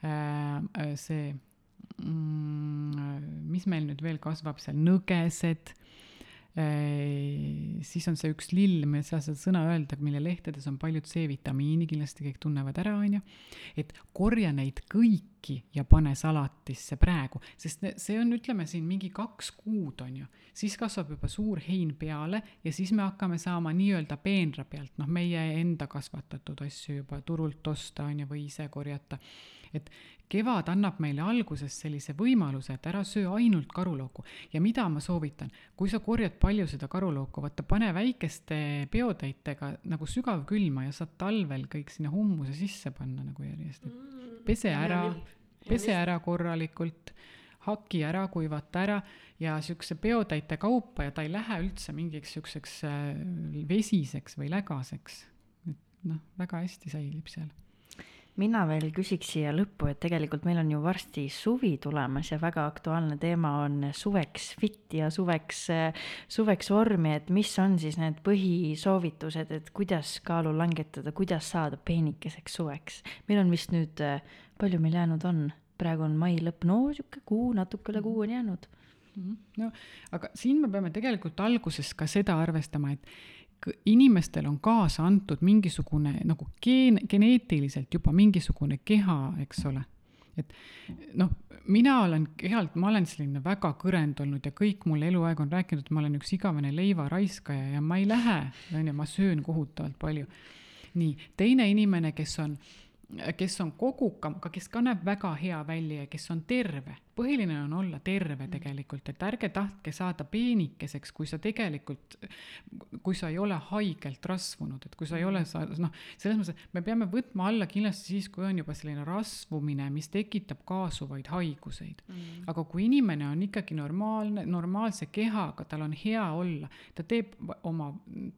Äh, see, mm, mis meil nüüd veel kasvab seal, nõgesed siis on see üks lill, ma ei saa seda sõna öelda, mille lehtedes on palju C-vitamiini, kindlasti kõik tunnevad ära, on ju. et korja neid kõiki ja pane salatisse praegu, sest see on, ütleme siin mingi kaks kuud, on ju. siis kasvab juba suur hein peale ja siis me hakkame saama nii-öelda peenra pealt, noh, meie enda kasvatatud asju juba turult osta, on ju, või ise korjata et kevad annab meile alguses sellise võimaluse, et ära söö ainult karulauku ja mida ma soovitan, kui sa korjad palju seda karulauku, vaata pane väikeste peotäitega nagu sügavkülma ja saad talvel kõik sinna hummuse sisse panna nagu järjest, et mm. pese ära, pese ära korralikult haki ära, kuivata ära ja siukse peotäite kaupa ja ta ei lähe üldse mingiks siukseks äh, vesiseks või lägaseks. et noh, väga hästi säilib seal mina veel küsiks siia lõppu, et tegelikult meil on ju varsti suvi tulemas ja väga aktuaalne teema on suveks fit ja suveks, suveks vormi, et mis on siis need põhisoovitused, et kuidas kaalu langetada, kuidas saada peenikeseks suveks. meil on vist nüüd, palju meil jäänud on, praegu on mai lõpp, no sihuke kuu, natuke üle kuu on jäänud Mhm. no aga siin me peame tegelikult alguses ka seda arvestama, et inimestel on kaasa antud mingisugune nagu geen-, geneetiliselt juba mingisugune keha, eks ole. et noh, mina olen kehalt, ma olen selline väga kõrend olnud ja kõik mulle eluaeg on rääkinud, et ma olen üks igavene leivaraiskaja ja ma ei lähe, on ju, ma söön kohutavalt palju. nii, teine inimene, kes on kes on kogukam, aga kes ka näeb väga hea välja ja kes on terve põhiline on olla terve tegelikult, et ärge tahtke saada peenikeseks, kui sa tegelikult, kui sa ei ole haigelt rasvunud, et kui sa ei ole sa noh, selles mõttes, et me peame võtma alla kindlasti siis, kui on juba selline rasvumine, mis tekitab kaasuvaid haiguseid. Mm.. aga kui inimene on ikkagi normaalne, normaalse kehaga, tal on hea olla, ta teeb oma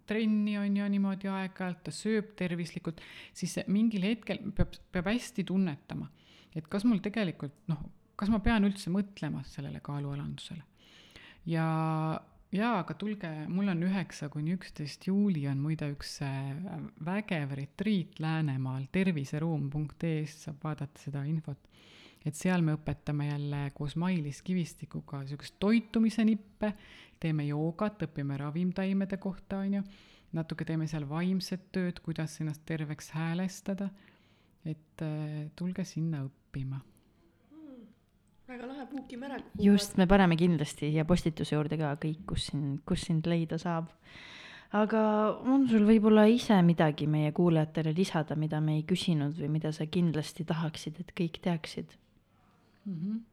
trenni, on ju, niimoodi aeg-ajalt, ta sööb tervislikult, siis mingil hetkel peab, peab hästi tunnetama, et kas mul tegelikult noh, kas ma pean üldse mõtlema sellele kaalualandusele? ja, jaa, aga tulge, mul on üheksa kuni üksteist juuli on muide üks äh, vägev retriit Läänemaal, terviseruum.ee-st saab vaadata seda infot. et seal me õpetame jälle koos Mailis Kivistikuga niisugust toitumise nippe, teeme joogat, õpime ravimtaimede kohta, on ju, natuke teeme seal vaimset tööd, kuidas ennast terveks häälestada, et äh, tulge sinna õppima väga lahe, bookime ära. just, me paneme kindlasti siia postituse juurde ka kõik, kus sind, kus sind leida saab. aga on sul võib-olla ise midagi meie kuulajatele lisada, mida me ei küsinud või mida sa kindlasti tahaksid, et kõik teaksid mm? -hmm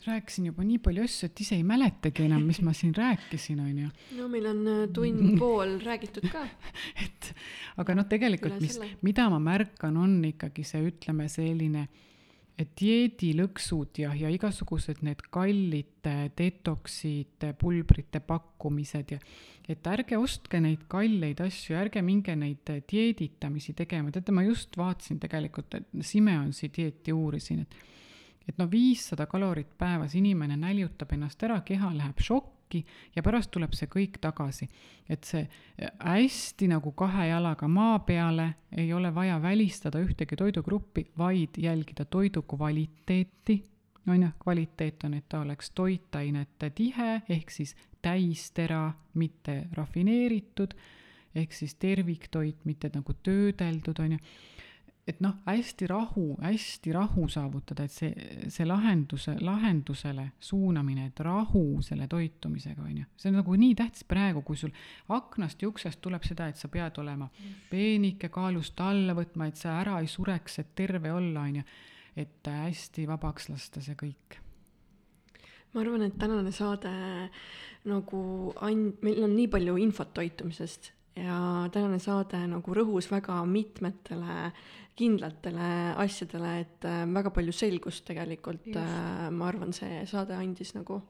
rääkisin juba nii palju asju, et ise ei mäletagi enam, mis ma siin rääkisin, on ju. no meil on äh, tund pool räägitud ka et aga noh, tegelikult, mis, mida ma märkan, on ikkagi see, ütleme, selline äh, dieedilõksud ja, ja igasugused need kallid detoksid, pulbrite pakkumised ja et ärge ostke neid kalleid asju, ärge minge neid dieeditamisi tegema, teate, ma just vaatasin tegelikult, et Simeonsi dieeti uurisin, et et no viissada kalorit päevas, inimene näljutab ennast ära, keha läheb šokki, äkki ja pärast tuleb see kõik tagasi. et see hästi nagu kahe jalaga maa peale, ei ole vaja välistada ühtegi toidugruppi, vaid jälgida toidu kvaliteeti, on ju, kvaliteet on, et ta oleks toitainete tihe, ehk siis täistera, mitte rafineeritud, ehk siis terviktoit, mitte nagu töödeldud, on ju et noh, hästi rahu, hästi rahu saavutada, et see, see lahenduse, lahendusele suunamine, et rahu selle toitumisega, on ju. see on nagu nii tähtis praegu, kui sul aknast ja uksest tuleb seda, et sa pead olema peenike kaalust alla võtma, et sa ära ei sureks, et terve olla, on ju. et hästi vabaks lasta see kõik ma arvan, et tänane saade nagu and-, meil on nii palju infot toitumisest ja tänane saade nagu rõhus väga mitmetele kindlatele asjadele, et äh, väga palju selgust tegelikult, äh, ma arvan, see saade andis nagu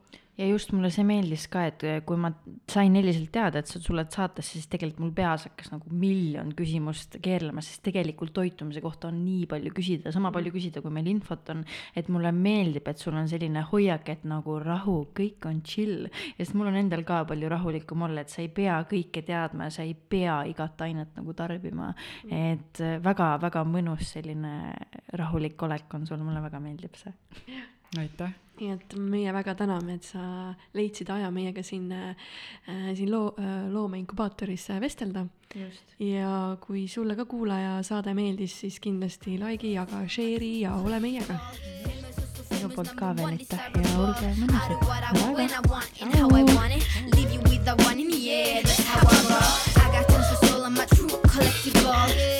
ja just mulle see meeldis ka, et eh, kui ma sain Eliselt teada, et sa tuled saatesse, siis tegelikult mul peas hakkas nagu miljon küsimust keerlema, sest tegelikult toitumise kohta on nii palju küsida, sama palju küsida, kui meil infot on. et mulle meeldib, et sul on selline hoiak, et nagu rahu, kõik on chill. ja siis mul on endal ka palju rahulikum olla, et sa ei pea kõike teadma ja sa ei pea igat ainet nagu tarbima. et väga-väga mõnus selline rahulik olek on sul, mulle väga meeldib see. aitäh. Nii et meie väga täname, et sa leidsid aja meiega siin äh,, siin loo äh,, loomeinkubaatoris vestelda. ja kui sulle ka kuulaja saade meeldis, siis kindlasti like'i, jaga, share'i ja ole meiega. minu poolt ka veel aitäh ja olge mõnusad. Famous, also